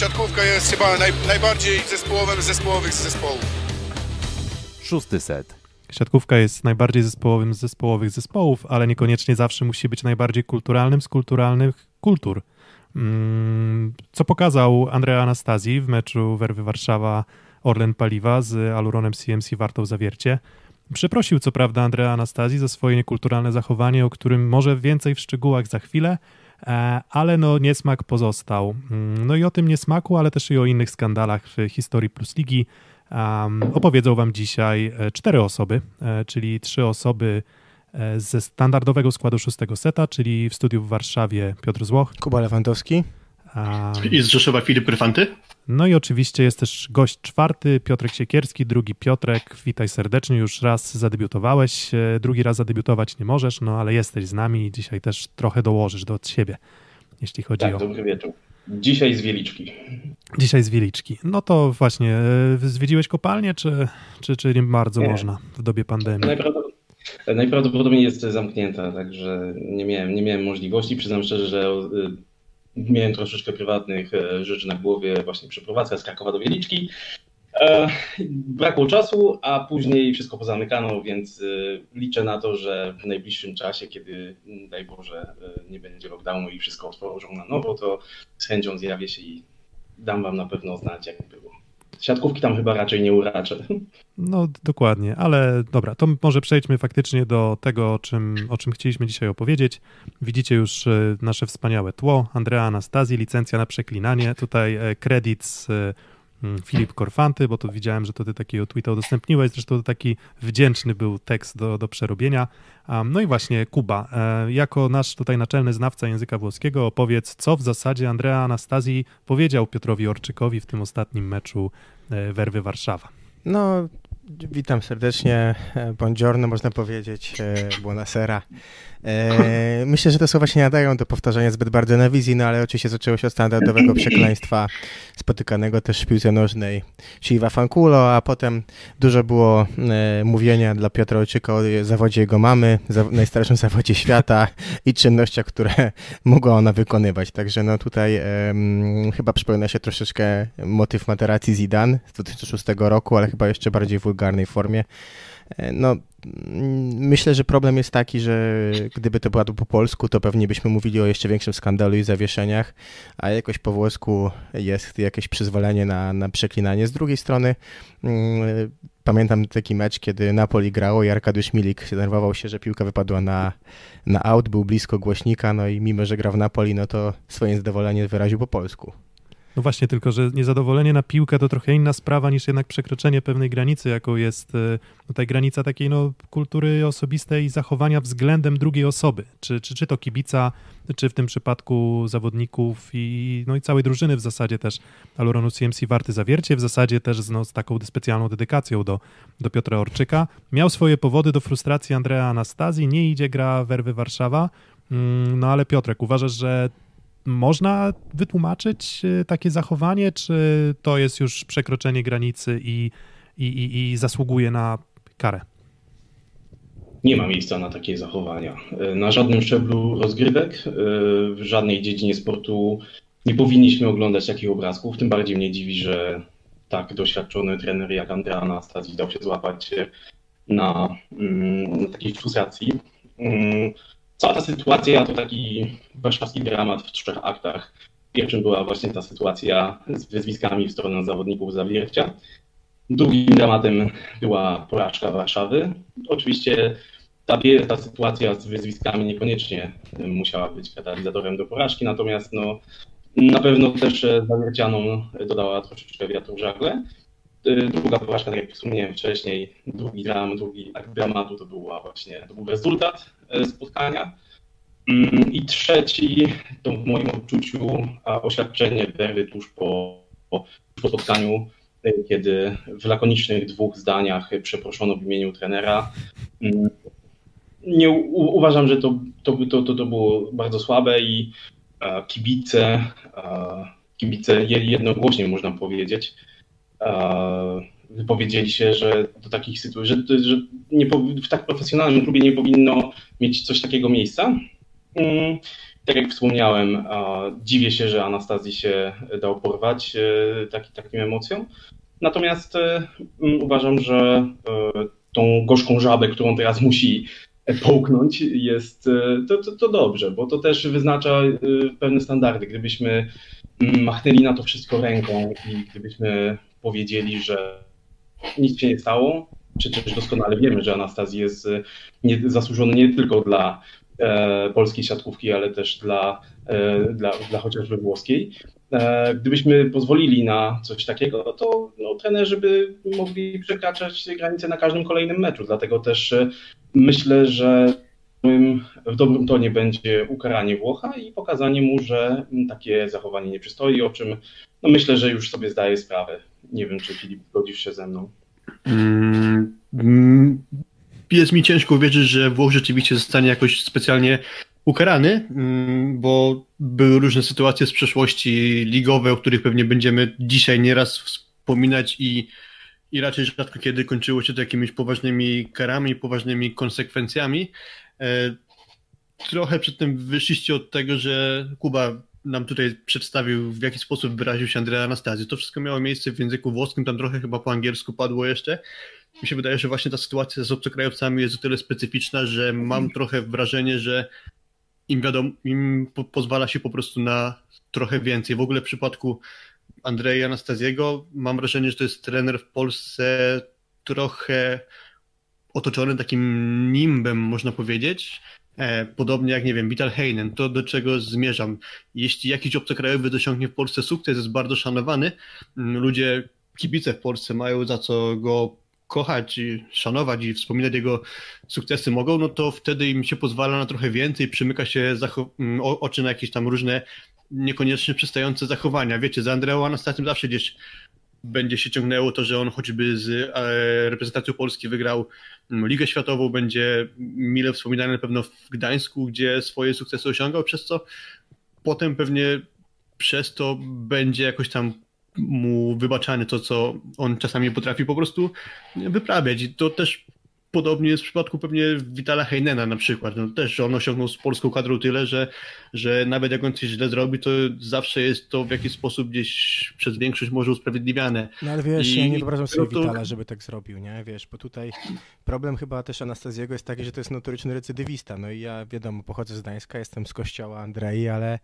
siatkówka jest chyba naj, najbardziej zespołowym z zespołowych zespołów. Szósty set. Siatkówka jest najbardziej zespołowym z zespołowych zespołów, ale niekoniecznie zawsze musi być najbardziej kulturalnym z kulturalnych kultur. Mm, co pokazał Andrea Anastazji w meczu Werwy Warszawa Orlen Paliwa z Aluronem CMC Wartą Zawiercie. Przeprosił co prawda Andrea Anastazji za swoje niekulturalne zachowanie, o którym może więcej w szczegółach za chwilę, ale no niesmak pozostał. Mm, no i o tym niesmaku, ale też i o innych skandalach w historii Plus Ligi um, opowiedzą wam dzisiaj e, cztery osoby, e, czyli trzy osoby ze standardowego składu szóstego seta, czyli w studiu w Warszawie Piotr Złoch. Kuba Lewandowski. I z Rzeszowa Filip Ryfanty. No i oczywiście jest też gość czwarty, Piotrek Siekierski, drugi Piotrek, witaj serdecznie, już raz zadebiutowałeś, e, drugi raz zadebiutować nie możesz, no ale jesteś z nami i dzisiaj też trochę dołożysz do siebie, jeśli chodzi tak, o... dobry wieczór. Dzisiaj z Wieliczki. Dzisiaj z Wieliczki. No to właśnie, e, zwiedziłeś kopalnię, czy, czy, czy nie bardzo nie. można w dobie pandemii? Najprawdopodobniej, najprawdopodobniej jest zamknięta, także nie miałem, nie miałem możliwości. Przyznam szczerze, że e, miałem troszeczkę prywatnych e, rzeczy na głowie, właśnie przeprowadzka z Krakowa do Wieliczki. E, brakło czasu, a później wszystko pozamykano, więc e, liczę na to, że w najbliższym czasie, kiedy daj Boże nie będzie lockdownu i wszystko otworzą na nowo, to z chęcią zjawię się i dam Wam na pewno znać, jak było. Siatkówki tam chyba raczej nie uraczę. No dokładnie, ale dobra, to może przejdźmy faktycznie do tego, o czym, o czym chcieliśmy dzisiaj opowiedzieć. Widzicie już e, nasze wspaniałe tło. Andrea Anastazji, licencja na przeklinanie. Tutaj kredyt e, Filip Korfanty, bo to widziałem, że to ty takiego tweeta udostępniłeś, zresztą to taki wdzięczny był tekst do, do przerobienia. No i właśnie Kuba, e, jako nasz tutaj naczelny znawca języka włoskiego opowiedz, co w zasadzie Andrea Anastazji powiedział Piotrowi Orczykowi w tym ostatnim meczu e, Werwy Warszawa. No, witam serdecznie, e, buongiorno można powiedzieć, buonasera. E, myślę, że te słowa się nie nadają do powtarzania zbyt bardzo na wizji, no ale oczywiście zaczęło się od standardowego przekleństwa spotykanego też w piłce nożnej, czyli Wafankulo, a potem dużo było e, mówienia dla Piotra Ojczyka o zawodzie jego mamy, za, najstarszym zawodzie świata i czynnościach, które mogła ona wykonywać. Także no tutaj e, chyba przypomina się troszeczkę motyw materacji Zidane z 2006 roku, ale chyba jeszcze bardziej wulgarnej formie. E, no, myślę, że problem jest taki, że gdyby to było po polsku, to pewnie byśmy mówili o jeszcze większym skandalu i zawieszeniach, a jakoś po włosku jest jakieś przyzwolenie na, na przeklinanie. Z drugiej strony mm, pamiętam taki mecz, kiedy Napoli grało i Arkadiusz Milik denerwował się, że piłka wypadła na, na out, był blisko głośnika, no i mimo, że grał w Napoli, no to swoje zadowolenie wyraził po polsku. No właśnie, tylko że niezadowolenie na piłkę to trochę inna sprawa niż jednak przekroczenie pewnej granicy, jaką jest e, tutaj granica takiej no, kultury osobistej zachowania względem drugiej osoby. Czy, czy, czy to kibica, czy w tym przypadku zawodników i, no i całej drużyny w zasadzie też Aluronu CMC Warty Zawiercie, w zasadzie też no, z taką specjalną dedykacją do, do Piotra Orczyka. Miał swoje powody do frustracji Andrea Anastazji, nie idzie gra Werwy Warszawa, mm, no ale Piotrek, uważasz, że można wytłumaczyć e, takie zachowanie, czy to jest już przekroczenie granicy i, i, i, i zasługuje na karę? Nie ma miejsca na takie zachowania. E, na żadnym szczeblu rozgrywek, e, w żadnej dziedzinie sportu nie powinniśmy oglądać takich obrazków. Tym bardziej mnie dziwi, że tak doświadczony trener jak Andrea Anastazji dał się złapać na, mm, na takiej frustracji. Cała ta sytuacja to taki warszawski dramat w trzech aktach. Pierwszym była właśnie ta sytuacja z wyzwiskami w stronę zawodników Zawiercia. Drugim dramatem była porażka Warszawy. Oczywiście ta, ta sytuacja z wyzwiskami niekoniecznie musiała być katalizatorem do porażki, natomiast no, na pewno też Zawiercianom dodała troszeczkę wiatru w żagle. Druga porażka, tak jak wspomniałem wcześniej, drugi dram, drugi akt dramatu to, była właśnie, to był rezultat e, spotkania. Mm, I trzeci to w moim odczuciu oświadczenie Berry tuż po, po, po spotkaniu, e, kiedy w lakonicznych dwóch zdaniach przeproszono w imieniu trenera. Mm, nie, u, uważam, że to, to, to, to było bardzo słabe i kibice, kibice jednogłośnie można powiedzieć, wypowiedzieli się, że do takich sytuacji, że, że nie, w tak profesjonalnym klubie nie powinno mieć coś takiego miejsca. Mm, tak jak wspomniałem, dziwię się, że Anastazji się dał porwać taki, takim emocjom. Natomiast uważam, że tą gorzką żabę, którą teraz musi połknąć, jest to, to, to dobrze, bo to też wyznacza pewne standardy. Gdybyśmy machnęli na to wszystko ręką i gdybyśmy powiedzieli, że nic się nie stało, przecież doskonale wiemy, że Anastazji jest nie, zasłużony nie tylko dla e, polskiej siatkówki, ale też dla, e, dla, dla chociażby włoskiej. E, gdybyśmy pozwolili na coś takiego, to no, trenerzy by mogli przekraczać granice na każdym kolejnym meczu. Dlatego też e, myślę, że w dobrym tonie będzie ukaranie Włocha i pokazanie mu, że takie zachowanie nie przystoi, o czym no myślę, że już sobie zdaje sprawę. Nie wiem, czy Filip zgodzisz się ze mną. Mm, mm, jest mi ciężko uwierzyć, że Włoch rzeczywiście zostanie jakoś specjalnie ukarany, mm, bo były różne sytuacje z przeszłości ligowe, o których pewnie będziemy dzisiaj nieraz wspominać i, i raczej rzadko kiedy kończyło się to jakimiś poważnymi karami, poważnymi konsekwencjami. E, trochę przed tym wyszliście od tego, że Kuba nam tutaj przedstawił, w jaki sposób wyraził się Andrea Anastazji. To wszystko miało miejsce w języku włoskim, tam trochę chyba po angielsku padło jeszcze. Mi się wydaje, że właśnie ta sytuacja z obcokrajowcami jest o tyle specyficzna, że mam trochę wrażenie, że im wiadomo, im po pozwala się po prostu na trochę więcej. W ogóle w przypadku Andrzeja Anastaziego mam wrażenie, że to jest trener w Polsce trochę otoczony takim nimbem, można powiedzieć. E, podobnie jak, nie wiem, Vital Heinen, to do czego zmierzam. Jeśli jakiś obcokrajowy dosiągnie w Polsce sukces, jest bardzo szanowany, mm, ludzie, kibice w Polsce mają za co go kochać i szanować i wspominać jego sukcesy mogą, no to wtedy im się pozwala na trochę więcej, przymyka się mm, oczy na jakieś tam różne niekoniecznie przystające zachowania. Wiecie, za Andreą Anastazją zawsze gdzieś będzie się ciągnęło to, że on choćby z e, reprezentacją Polski wygrał mm, Ligę Światową, będzie mile wspominany na pewno w Gdańsku, gdzie swoje sukcesy osiągał, przez co potem pewnie przez to będzie jakoś tam mu wybaczany to, co on czasami potrafi po prostu wyprawiać. I to też podobnie jest w przypadku pewnie Witala Heinena na przykład. No też on osiągnął z polską kadrą tyle, że, że nawet jak on coś źle zrobi, to zawsze jest to w jakiś sposób gdzieś przez większość może usprawiedliwiane. No ale wiesz, I... ja nie wyobrażam sobie no to... Witala, żeby tak zrobił, nie? Wiesz, bo tutaj problem chyba też Anastazjego jest taki, że to jest notoryczny recydywista. No i ja wiadomo, pochodzę z Gdańska, jestem z kościoła Andrei, ale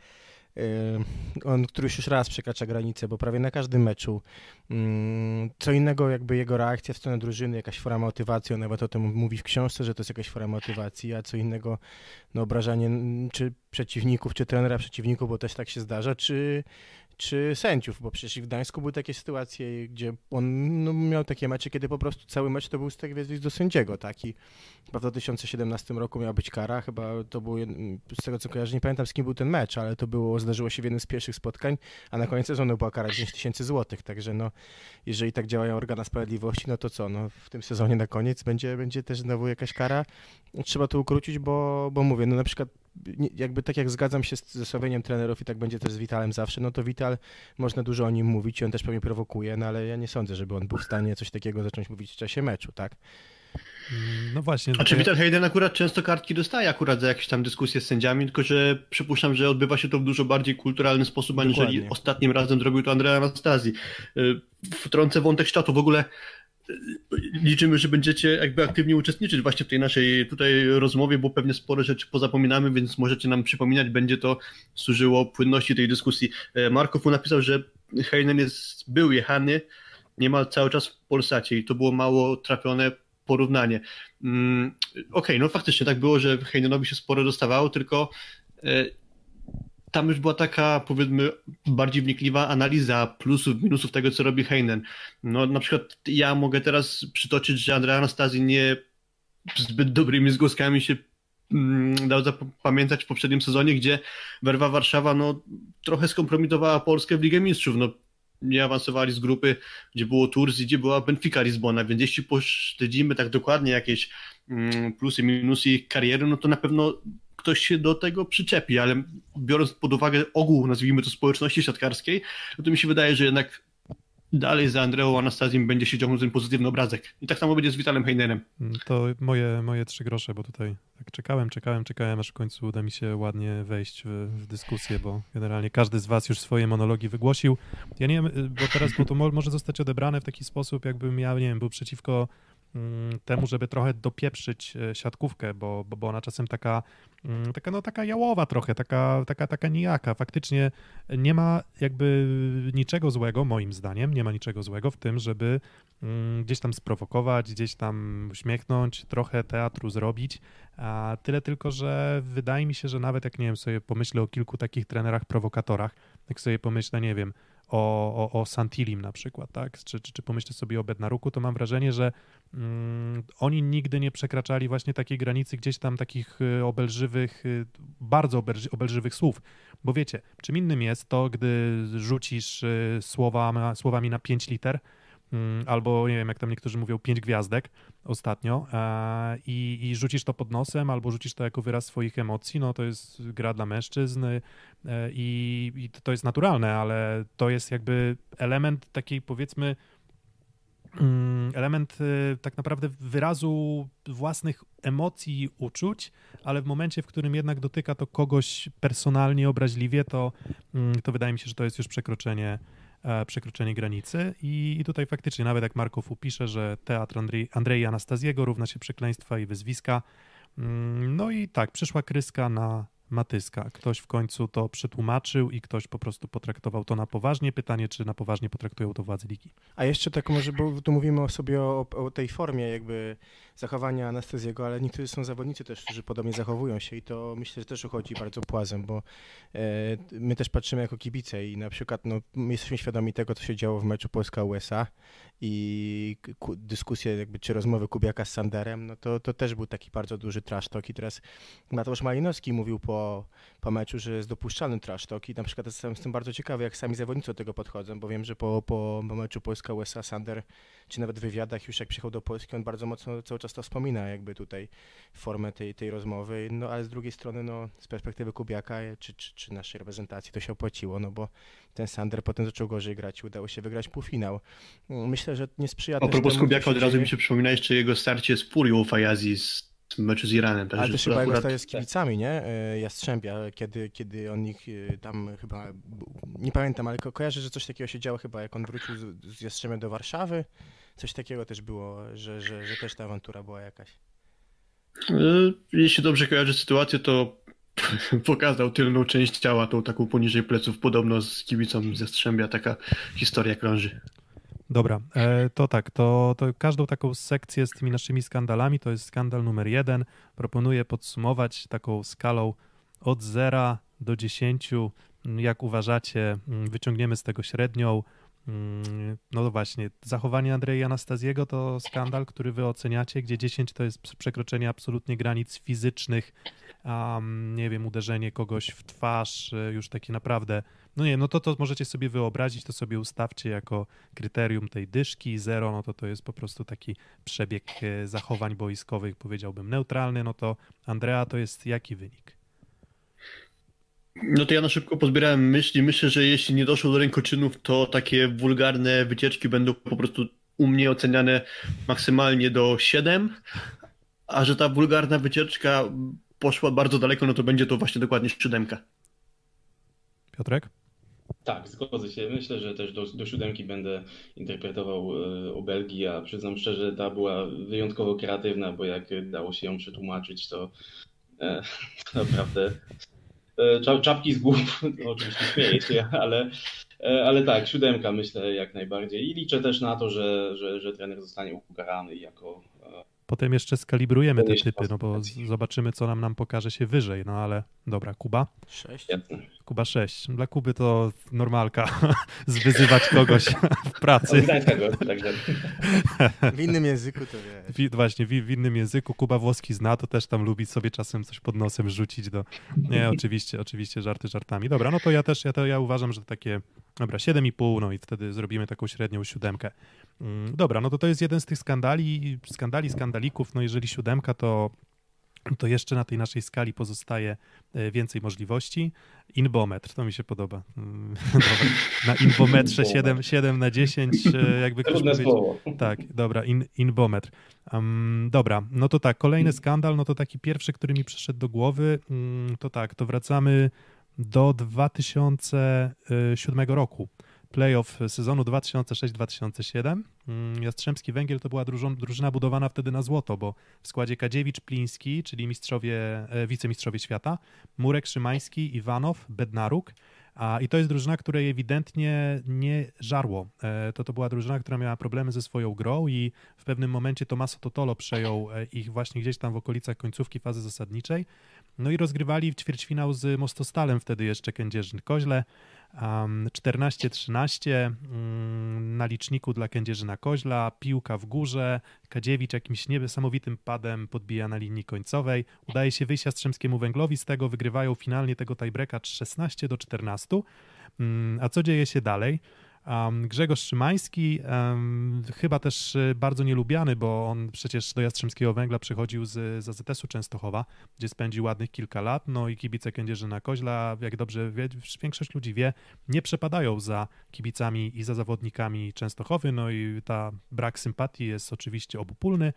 on któryś już raz przekracza granicę, bo prawie na każdym meczu mm, co innego jakby jego reakcja w stronę drużyny, jakaś forma motywacji, on nawet o tym mówi w książce, że to jest jakaś forma motywacji, a co innego no, obrażanie czy przeciwników, czy trenera przeciwników, bo też tak się zdarza, czy, czy sędziów, bo przecież w Gdańsku były takie sytuacje, gdzie on no, miał takie mecze, kiedy po prostu cały mecz to był tak do sędziego, tak i w 2017 roku miała być kara, chyba to było, z tego co kojarzę, nie pamiętam z kim był ten mecz, ale to było, zdarzyło się w jednym z pierwszych spotkań, a na koniec sezonu była kara 10 tysięcy złotych, także no, jeżeli tak działają organa sprawiedliwości, no to co, no w tym sezonie na koniec będzie, będzie też znowu jakaś kara, trzeba to ukrócić, bo, bo mówię, no na przykład jakby tak jak zgadzam się z zestawieniem trenerów i tak będzie też z Vitalem zawsze, no to Vital, można dużo o nim mówić i on też pewnie prowokuje, no ale ja nie sądzę, żeby on był w stanie coś takiego zacząć mówić w czasie meczu, tak? No właśnie. A czy Vital Hayden akurat często kartki dostaje akurat za jakieś tam dyskusje z sędziami, tylko że przypuszczam, że odbywa się to w dużo bardziej kulturalny sposób, aniżeli ostatnim razem zrobił to Andrea Anastazji. Y, wtrącę wątek światu. W ogóle liczymy, że będziecie jakby aktywnie uczestniczyć właśnie w tej naszej tutaj rozmowie, bo pewnie sporo rzeczy pozapominamy, więc możecie nam przypominać, będzie to służyło płynności tej dyskusji. E, Markow napisał, że Heinen jest, był jechany niemal cały czas w Polsacie i to było mało trafione porównanie. Mm, Okej, okay, no faktycznie tak było, że Heinenowi się sporo dostawało, tylko e, tam już była taka, powiedzmy, bardziej wnikliwa analiza plusów, minusów tego, co robi Heinen. No, na przykład ja mogę teraz przytoczyć, że Andrea Anastazji nie zbyt dobrymi zgłoskami się mm, dał zapamiętać w poprzednim sezonie, gdzie Werwa Warszawa no, trochę skompromitowała Polskę w Ligę Mistrzów. No, nie awansowali z grupy, gdzie było Tours i gdzie była Benfica Lizbona, więc jeśli pośledzimy tak dokładnie jakieś mm, plusy, minusy ich kariery, no to na pewno ktoś się do tego przyczepi, ale biorąc pod uwagę ogół, nazwijmy to, społeczności siatkarskiej, no to mi się wydaje, że jednak dalej za Andreą Anastazją będzie się ciągnął ten pozytywny obrazek. I tak samo będzie z Witalem Heinerem. To moje, moje trzy grosze, bo tutaj tak czekałem, czekałem, czekałem, aż w końcu uda mi się ładnie wejść w, w dyskusję, bo generalnie każdy z was już swoje monologi wygłosił. Ja nie wiem, bo teraz bo to może zostać odebrane w taki sposób, jakbym ja, nie wiem, był przeciwko Mm, temu, żeby trochę dopieprzyć e, siatkówkę, bo, bo, bo ona czasem taka, mm, taka, no, taka jałowa trochę, taka, taka, taka nijaka. Faktycznie nie ma jakby niczego złego, moim zdaniem, nie ma niczego złego w tym, żeby mm, gdzieś tam sprowokować, gdzieś tam uśmiechnąć, trochę teatru zrobić. A tyle tylko, że wydaje mi się, że nawet jak nie wiem, sobie pomyślę o kilku takich trenerach prowokatorach, jak sobie pomyślę, nie wiem, o, o, o Santilim na przykład, tak? Czy, czy, czy pomyślę sobie o Bednaruku, to mam wrażenie, że mm, oni nigdy nie przekraczali właśnie takiej granicy gdzieś tam takich y, obelżywych, y, bardzo obelżywych słów. Bo wiecie, czym innym jest to, gdy rzucisz y, słowa, słowami na 5 liter, albo nie wiem, jak tam niektórzy mówią, pięć gwiazdek ostatnio e, i, i rzucisz to pod nosem, albo rzucisz to jako wyraz swoich emocji, no to jest gra dla mężczyzn e, i, i to jest naturalne, ale to jest jakby element takiej powiedzmy mm, element e, tak naprawdę wyrazu własnych emocji, uczuć, ale w momencie, w którym jednak dotyka to kogoś personalnie, obraźliwie, to, mm, to wydaje mi się, że to jest już przekroczenie przekroczenie granicy. I, i tutaj faktycznie nawet jak Markow upisze, że teatr Andrzej, Andrzej Anastazjego równa się przekleństwa i wyzwiska, mm, no i tak, przyszła kryska na Matyska. Ktoś w końcu to przetłumaczył i ktoś po prostu potraktował to na poważnie. Pytanie, czy na poważnie potraktują to władze ligi. A jeszcze tak może, bo tu mówimy o sobie o, o tej formie jakby zachowania anestezjego, ale niektórzy są zawodnicy też, którzy podobnie zachowują się i to myślę, że też uchodzi bardzo płazem, bo e, my też patrzymy jako kibice i na przykład no, my jesteśmy świadomi tego, co się działo w meczu Polska-USA i ku, dyskusje jakby, czy rozmowy Kubiaka z Sanderem, no to, to też był taki bardzo duży trash talk i teraz Mateusz Malinowski mówił po, po meczu, że jest dopuszczalny trash talk i na przykład jestem, bardzo ciekawy, jak sami zawodnicy do tego podchodzą, bo wiem, że po, po, po meczu Polska-USA Sander, czy nawet w wywiadach już jak przyjechał do Polski, on bardzo mocno cały czas to wspomina, jakby tutaj formę tej, tej rozmowy, no ale z drugiej strony, no z perspektywy Kubiaka czy, czy, czy naszej reprezentacji to się opłaciło, no bo ten Sander potem zaczął gorzej grać i udało się wygrać półfinał. Myślę, że nie sprzyja A propos Kubiaka, od razu mi się przypomina jeszcze jego starcie z Furią Fajazi z meczu z Iranem. Ale też chyba akurat... z kibicami, nie? E, Jastrzębia, kiedy, kiedy on ich e, tam chyba, nie pamiętam, ale ko kojarzę, że coś takiego się działo chyba, jak on wrócił z, z Jastrzębia do Warszawy. Coś takiego też było, że, że, że też ta awantura była jakaś. E, jeśli dobrze kojarzę sytuację, to pokazał tylną część ciała, tą taką poniżej pleców, podobno z kibicą ze Strzębia, taka historia krąży. Dobra, e, to tak, to, to każdą taką sekcję z tymi naszymi skandalami, to jest skandal numer jeden. Proponuję podsumować taką skalą od 0 do 10. Jak uważacie, wyciągniemy z tego średnią. Mm, no właśnie, zachowanie Andrzeja Anastazjego to skandal, który wy oceniacie, gdzie 10 to jest przekroczenie absolutnie granic fizycznych, um, nie wiem, uderzenie kogoś w twarz, e, już takie naprawdę, no nie, no to to możecie sobie wyobrazić, to sobie ustawcie jako kryterium tej dyszki, zero, no to to jest po prostu taki przebieg e, zachowań boiskowych, powiedziałbym neutralny, no to Andrea to jest jaki wynik? No to ja na szybko pozbierałem myśli. Myślę, że jeśli nie doszło do rękoczynów, to takie wulgarne wycieczki będą po prostu u mnie oceniane maksymalnie do 7, a że ta wulgarna wycieczka poszła bardzo daleko, no to będzie to właśnie dokładnie siódemka. Piotrek? Tak, zgodzę się. Myślę, że też do, do siódemki będę interpretował e, o Belgii, a przyznam szczerze, ta była wyjątkowo kreatywna, bo jak dało się ją przetłumaczyć, to, e, to naprawdę e, czapki z głów, no, oczywiście śmieję się, ale, e, ale tak, siódemka myślę jak najbardziej i liczę też na to, że, że, że trener zostanie ukarany jako Potem jeszcze skalibrujemy te typy, no bo zobaczymy, co nam, nam pokaże się wyżej. No ale dobra, Kuba? Sześć. Kuba 6. Dla Kuby to normalka zwyzywać kogoś w pracy. W innym języku to wiesz. Właśnie, w, w, innym języku. Kuba włoski zna, to też tam lubi sobie czasem coś pod nosem rzucić do... Nie, oczywiście, oczywiście żarty żartami. Dobra, no to ja też, ja, to, ja uważam, że takie... Dobra, 7,5, no i wtedy zrobimy taką średnią siódemkę. Mm, dobra, no to to jest jeden z tych skandali, skandali, skandalików. No jeżeli siódemka, to to jeszcze na tej naszej skali pozostaje e, więcej możliwości. Inbometr, to mi się podoba. Mm, dobra. Na inbometrze 7, 7 na 10, e, jakby ktoś powiedział. Tak, dobra, in, inbometr. Um, dobra, no to tak, kolejny skandal, no to taki pierwszy, który mi przyszedł do głowy, mm, to tak, to wracamy do 2007 roku. Playoff sezonu 2006-2007. Mm, Jastrzębski Węgiel to była drużyna budowana wtedy na złoto, bo w składzie Kadziewicz, Pliński, czyli mistrzowie, e, wicemistrzowie świata, Murek, Szymański, Iwanow, Bednaruk. A, I to jest drużyna, której ewidentnie nie żarło. E, To to była drużyna, która miała problemy ze swoją grą i w pewnym momencie Tomaso Totolo przejął e, ich właśnie gdzieś tam w okolicach końcówki fazy zasadniczej. No i rozgrywali ćwierćfinał z Mostostalem wtedy jeszcze Kędzierzyn-Koźle. Um, 14-13 mm, na liczniku dla Kędzierzyna Koźla, piłka w górze, Kadziewicz jakimś niesamowitym padem podbija na linii końcowej. Udaje się wyjść Jastrzębskiemu Węglowi, z tego wygrywają finalnie tego tiebreaka 16 do 14. Mm, A co dzieje się dalej? Grzegorz Szymański, chyba też y, bardzo nielubiany, bo on przecież do Jastrzębskiego Węgla przychodził z, z AZS-u Częstochowa, gdzie spędził ładnych kilka lat, no i kibice Kędzierzyna Koźla, jak dobrze wie, większość ludzi wie, nie przepadają za kibicami i za zawodnikami Częstochowy, no i ta brak sympatii jest oczywiście obopólny.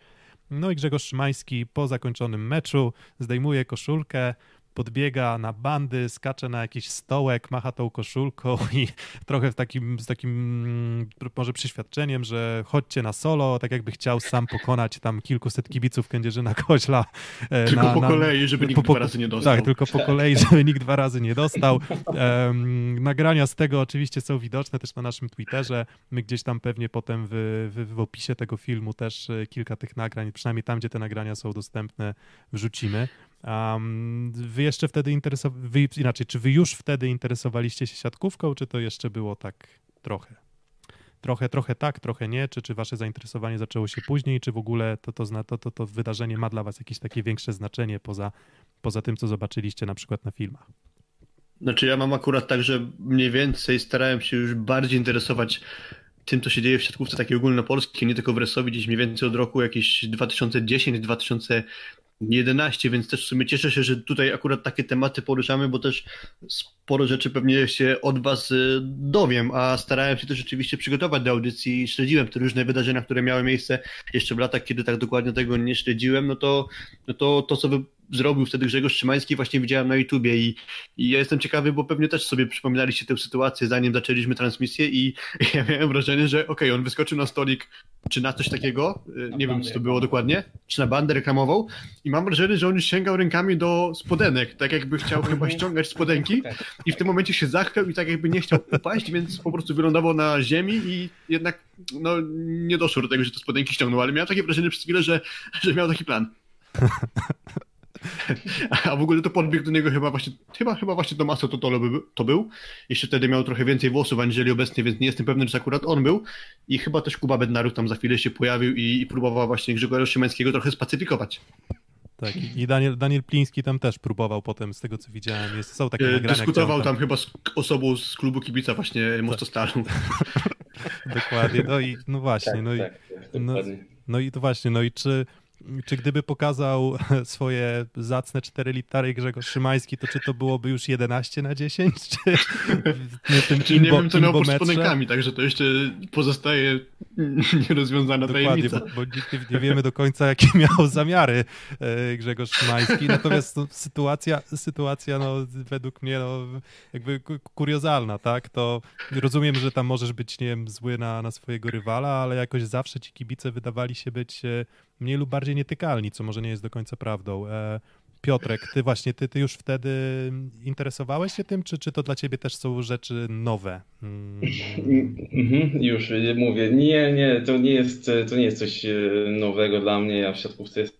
No i Grzegorz Szymański po zakończonym meczu zdejmuje koszulkę, podbiega na bandy, skacze na jakiś stołek, macha tą koszulką i trochę w takim, z takim mm, może przyświadczeniem, że chodźcie na solo, tak jakby chciał sam pokonać tam kilkuset kibiców Kędzierzyna Koźla. e, Tylko na, po na, kolei, żeby nikt po- dwa razy nie dostał. Tak, tylko po kolei, żeby nikt dwa razy nie dostał. Em, nagrania z tego oczywiście są widoczne też na naszym Twitterze. My gdzieś tam pewnie potem w, w, w opisie tego filmu też e, kilka tych nagrań, przynajmniej tam, gdzie te nagrania są dostępne, wrzucimy. Um, wy jeszcze wtedy interesowaliście, inaczej, czy wy już wtedy interesowaliście się siatkówką, czy to jeszcze było tak trochę? Trochę, trochę tak, trochę nie, czy, czy wasze zainteresowanie zaczęło się później, czy w ogóle to, to, to, to, to wydarzenie ma dla was jakieś takie większe znaczenie poza, poza tym, co zobaczyliście na przykład na filmach? Znaczy ja mam akurat tak, że mniej więcej starałem się już bardziej interesować tym, co się dzieje w siatkówce takiej ogólnopolskiej, nie tylko w Resowi, gdzieś mniej więcej od roku jakieś 2010-2011, więc też w sumie cieszę się, że tutaj akurat takie tematy poruszamy, bo też sporo rzeczy pewnie się od Was y, dowiem, a starałem się też rzeczywiście przygotować do audycji i śledziłem te różne wydarzenia, które miały miejsce jeszcze w latach, kiedy tak dokładnie tego nie śledziłem, no to, no to, to co zrobił wtedy Grzegorz Szymański właśnie widziałem na YouTubie i, i ja jestem ciekawy, bo pewnie też sobie przypominaliście tę sytuację zanim zaczęliśmy transmisję i ja miałem wrażenie, że okej, on wyskoczył na stolik czy na coś takiego, y, nie wiem co to było dokładnie, czy na bandę reklamową? I mam wrażenie, że on już sięgał rękami do spodenek, tak jakby chciał chyba ściągać spodenki i w tym momencie się zachwiał i tak jakby nie chciał upaść, więc po prostu wylądował na ziemi i jednak no, nie doszło do tego, że te spodenki ściągnął, ale miałem takie wrażenie przez chwilę, że, że miał taki plan. A w ogóle to podbiegł do niego chyba właśnie, chyba, chyba właśnie Tomaso Totolo by, to był. Jeszcze wtedy miał trochę więcej włosów aniżeli obecnie, więc nie jestem pewny, czy akurat on był. I chyba też Kuba Bednaruk tam za chwilę się pojawił i, i próbował właśnie Grzegorza Szymańskiego trochę spacyfikować. Tak, i Daniel, Daniel Pliński tam też próbował potem, z tego co widziałem, jest, są takie E, nagrania. Dyskutował on tam chyba z osobą z klubu kibica właśnie Mostostaru. Dokładnie, no i no właśnie, Tak, no, i, tak, tak, no, no i to właśnie, no i czy, czy gdyby pokazał swoje zacne 4 litary Grzegorz Szymański, to czy to byłoby już 11 na 10, czy w tym Czyli nie wiem, co miał pod spodenkami, także to jeszcze pozostaje nierozwiązana Dokładnie, tajemnica. bo, bo nie, nie wiemy do końca, jakie miał zamiary e, Grzegorz Szymański. Natomiast no, sytuacja, sytuacja no, według mnie no, jakby ku- kuriozalna, tak? To rozumiem, że tam możesz być, nie wiem, zły na, na swojego rywala, ale jakoś zawsze ci kibice wydawali się być e, mniej lub bardziej nietykalni, co może nie jest do końca prawdą. E, Piotrek, ty właśnie, ty, ty już wtedy interesowałeś się tym, czy, czy to dla ciebie też są rzeczy nowe? Mm, Mhm, już mówię, nie, nie, to nie jest, to nie jest coś y, nowego dla mnie. Ja w siatkówce jest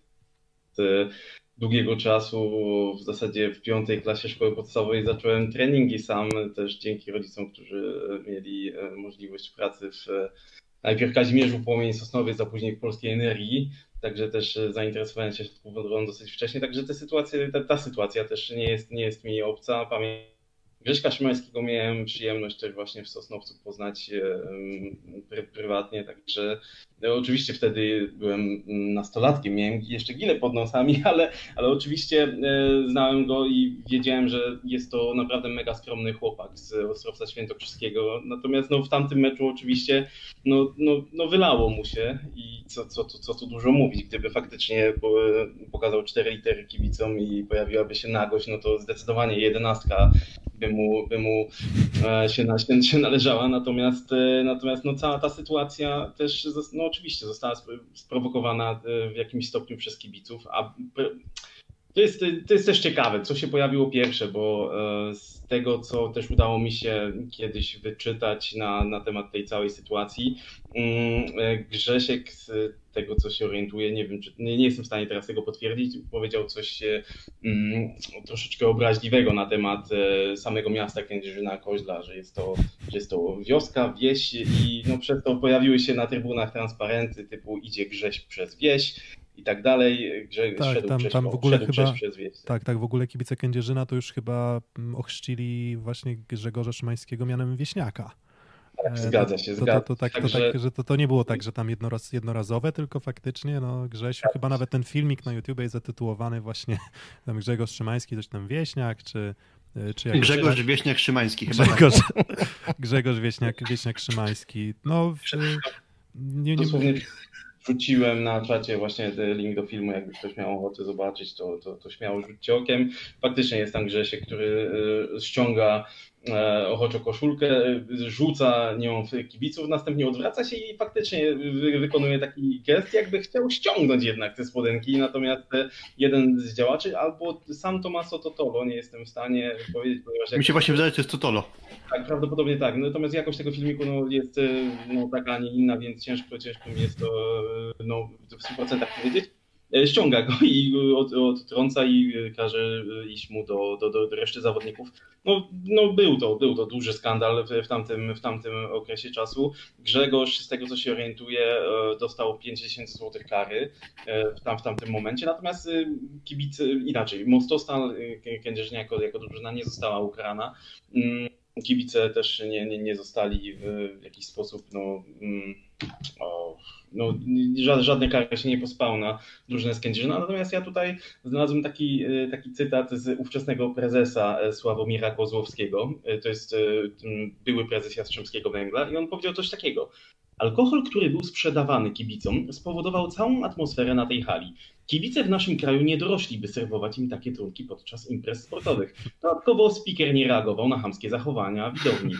y, długiego czasu. W zasadzie w piątej klasie szkoły podstawowej zacząłem treningi sam, też dzięki rodzicom, którzy mieli e, możliwość pracy w e, najpierw Kazimierzu Płomień Sosnowiec, a później w Polskiej Energii. Także też e, zainteresowałem się siatkówką dosyć wcześnie. Także te sytuacje, ta, ta sytuacja też nie jest, nie jest mi obca. Pamiętam Grześka Szymańskiego miałem przyjemność też właśnie w Sosnowcu poznać pry, prywatnie, także no, oczywiście wtedy byłem nastolatkiem, miałem jeszcze gile pod nosami, ale, ale oczywiście e, znałem go i wiedziałem, że jest to naprawdę mega skromny chłopak z Ostrowca Świętokrzyskiego, natomiast no, w tamtym meczu oczywiście no, no, no wylało mu się i co, co, co, co tu dużo mówić, gdyby faktycznie pokazał cztery litery kibicom i pojawiłaby się nagość, no to zdecydowanie jedenastka by mu, by mu e, się, się, się należała, natomiast, e, natomiast no, cała ta sytuacja też no, oczywiście została sprowokowana e, w jakimś stopniu przez kibiców, a to jest, to jest też ciekawe, co się pojawiło pierwsze, bo z tego, co też udało mi się kiedyś wyczytać na, na temat tej całej sytuacji, mm, Grzesiek z tego, co się orientuje, nie wiem, czy nie, nie jestem w stanie teraz tego potwierdzić, powiedział coś mm, troszeczkę obraźliwego na temat e, samego miasta Kędzierzyna Koźla, że jest to, że jest to wioska, wieś i no, przez to pojawiły się na trybunach transparenty typu idzie Grześ przez wieś, i tak dalej, że tak, szedł, tam, przez, tam w ogóle szedł chyba, przez wieś. Tak, tak, w ogóle kibice Kędzierzyna to już chyba mm, ochrzcili właśnie Grzegorza Szymańskiego mianem wieśniaka. Tak, zgadza się, to, zgadza to, to, tak, Także... to, tak, że to, to nie było tak, że tam jednoraz, jednorazowe, tylko faktycznie, no Grzesiu, Tak. chyba nawet ten filmik na YouTube jest zatytułowany właśnie tam Grzegorz Szymański, coś tam Wieśniak, czy, czy jakoś Grzegorz tak. Wieśniak Szymański chyba. tak. Grzegorz, Grzegorz Wieśniak, Wieśniak Szymański. No, w, nie, nie, Dosłownie wrzuciłem na czacie właśnie link do filmu, jakby ktoś miał ochotę zobaczyć, to, to, to śmiało rzućcie okiem. Faktycznie jest tam Grzesiek, który y, ściąga ochoczo koszulkę, rzuca nią w kibiców, następnie odwraca się i faktycznie wy, wykonuje taki gest, jakby chciał ściągnąć jednak te spodenki, natomiast e, jeden z działaczy, albo sam Tomaso Totolo, nie jestem w stanie powiedzieć, ponieważ... Mi się właśnie wydaje, że to jest Totolo. Tak, prawdopodobnie tak. Natomiast jakość tego filmiku no, jest e, no, taka, a nie inna, więc ciężko, ciężko mi jest to e, no, w 100% powiedzieć. E, Ściąga go i od, odtrąca i każe iść mu do, do, do reszty zawodników. No, no był, to, był to duży skandal w, w, tamtym, w tamtym okresie czasu. Grzegorz, z tego co się orientuje, dostał 5000 zł kary w, tam, w tamtym momencie. Natomiast kibice, inaczej, Mostostal Kędzierzyna jako, jako drużyna nie została ukarana. Kibice też nie, nie, nie zostali w jakiś sposób, no, mm, o, no żadne kary się nie pospało na drużynę z Kędzierzyna. Natomiast ja tutaj znalazłem taki, taki cytat z ówczesnego prezesa Sławomira Kozłowskiego. To jest były prezes Jastrzębskiego Węgla i on powiedział coś takiego. Alkohol, który był sprzedawany kibicom, spowodował całą atmosferę na tej hali. Kibice w naszym kraju nie dorośli, by serwować im takie trunki podczas imprez sportowych. Dodatkowo speaker nie reagował na chamskie zachowania widowni.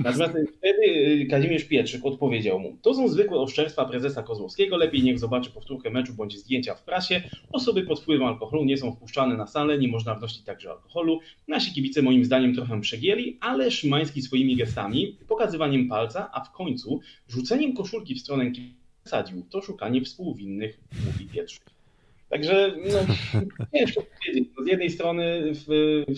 Natomiast wtedy Kazimierz Pietrzyk odpowiedział mu, to są zwykłe oszczerstwa prezesa Kozłowskiego, lepiej niech zobaczy powtórkę meczu bądź zdjęcia w prasie. Osoby pod wpływem alkoholu nie są wpuszczane na salę, nie można wnosić także alkoholu. Nasi kibice moim zdaniem trochę przegięli, ale Szymański swoimi gestami, pokazywaniem palca, a w końcu rzuceniem koszulki w stronę sadził. To szukanie współwinnych, mówi Pietrzyk. Także no, ciężko powiedzieć. Z jednej strony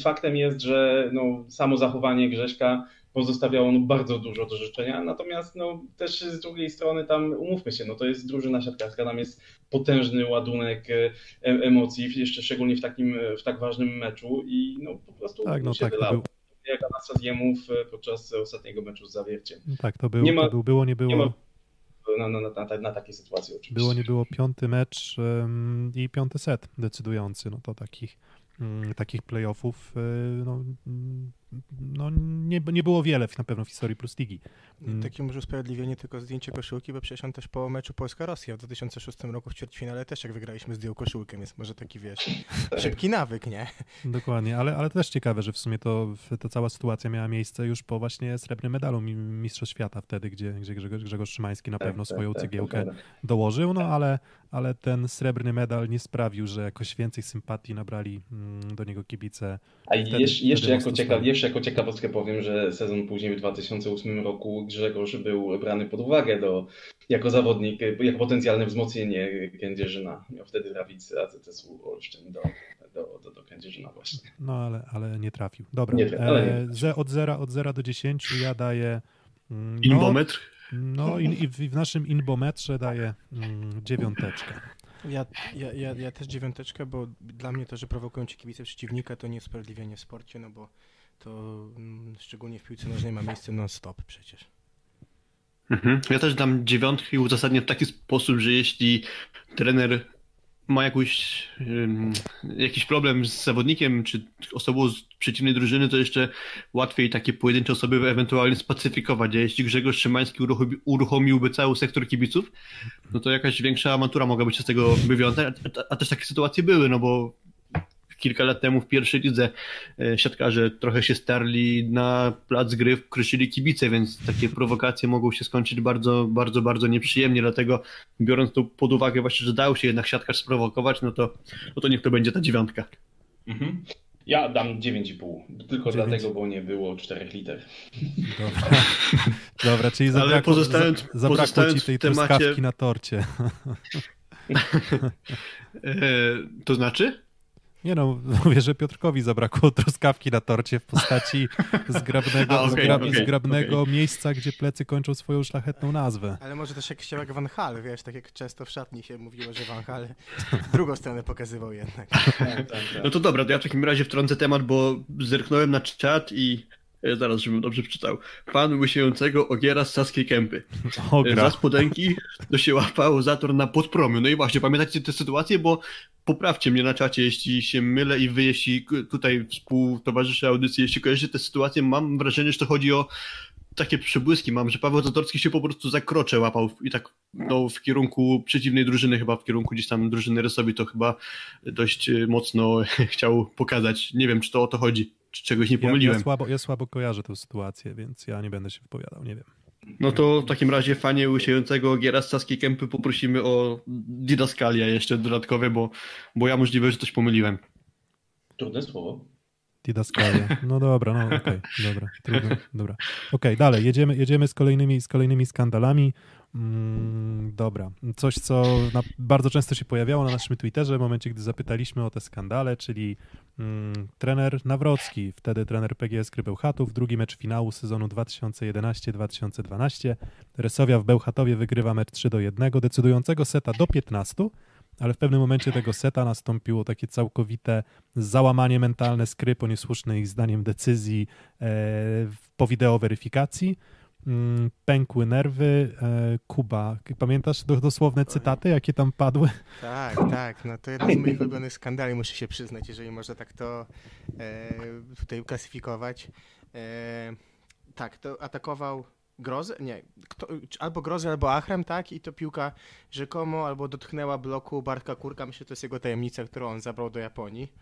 faktem jest, że no, samo zachowanie Grześka pozostawiało no, bardzo dużo do życzenia, natomiast no, też z drugiej strony tam, umówmy się, no to jest drużyna siatkarska, tam jest potężny ładunek emocji, jeszcze szczególnie w takim, w tak ważnym meczu i no po prostu tak, no, się tak, wylało. był... Jak Anastazjemów podczas ostatniego meczu z Zawierciem. Tak, to było, Nie ma- to był, było, nie było. Nie ma na, na, na, na, na takie sytuacje oczywiście. Było, nie było piąty mecz ym, i piąty set decydujący, no to takich, ym, takich playoffów y, no, mm, no, nie, nie było wiele na pewno w historii Plus Ligi. Mm. Takie może usprawiedliwienie tylko zdjęcie koszulki, bo przecież on też po meczu Polska-Rosja w 2006 roku w ćwierćfinale też jak wygraliśmy zdjął koszulkę, więc może taki wiesz, szybki nawyk, nie? Dokładnie, ale, ale też ciekawe, że w sumie to, ta cała sytuacja miała miejsce już po właśnie srebrnym medalu mi- Mistrzostw Świata wtedy, gdzie, gdzie Grzegorz, Grzegorz Szymański na Tak, pewno tak, swoją tak, cegiełkę dołożył, no ale, ale ten srebrny medal nie sprawił, że jakoś więcej sympatii nabrali mm, do niego kibice. A Wtedy- jeszcze, jeszcze, wtedy jako mocno ciekaw, słabo. Jeszcze jako ciekawostkę powiem, że sezon później w 2008 roku Grzegorz był brany pod uwagę do, jako zawodnik, jako potencjalne wzmocnienie Kędzierzyna. Miał wtedy trafić z AZS-u Olsztyn do, do, do, do Kędzierzyna właśnie. No ale, ale nie trafił. Dobra, Nie ale nie e, ze, od, zera, od 0 do 10 ja daję... mm, No, Inbometr. no in, i w, naszym inbometrze daję mm, dziewiąteczkę. Ja, ja, ja, ja też dziewiąteczkę, bo dla mnie to, że prowokują ci kibice przeciwnika, to nie jest usprawiedliwienie w sporcie, no bo to mm, szczególnie w piłce nożnej ma miejsce non-stop przecież. Mhm. Ja też dam dziewiątkę i uzasadnię w taki sposób, że jeśli trener ma jakąś, jakiś problem z zawodnikiem czy osobą z przeciwnej drużyny, to jeszcze łatwiej takie pojedyncze osoby ewentualnie spacyfikować. A jeśli Grzegorz Szymański uruchomi, uruchomiłby cały sektor kibiców, no to jakaś większa awantura mogłaby się z tego wywiązać. A, a, a też takie sytuacje były, no bo kilka lat temu w pierwszej lidze e, siatkarze trochę się starli na plac gry, kruszyli kibice, więc takie prowokacje mogą się skończyć bardzo, bardzo, bardzo nieprzyjemnie, dlatego biorąc to pod uwagę właśnie, że dał się jednak siatkarz sprowokować, no to, no to niech to będzie ta dziewiątka. Mhm. Ja dam 9,5. Tylko 9. dlatego, bo nie było czterech liter. Dobra, Dobra czyli zabrakło, Ale pozostając, za, zabrakło pozostając ci tej temacie... truskawki na torcie. e, to znaczy? Nie no, mówię, że Piotrkowi zabrakło truskawki na torcie w postaci zgrabnego, A, okay, zgrab, okay, zgrabnego okay. miejsca, gdzie plecy kończą swoją szlachetną nazwę. Ale może też jakiś jak Van Hal, wiesz, tak jak często w szatni się mówiło, że Van Hal drugą stronę pokazywał jednak. Tak, tak, tak. No to dobra, to ja w takim razie wtrącę temat, bo zerknąłem na czat i zaraz, żebym dobrze przeczytał. Pan łysiejącego ogiera z Saskiej Kępy. Ogra. Za spodenki to się łapał zator na podpromiu. No i właśnie, pamiętacie tę sytuację, bo poprawcie mnie na czacie, jeśli się mylę i wy, jeśli tutaj współtowarzysze audycji, jeśli kojarzycie tę sytuację, mam wrażenie, że to chodzi o takie przebłyski mam, że Paweł Zatorski się po prostu za krocze łapał i tak no, w kierunku przeciwnej drużyny, chyba w kierunku gdzieś tam drużyny Rysowi, to chyba dość mocno chciał pokazać. Nie wiem, czy to o to chodzi czy czegoś nie pomyliłem. Ja, ja, słabo, ja słabo kojarzę tę sytuację, więc ja nie będę się wypowiadał, nie wiem. No to w takim razie fanie łysiejącego giera z Saskiej Kępy poprosimy o didaskalia jeszcze dodatkowe, bo, bo ja możliwe, że coś pomyliłem. Trudne słowo. Didaskalia. No dobra, no okej, okay, dobra, trudno, dobra. Okej, okay, dalej, jedziemy, jedziemy z kolejnymi, z kolejnymi skandalami. Mm, dobra. Coś, co na, bardzo często się pojawiało na naszym Twitterze w momencie, gdy zapytaliśmy o te skandale, czyli mm, trener Nawrocki, wtedy trener PGS Gry Bełchatów, drugi mecz finału sezonu 2011-2012. Resowia w Bełchatowie wygrywa mecz 3 do 1, decydującego seta do 15, ale w pewnym momencie tego seta nastąpiło takie całkowite załamanie mentalne skry po niesłusznej ich zdaniem decyzji e, po wideo weryfikacji. Mm, pękły nerwy. E, Kuba, pamiętasz dosłowne cytaty, jakie tam padły? Tak, tak. No to jeden z moich ulubionych skandali, muszę się przyznać, jeżeli można tak to e, tutaj klasyfikować. E, tak, to atakował Grozę? Nie. Kto, albo Grozę, albo Achrem, tak? I to piłka rzekomo albo dotknęła bloku Bartka Kurka. Myślę, że to jest jego tajemnica, którą on zabrał do Japonii.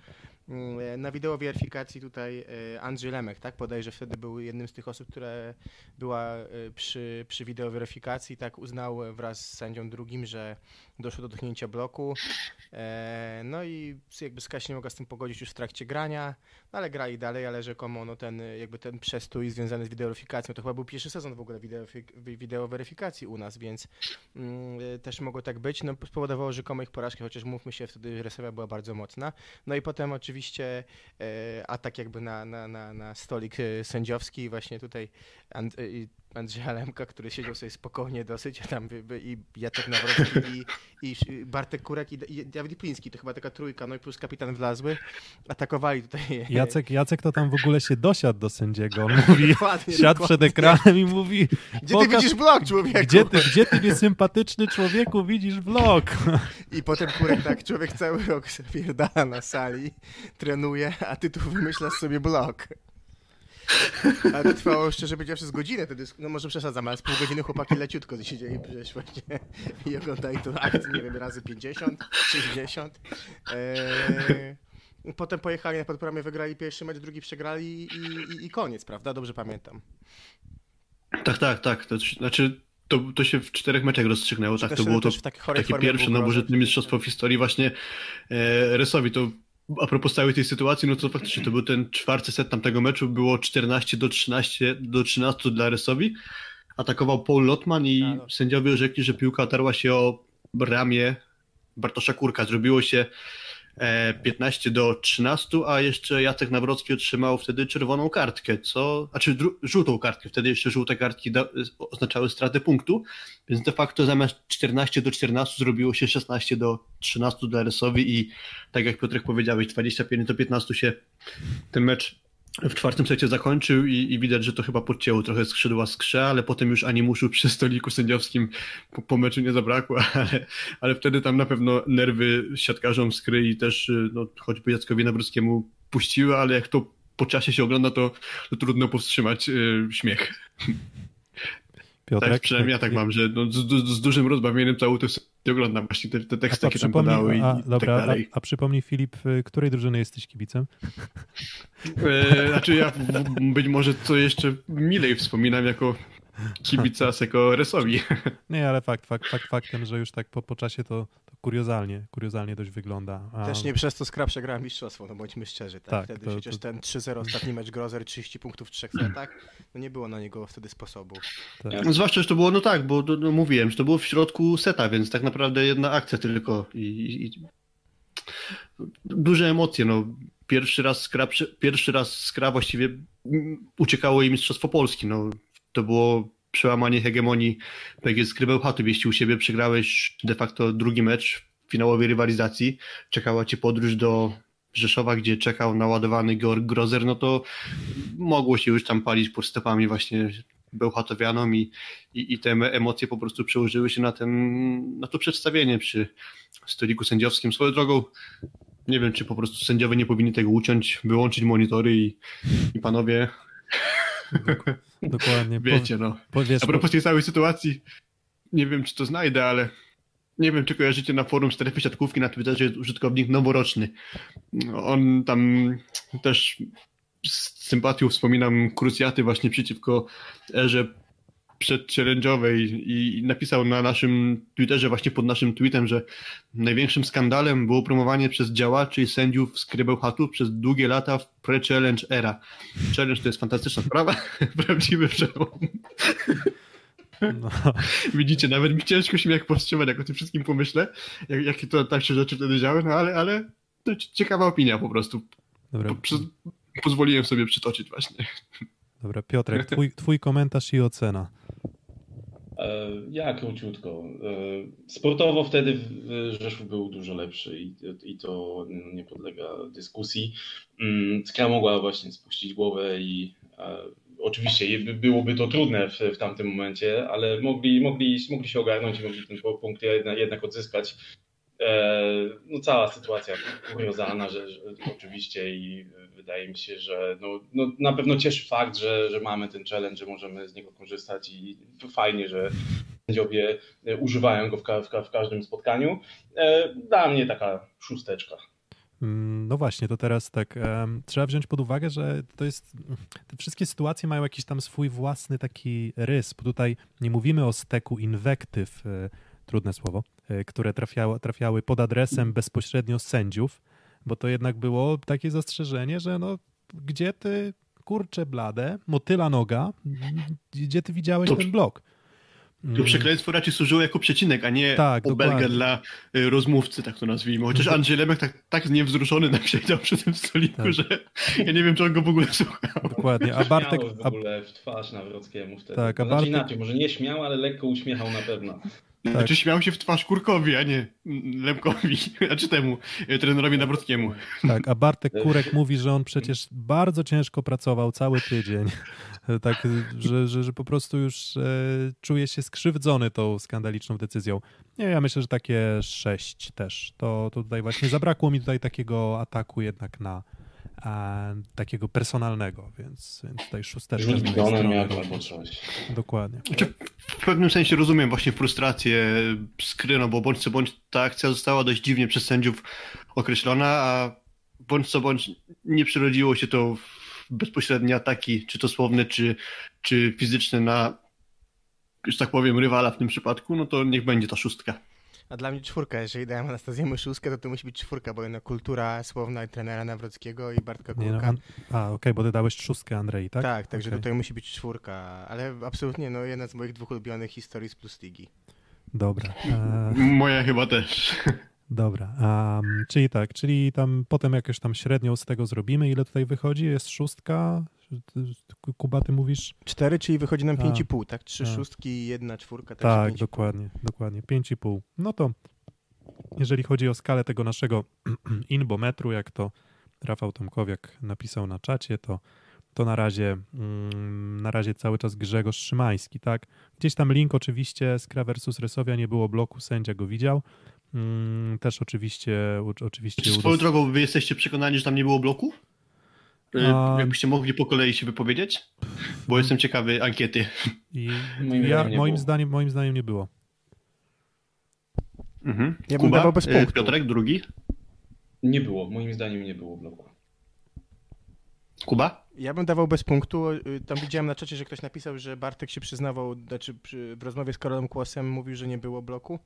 Mm, na wideo weryfikacji tutaj e, Andrzej Lemek, tak, podejrzę, wtedy był jednym z tych osób, które była e, przy, przy wideo weryfikacji, tak, uznał wraz z sędzią drugim, że doszło do dotknięcia bloku, e, no i jakby Skaś nie mogła z tym pogodzić już w trakcie grania, no ale grali dalej, ale rzekomo no ten, jakby ten przestój związany z wideoweryfikacją, to chyba był pierwszy sezon w ogóle wideo, wideo weryfikacji u nas, więc mm, też mogło tak być, no spowodowało rzekomo ich porażkę, chociaż mówmy się, wtedy Resowia była bardzo mocna, no i potem oczywiście e, atak jakby na, na, na, na stolik e, sędziowski, właśnie tutaj And, e, Andrzeja Lemka, który siedział sobie spokojnie dosyć, tam i Jacek Nawrocki i, i Bartek Kurek i, i Dawid Pliński, to chyba taka trójka, no i plus kapitan Wlazły, atakowali tutaj. Jacek, Jacek to tam w ogóle się dosiadł do sędziego, on mówi, dokładnie, siadł dokładnie. przed ekranem i mówi Gdzie ty widzisz vlog, człowieku? Gdzie ty, gdzie ty niesympatyczny człowieku widzisz vlog? I potem Kurek tak, człowiek cały rok sobie na sali, trenuje, a ty tu wymyślasz sobie blog. Ale to trwało szczerze powiedziawszy z godzinę wtedy, no może przesadzam, ale z pół godziny chłopaki leciutko siedzieli przecież właśnie i oglądali to akcję, nie wiem, razy 50, 60. Eee, potem pojechali na podpromie, wygrali pierwszy mecz, drugi przegrali i, i, i, koniec, prawda? Dobrze pamiętam. Tak, tak, tak. To znaczy to, to się w czterech meczach rozstrzygnęło, tak? To było to takie pierwsze nowożytne mistrzostwo w historii właśnie e, Resowi. To a propos całej tej sytuacji, no to faktycznie to był ten czwarty set tamtego meczu, było 14 do 13 do 13 dla Resowi. Atakował Paul Lotman i no. sędziowie rzekli, że piłka otarła się o ramię Bartosza Kurka. Zrobiło się 15 e, do 13, a jeszcze Jacek Nawrocki otrzymał wtedy czerwoną kartkę, co, znaczy żółtą kartkę, wtedy jeszcze żółte kartki oznaczały stratę punktu, więc de facto zamiast 14 do 14 zrobiło się 16 do 13 dla Resowi i tak jak Piotrek powiedziałeś, 25 do 15 się ten mecz w czwartym secie zakończył i, i, widać, że to chyba podcięło trochę skrzydła skrze, ale potem już animuszu przy stoliku sędziowskim po, po meczu nie zabrakło, ale, ale wtedy tam na pewno nerwy siatkarzom skry i też no, choćby Jackowi Nawrockiemu puściły, ale jak to po czasie się ogląda, to, to trudno powstrzymać yy, śmiech. Piotrek, tak, przynajmniej ja tak mam, że no, z, z, dużym rozbawieniem cały to oglądam właśnie te, te teksty, jakie tam podały i, a, i dobra, tak dalej. A, a przypomnij Filip, której drużyny jesteś kibicem? E, znaczy ja być może co jeszcze milej wspominam jako kibica Seko Resowi. Nie, ale fakt, fakt, fakt faktem, że już tak po, po czasie to, to kuriozalnie, kuriozalnie dość wygląda. A... Też nie przez to Skrap przegrała mistrzostwo, no bądźmy szczerzy, tak? tak wtedy to, przecież to... ten 3-0 ostatni mecz Grozer, 30 punktów w trzech setach, no nie było na niego wtedy sposobu. Tak. No, zwłaszcza, że to było, no tak, bo no, mówiłem, że to było w środku seta, więc tak naprawdę jedna akcja tylko i, i... duże emocje, no pierwszy raz Skra, pierwszy raz Skra właściwie uciekało jej Mistrzostwo Polski, no to było przełamanie hegemonii PGS Krybełchatu. Jeśli u siebie przegrałeś de facto drugi mecz w finałowej rywalizacji, czekała cię podróż do Rzeszowa, gdzie czekał naładowany Georg Grozer, no to mogło się już tam palić pod stopami właśnie Bełchatowianom i, i, i te emocje po prostu przełożyły się na, ten, na to przedstawienie przy stoliku sędziowskim. Swoją drogą nie wiem, czy po prostu sędziowie nie powinni tego uciąć, wyłączyć monitory i, i panowie Dokładnie. Wiecie, no. Powiesz, A propos tej całej sytuacji, nie wiem, czy to znajdę, ale nie wiem, czy kojarzycie na forum strefy siatkówki na Twitterze jest użytkownik noworoczny. On tam też z sympatią wspominam krucjaty właśnie przeciwko erze przedchallenge'owej i napisał na naszym Twitterze, właśnie pod naszym tweetem, że największym skandalem było promowanie przez działaczy i sędziów z Krybełchatów przez długie lata w pre-challenge era. Challenge to jest fantastyczna sprawa, prawdziwy przełom. No. Widzicie, nawet mi ciężko się jak powstrzymać, jak o tym wszystkim pomyślę, jak, jakie to tak się rzeczy wtedy działy, no ale, ale to ciekawa opinia po prostu. Dobra. Po, pozwoliłem sobie przytoczyć właśnie. Dobra, Piotrek, twój, twój komentarz i ocena. E, ja króciutko. E, sportowo wtedy Rzeszów był dużo lepszy i, i to nie podlega dyskusji. Mm, Skra mogła właśnie spuścić głowę i oczywiście byłoby to trudne w, w tamtym momencie, ale mogli, mogli, mogli się ogarnąć i mogli ten punkt jednak, jednak odzyskać. No, cała sytuacja kuriozalna, że, że, oczywiście i wydaje mi się, że no, no, na pewno cieszy fakt, że, że mamy ten challenge, że możemy z niego korzystać i fajnie, że sędziowie używają go w, ka w, każdym spotkaniu. E, dla mnie taka szósteczka. Mm, no właśnie, to teraz tak, trzeba wziąć pod uwagę, że to jest, te wszystkie sytuacje mają jakiś tam swój własny taki rys, bo tutaj nie mówimy o steku inwektyw, e, trudne słowo, e, które trafiały, trafiały pod adresem bezpośrednio sędziów, bo to jednak było takie zastrzeżenie, że no, gdzie ty, kurcze blade, motyla noga, gdzie ty widziałeś to, ten blok? To mm. przekleństwo raczej służyło jako przecinek, a nie tak, obelga dla y, rozmówcy, tak to nazwijmy. Chociaż mhm. Andrzej Lemek tak, tak niewzruszony nam siedział przy tym stoliku, tak. że ja nie wiem, czy on go w ogóle słuchał. Dokładnie, a Bartek... w ogóle w twarz Nawrockiemu wtedy. Tak, a znaczy Bartek... inaczej, może nie śmiał, ale lekko uśmiechał na pewno. Tak. Znaczy śmiał się w twarz Kurkowi, a nie Lemkowi, znaczy temu e, trenerowi Nabrockiemu. Tak, a Bartek Kurek mówi, że on przecież bardzo ciężko pracował cały tydzień. Tak, że, że, że po prostu już e, czuje się skrzywdzony tą skandaliczną decyzją. Nie, ja myślę, że takie sześć też. To, to tutaj właśnie zabrakło mi tutaj takiego ataku jednak na, takiego personalnego, więc, więc tutaj szósteczka. Rzut jak albo coś. Dokładnie. Znaczy, w pewnym sensie rozumiem właśnie frustrację skry, no bo bądź co bądź ta akcja została dość dziwnie przez sędziów określona, a bądź co bądź nie przerodziło się to w bezpośrednie ataki, czy to słowne, czy, czy fizyczne na, że tak powiem, rywala w tym przypadku, no to niech będzie ta szóstka. A dla mnie czwórka, jeżeli dałem Anastazjemu szóstkę, to to musi być czwórka, bo jednak kultura słowna i trenera Nawrockiego i Bartka Kulka. No, a, okej, okay, bo ty dałeś szóstkę Andrei, tak? Tak, także okay. tutaj musi być czwórka, ale absolutnie no, jedna z moich dwóch ulubionych historii z Plus Ligi. Dobra. E... Moja chyba też. Dobra, um, czyli tak, czyli tam potem jakieś tam średnią z tego zrobimy. Ile tutaj wychodzi? Jest szóstka? Kuba, ty mówisz? Cztery, czyli wychodzi nam pięć i pół, tak? Trzy a. szóstki, jedna czwórka. Tak, dokładnie, dokładnie. Pięć i pół. No to jeżeli chodzi o skalę tego naszego inbometru, jak to Rafał Tomkowiak napisał na czacie, to to na razie, mm, na razie cały czas Grzegorz Szymański, tak? Gdzieś tam link oczywiście Skra versus Resowia, nie było bloku, sędzia go widział. Mm, też oczywiście, oczywiście. Czy swoją drogą wy jesteście przekonani, że tam nie było bloku? A... Jakbyście mogli po kolei się wypowiedzieć? Bo jestem ciekawy ankiety. I ja, moim, zdaniem, moim zdaniem nie było. Mhm. Ja bym dawał bez e, punktu. Piotrek, drugi? Nie było, moim zdaniem nie było bloku. Kuba? Ja bym dawał bez punktu. Y, tam widziałem na czacie, że ktoś napisał, że Bartek się przyznawał, znaczy w rozmowie z Karolem Kłosem mówił, że nie było bloku.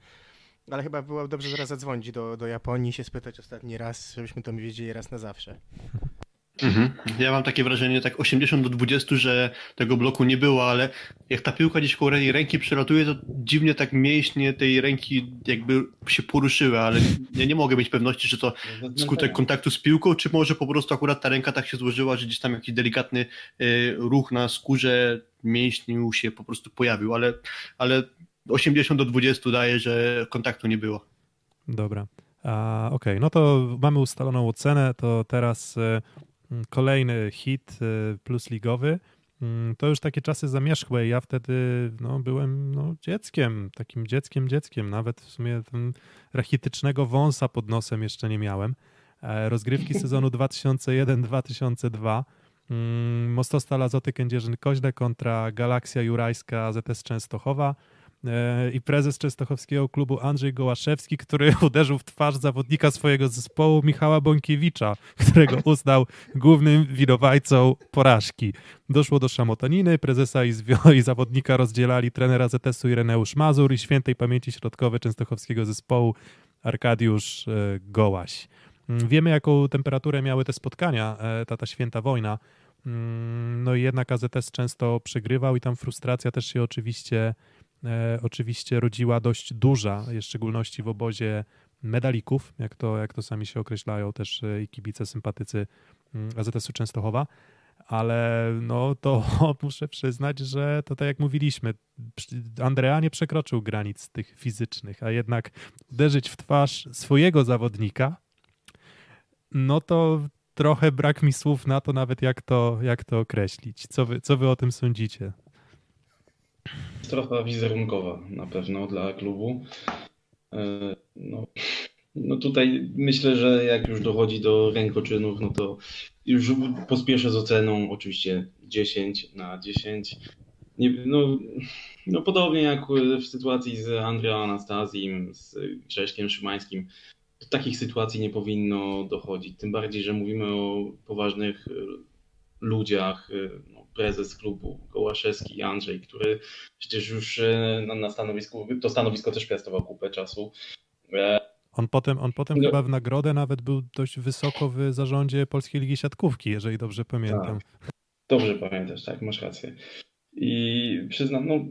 Ale chyba było dobrze zaraz zadzwonić do, do Japonii i się spytać ostatni raz, żebyśmy to wiedzieli raz na zawsze. Mhm. Ja mam takie wrażenie, tak 80 do 20, że tego bloku nie było, ale jak ta piłka gdzieś koło ręki przelatuje, to dziwnie tak mięśnie tej ręki jakby się poruszyły, ale ja nie mogę mieć pewności, czy to skutek kontaktu z piłką, czy może po prostu akurat ta ręka tak się złożyła, że gdzieś tam jakiś delikatny y, ruch na skórze mięśniu się po prostu pojawił, ale, ale 80 do 20 daje, że kontaktu nie było. Dobra. Okej, okay. no to mamy ustaloną ocenę, to teraz Mm, kolejny hit y, plus ligowy. Mm, to już takie czasy zamierzchłe. Ja wtedy no, byłem no, dzieckiem, takim dzieckiem, dzieckiem. Nawet w sumie rachitycznego wąsa pod nosem jeszcze nie miałem. E, rozgrywki sezonu 2001-2002. Mm, Mostostal Azoty Kędzierzyn-Koźle kontra Galaksja Jurajska ZS Częstochowa. E, i prezes Częstochowskiego klubu Andrzej Gołaszewski, który uderzył w twarz zawodnika swojego zespołu Michała Bąkiewicza, którego uznał głównym winowajcą porażki. Doszło do szamotaniny, prezesa i, i zawodnika rozdzielali trenera ZS-u Ireneusz Mazur i świętej pamięci środkowy Częstochowskiego zespołu Arkadiusz e, Gołaś. Mm, wiemy, jaką temperaturę miały te spotkania, e, ta, ta święta wojna. Mm, no i jednak AZS często przegrywał i tam frustracja też się oczywiście oczywiście rodziła dość duża, w szczególności w obozie medalików, jak to, jak to sami się określają też e, i kibice, sympatycy mm, AZS-u Częstochowa. Ale no to muszę przyznać, że to tak jak mówiliśmy, Andrea nie przekroczył granic tych fizycznych, a jednak uderzyć w twarz swojego zawodnika, no to trochę brak mi słów na to nawet jak to, jak to określić. Co wy, co wy o tym sądzicie? Strata wizerunkowa na pewno dla klubu. E, no, no tutaj myślę, że jak już dochodzi do rękoczynów, no to już pospieszę z oceną, oczywiście 10 na 10. Nie, no, no podobnie jak w sytuacji z Andrea Anastazim, z Grześkiem Szymańskim, do takich sytuacji nie powinno dochodzić. Tym bardziej, że mówimy o poważnych ludziach, no, prezes klubu Gołaszewski Andrzej, który przecież już e, na, stanowisku, to stanowisko też piastował kupę czasu. E, on potem, on potem no. chyba w nagrodę nawet był dość wysoko w zarządzie Polskiej Ligi Siatkówki, jeżeli dobrze pamiętam. Tak. Dobrze pamiętasz, tak, masz rację. I przyznam, no,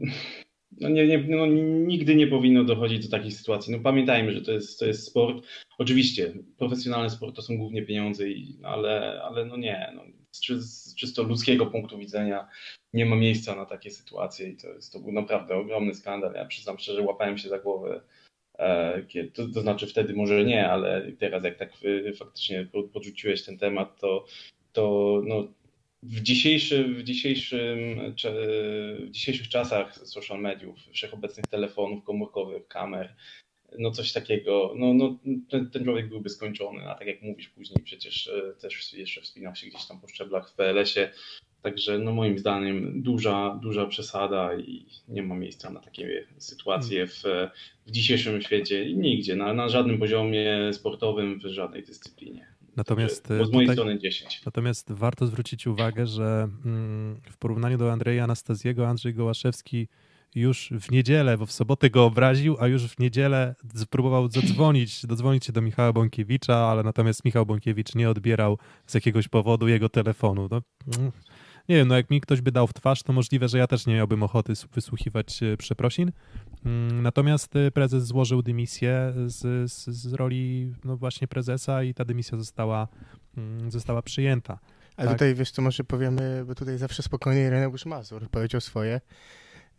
no, nie, nie, no, nigdy nie powinno dochodzić do takich sytuacji. No, pamiętajmy, że to jest, to jest sport. Oczywiście, profesjonalny sport to są głównie pieniądze, i, ale, ale no nie. No, z, z czysto ludzkiego punktu widzenia nie ma miejsca na takie sytuacje i to, jest, to był naprawdę ogromny skandal. Ja przyznam szczerze, łapałem się za głowę. E, to, to znaczy wtedy może nie, ale teraz jak tak faktycznie podrzuciłeś ten temat, to, to no, w, dzisiejszy, w, dzisiejszym, w dzisiejszych czasach social mediów, wszechobecnych telefonów komórkowych, kamer, no coś takiego, no, no ten, ten człowiek byłby skończony, a tak jak mówisz później przecież e, też jeszcze wspinał się gdzieś tam po szczeblach w PLS-ie, także no moim zdaniem duża, duża przesada i nie ma miejsca na takie sytuacje w, w dzisiejszym świecie i nigdzie, na, na żadnym poziomie sportowym, w żadnej dyscyplinie. Natomiast, z mojej tutaj, strony 10. Natomiast warto zwrócić uwagę, że mm, w porównaniu do Andrzeja Anastaziego, Andrzej Gołaszewski już w niedzielę, bo w sobotę go obraził, a już w niedzielę spróbował zadzwonić, dodzwonić się do Michała Bąkiewicza, ale natomiast Michał Bąkiewicz nie odbierał z jakiegoś powodu jego telefonu. No, mm, nie wiem, no jak mi ktoś by dał w twarz, to możliwe, że ja też nie miałbym ochoty wysłuchiwać e, przeprosin. Mm, natomiast e, prezes złożył dymisję z, z, z roli no właśnie prezesa i ta dymisja została, mm, została przyjęta. A tak? tutaj, wiesz co, może powiemy, bo tutaj zawsze spokojnie Reneusz Mazur powiedział swoje.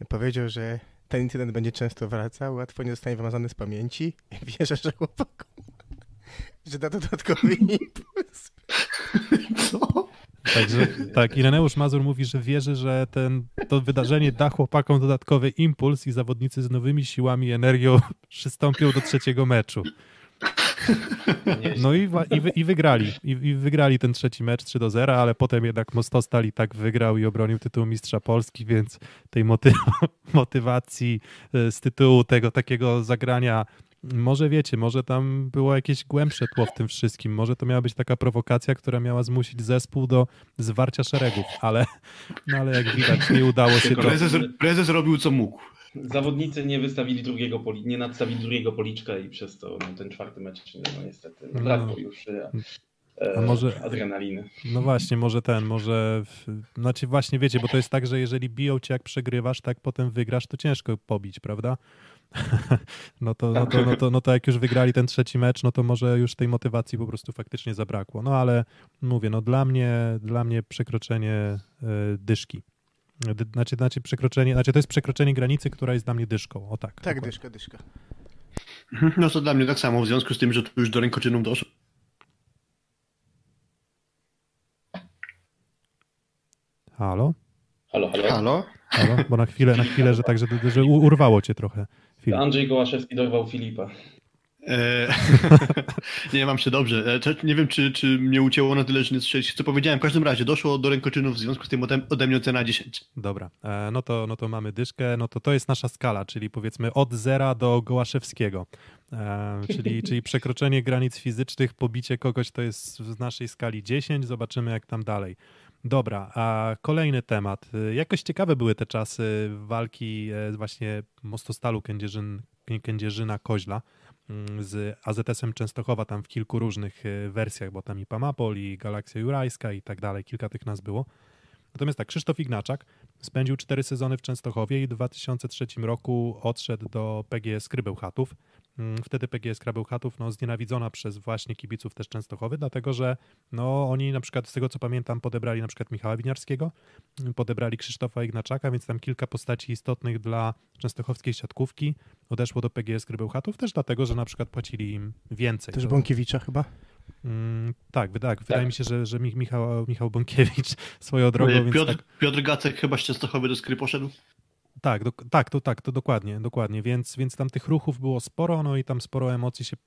Powiedział, że ten incydent będzie często wracał, łatwo nie zostanie wymazany z pamięci. Wierzę, że chłopakom, że da dodatkowy impuls. Co? Także tak, Ireneusz Mazur mówi, że wierzy, że ten, to wydarzenie da chłopakom dodatkowy impuls i zawodnicy z nowymi siłami i energią przystąpią do trzeciego meczu. No i, i, wy, i wygrali. I, I, wygrali ten trzeci mecz 3 do 0, ale potem jednak Mostostal i tak wygrał i obronił tytuł mistrza Polski, więc tej moty motywacji e, z tytułu tego takiego zagrania może wiecie, może tam było jakieś głębsze tło w tym wszystkim. Może to miała być taka prowokacja, która miała zmusić zespół do zwarcia szeregów, ale, no ale jak widać, nie udało się to. Prezes, prezes robił co mógł. Zawodnicy nie wystawili drugiego poli, nie nadstawili drugiego policzka i przez to no, ten czwarty mecz no, niestety no, brakło już e, a może, adrenaliny. No właśnie, może ten, może, znaczy właśnie wiecie, bo to jest tak, że jeżeli biją cię jak przegrywasz, tak potem wygrasz, to ciężko pobić, prawda? no, to, no, to, no, to, no to jak już wygrali ten trzeci mecz, no to może już tej motywacji po prostu faktycznie zabrakło. No ale mówię, no dla mnie, dla mnie przekroczenie y, dyszki. Znaczy, znaczy przekroczenie, znaczy to jest przekroczenie granicy, która jest dla mnie dyszką. O tak. Tak, dokładnie. dyszka, dyszka. No to dla mnie tak samo, w związku z tym, że tu już do rękoczynów doszło. Halo? Halo, halo. Halo? halo? Bo na chwilę, na chwilę, że tak, że, że urwało cię trochę. Filip. Andrzej Gołaszewski dorwał Filipa. E, nie, mam się dobrze. E, nie wiem, czy, czy mnie ucięło na tyle, że nie słyszeliście, co powiedziałem. W każdym razie doszło do rękoczynów, w związku z tym ode, mnie ocena 10. Dobra, e, no to, no to mamy dyszkę, no to to jest nasza skala, czyli powiedzmy od zera do Gołaszewskiego. Czyli, czyli przekroczenie granic fizycznych, pobicie kogoś to jest w naszej skali 10, zobaczymy jak tam dalej. Dobra, a kolejny temat. Jakoś ciekawe były te czasy walki właśnie Mostostalu Kędzierzyn, Kędzierzyna Koźla. Mm, z AZS-em Częstochowa tam w kilku różnych e, wersjach, bo tam i Pamapol, i Galaksja Jurajska i tak dalej, kilka tych nas było. Natomiast tak, Krzysztof Ignaczak spędził cztery sezony w Częstochowie i w 2003 roku odszedł do PGS Krybełchatów. Mm, wtedy PGS Krybełchatów no, znienawidzona przez właśnie kibiców też Częstochowy, dlatego że no, oni na przykład z tego co pamiętam podebrali na przykład Michała Winiarskiego, mm, podebrali Krzysztofa Ignaczaka, więc tam kilka postaci istotnych dla częstochowskiej siatkówki odeszło do PGS Krybełchatów też dlatego, że na przykład płacili im więcej. Też Bąkiewicza chyba? Mm, tak, tak, wydaje tak. mi się, że, że Michał, Michał Bąkiewicz swoją drogą. Piotr, więc tak... Piotr Gacek chyba z Częstochowy do Skry poszedł? Tak, do, tak, to tak, to dokładnie, dokładnie, więc, więc tam tych ruchów było sporo, no i tam sporo emocji się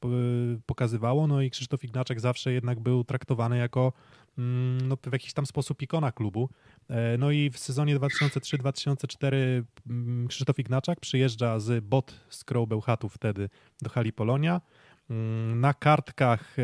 pokazywało, no i Krzysztof Ignaczek zawsze jednak był traktowany jako mm, no, w jakiś tam sposób ikona klubu. E, no i w sezonie 2003-2004 mm, Krzysztof Ignaczak przyjeżdża z bot z Bełchatu wtedy do hali Polonia. Mm, na kartkach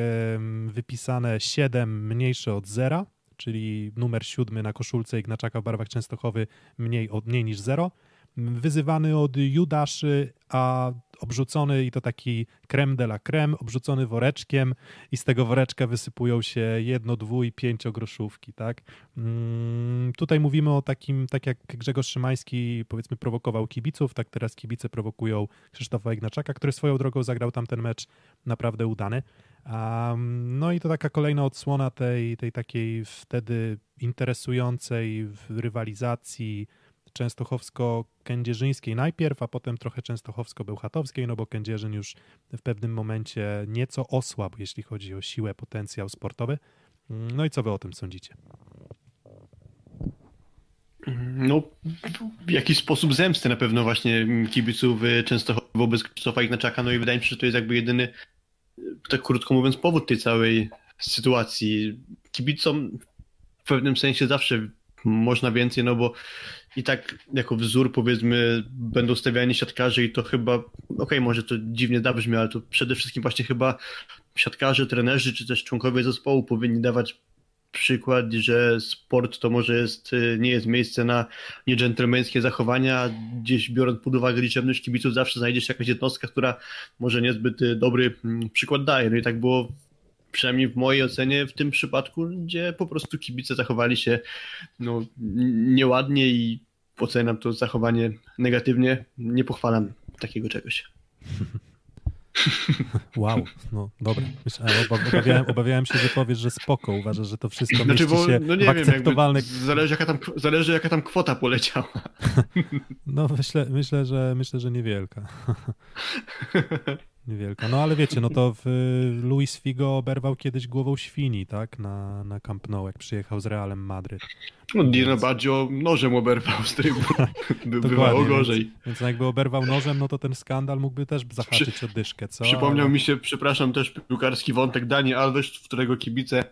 wypisane 7 mniejsze od zera, czyli numer 7 na koszulce Ignaczaka w barwach Częstochowy mniej, od, mniej niż 0 wyzywany od Judaszy, a obrzucony i to taki creme de la creme, obrzucony woreczkiem i z tego woreczka wysypują się jedno, dwu pięciogroszówki, tak? Mm, tutaj mówimy o takim, tak jak Grzegorz Szymański powiedzmy prowokował kibiców, tak teraz kibice prowokują Krzysztofa Ignaczaka, który swoją drogą zagrał tam ten mecz naprawdę udany. No i to taka kolejna odsłona tej, tej takiej wtedy interesującej rywalizacji częstochowsko-kędzierzyńskiej najpierw, a potem trochę częstochowsko-bełchatowskiej, no bo Kędzierzyn już w pewnym momencie nieco osłabł, jeśli chodzi o siłę, potencjał sportowy. No i co wy o tym sądzicie? No, w jakiś sposób zemsty na pewno właśnie kibiców Częstochowy wobec Krzysztofa Ignaczaka, no i wydaje mi się, że to jest jakby jedyny, tak krótko mówiąc, powód tej całej sytuacji. Kibicom w pewnym sensie zawsze można więcej, no bo i tak jako wzór powiedzmy będą stawiani siatkarze i to chyba, okej, okay, może to dziwnie zabrzmi, ale to przede wszystkim właśnie chyba siatkarze, trenerzy czy też członkowie zespołu powinni dawać przykład, że sport to może jest, nie jest miejsce na niedżentelmeńskie zachowania, gdzieś biorąc pod uwagę liczebność kibiców zawsze znajdzie się jakaś jednostka, która może niezbyt dobry mm, przykład daje. No i tak było przynajmniej w mojej ocenie w tym przypadku, gdzie po prostu kibice zachowali się no, nieładnie i oceniam to zachowanie negatywnie. Nie pochwalam takiego czegoś. Wow, no dobra. Obawiałem, obawiałem, się, że powiesz, że spoko, uważasz, że to wszystko znaczy, bo, się no nie w akceptowalnych... Wiem, zależy, jaka tam, zależy jaka tam kwota poleciała. No myślę, myślę, że, myślę, że niewielka. Niewielka. No ale wiecie, no to w, Luis Figo oberwał kiedyś głową świni, tak? Na, na Camp Nou, jak przyjechał z Realem Madryt. No Dino Baggio nożem oberwał z trybu. By, bywało gorzej. Więc, więc jakby oberwał nożem, no to ten skandal mógłby też zahaczyć o dyszkę, co? Przypomniał Ale- mi się, przepraszam, też piłkarski wątek Dani Alves, w którego kibice,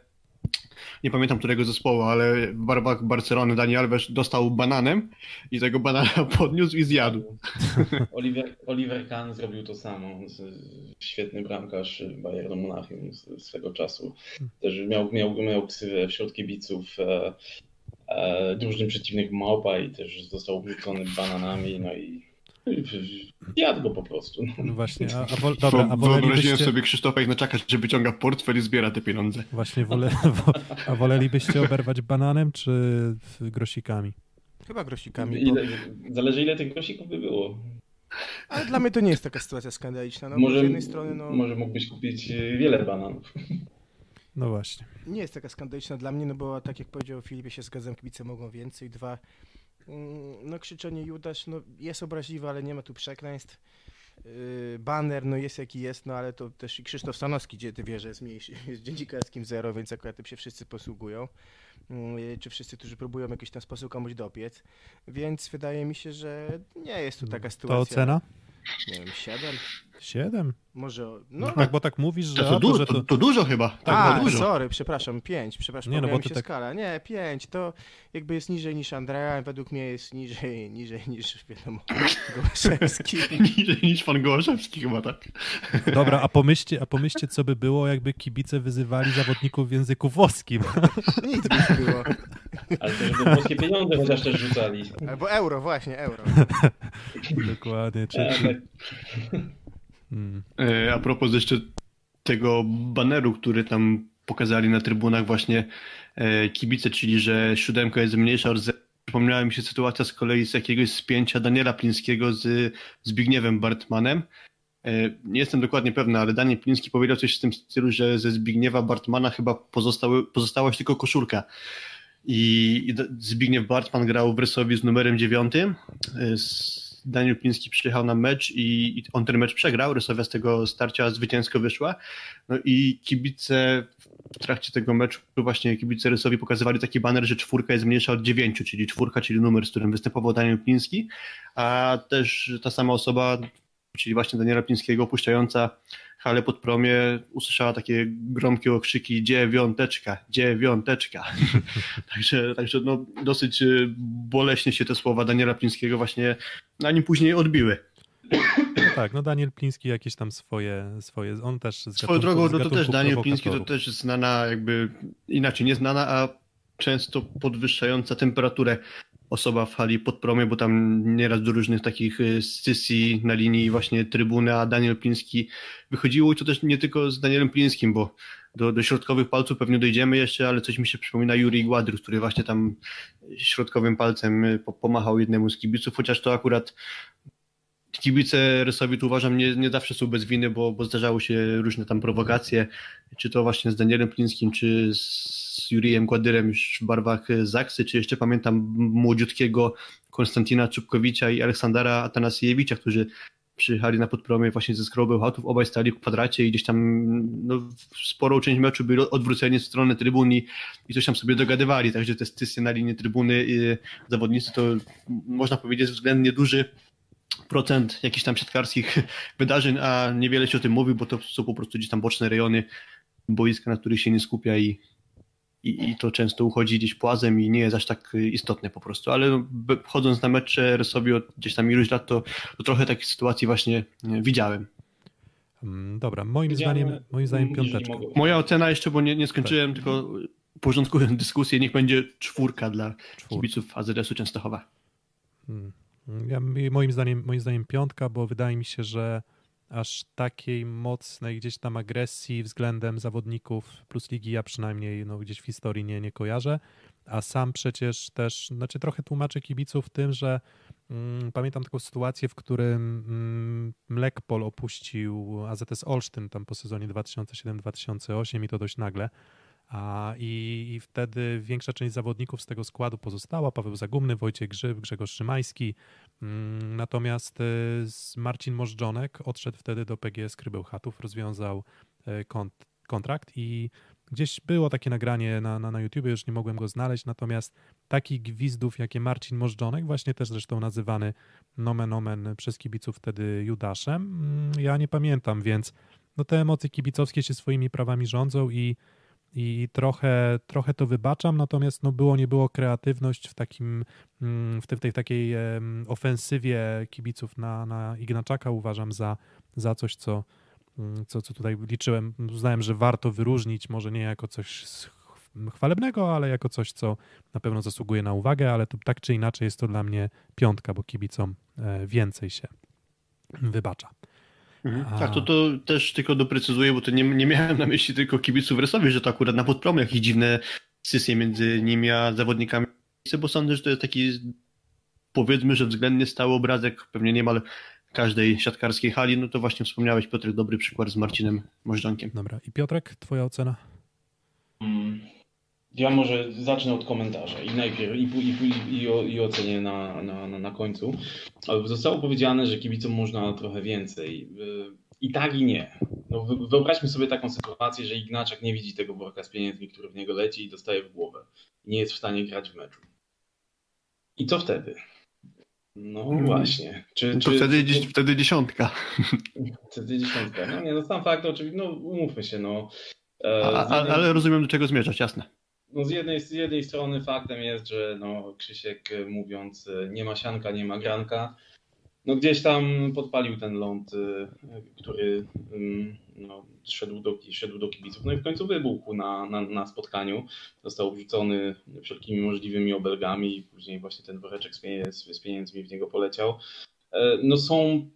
nie pamiętam którego zespołu, ale w barwach Barcelony Dani Alves dostał bananem i tego banana podniósł i zjadł. Oliver, Oliver Kahn zrobił to samo. Świetny bramkarz Bayernu Monachium swego czasu. Też miał, miał, miał ksywę wśród kibiców e, e, drużyn przeciwnych Małpa i też został rzucony bananami, no i jadł go po prostu. No właśnie, a, a, wo, dobra, a Wyobraziłem sobie Krzysztofa Ignaczaka, że wyciąga portfel i zbiera te pieniądze. właśnie wole, wo, a wolelibyście oberwać bananem czy grosikami? Chyba grosikami, bo... Ile, zależy ile tych grosików by było. ale dla mnie to nie jest taka sytuacja skandaliczna. No, bo może, z jednej strony no, może mógłbyś kupić e, wiele bananów. No właśnie. nie jest taka skandaliczna dla mnie, no bo tak jak powiedział Filip, ja się zgadzam, kibice mogą więcej. Dwa, no krzyczenie Judasz, no jest obraźliwe, ale nie ma tu przekleństw. Yy, Banner, no jest jaki jest, no ale to też i Krzysztof Stanowski, gdzie ty wiesz, że jest mniejszy, jest dziennikarskim zero, więc akurat tym się wszyscy posługują. Yy, Czy wszyscy, którzy próbują w jakiś tam sposób komuś dopiec. Więc wydaje mi się, że nie jest tu taka To sytuacja. ocena? Nie wiem, 7? Siedem. Może. No, No, tak, bo tak mówisz, że, To, to, to, du- że to, to... to dużo chyba. Tak, A, to dużo. sorry, przepraszam, 5, przepraszam, Nie, no no bo mi się tak- skala. Nie, 5, to jakby jest niżej niż Andrea, według mnie jest niżej, niżej niż, wiadomo, Gołaszewski. Niżej niż pan Gołaszewski chyba, tak? Dobra, a pomyślcie, a pomyślcie, co by było, jakby kibice wyzywali zawodników w języku włoskim. Nic by nie było. Ale to żeby włoskie pieniądze chociaż też rzucali. Albo euro, właśnie, euro. Dokładnie. Czy, czy, tak. mm. E, A propos jeszcze tego baneru, który tam pokazali na trybunach właśnie e, kibice, czyli że siódemka jest mniejsza od zera. Przypomniała mi się sytuacja z kolei z jakiegoś spięcia Daniela Plińskiego z Zbigniewem Bartmanem. E, Nie jestem dokładnie pewny, ale Daniel Pliński powiedział coś w tym stylu, że ze Zbigniewa Bartmana chyba pozostały, pozostała tylko koszulka. I Zbigniew Bartman grał w Rysowi z numerem dziewiątym. E, s- Daniel Pliński przyjechał na mecz i, on ten mecz przegrał. Rysowia z tego starcia zwycięsko wyszła. No i kibice w trakcie tego meczu, właśnie kibice Rysowi pokazywali taki baner, że czwórka jest mniejsza od dziewięciu, czyli czwórka, czyli numer, z którym występował Daniel Pliński, a też ta sama osoba, czyli właśnie Daniela Plińskiego, opuszczająca halę pod promie, usłyszała takie gromkie okrzyki dziewiąteczka, dziewiąteczka. także także no, dosyć y, boleśnie się te słowa Daniela Plińskiego właśnie na nim później odbiły. No tak, no Daniel Pliński jakieś tam swoje, swoje on też z Swoją drogą, no to też Daniel Pliński to też znana jakby, inaczej nie znana, a często podwyższająca temperaturę osoba w hali pod promie, bo tam nieraz do różnych takich y, scysji na linii właśnie trybuny, a Daniel Pliński wychodziło i to też nie tylko z Danielem Plińskim, bo do, do środkowych palców pewnie dojdziemy jeszcze, ale coś mi się przypomina Juri Gładry, który właśnie tam środkowym palcem y, po- pomachał jednemu z kibiców, chociaż to akurat kibice Rysowi tu uważam nie, nie zawsze są bez winy, bo, bo zdarzały się różne tam prowokacje, czy to właśnie z Danielem Plińskim, czy z Jurijem Gładyrem już w barwach Zaksy, czy jeszcze pamiętam młodziutkiego Konstantina Czubkowicza i Aleksandra Atanasiewicza, którzy przyjechali na podpromie właśnie ze Skrobeł Chatów, obaj stali w kwadracie i gdzieś tam no, sporą część meczu byli odwróceni w stronę trybun i, coś tam sobie dogadywali, także te stysy na linii trybuny i zawodnicy to można powiedzieć względnie duży procent jakichś tam siatkarskich wydarzeń, a niewiele się o tym mówi, bo to są po prostu gdzieś tam boczne rejony boiska, na których się nie skupia i, i, i to często uchodzi gdzieś płazem i nie jest aż tak istotne po prostu, ale no, chodząc na mecze Rysowi od gdzieś tam iluś lat, to, to trochę takich sytuacji właśnie e, widziałem. Mm, Dobra, moim Widziałem, zdaniem, moim zdaniem piąteczka. Moja ocena jeszcze, bo nie, nie skończyłem, tylko porządkując dyskusję, niech będzie czwórka dla Czwórka. kibiców AZS-u Częstochowa. Mm. Ja, moim, zdaniem, moim zdaniem piątka, bo wydaje mi się, że aż takiej mocnej gdzieś tam agresji względem zawodników plus ligi ja przynajmniej no, gdzieś w historii nie, nie kojarzę, a sam przecież też, znaczy trochę tłumaczę kibiców tym, że mm, pamiętam taką sytuację, w którym mm, Mlekpol opuścił AZS Olsztyn tam po sezonie 2007-2008 i to dość nagle, A, i, I wtedy większa część zawodników z tego składu pozostała. Paweł Zagumny, Wojciech Grzyb, Grzegorz Szymański. Mm, natomiast e, Marcin Możdżonek odszedł wtedy do PGS Krybełchatów, rozwiązał e, kont, kontrakt i gdzieś było takie nagranie na, na, na YouTube, już nie mogłem go znaleźć, natomiast takich gwizdów, jakie Marcin Możdżonek, właśnie też zresztą nazywany nomen omen przez kibiców wtedy Judaszem, mm, ja nie pamiętam, więc no te emocje kibicowskie się swoimi prawami rządzą i i trochę, trochę to wybaczam, natomiast no było, nie było kreatywność w takim, mm, w tej, tej takiej ofensywie kibiców na, na Ignaczaka uważam za, za coś, co, mm, co, co tutaj liczyłem. Uznałem, że warto wyróżnić, może nie jako coś chwalebnego, ale jako coś, co na pewno zasługuje na uwagę, ale to tak czy inaczej jest to dla mnie piątka, bo kibicom e, więcej się wybacza. Mhm. Tak, to, to też tylko doprecyzuję, bo to nie, nie miałem na myśli tylko kibiców Resowi, że to akurat na podpromu jakieś dziwne sesje między nimi a zawodnikami, bo sądzę, że to jest taki powiedzmy, że względnie stały obrazek pewnie niemal każdej siatkarskiej hali, no to właśnie wspomniałeś Piotrek, dobry przykład z Marcinem Możdżankiem. Dobra, i Piotrek, twoja ocena? Ja może zacznę od komentarza i najpierw i, i, i, i ocenię na, na, na, na końcu. Zostało powiedziane, że kibicom można trochę więcej. I tak i nie. No, wyobraźmy sobie taką sytuację, że Ignaczek nie widzi tego worka z pieniędzmi, który w niego leci i dostaje w głowę. Nie jest w stanie grać w meczu. I co wtedy? No hmm. właśnie. Czy, to czy, wtedy, czy, wtedy dziesiątka. Wtedy dziesiątka. No nie, no sam fakt, oczywiście, no umówmy się, no. E, a, a, ale rozumiem, do czego zmierzasz, jasne no z, jednej, z jednej strony faktem jest, że no, Krzysiek e, mówiąc e, nie ma sianka, nie ma granka, no gdzieś tam podpalił ten ląd, e, który mm, no, szedł, do, szedł do kibiców. No i w końcu wybuchł na, na, na spotkaniu. Został wrzucony wszelkimi możliwymi obelgami i później właśnie ten woreczek z, z pieniędzmi w niego poleciał. No są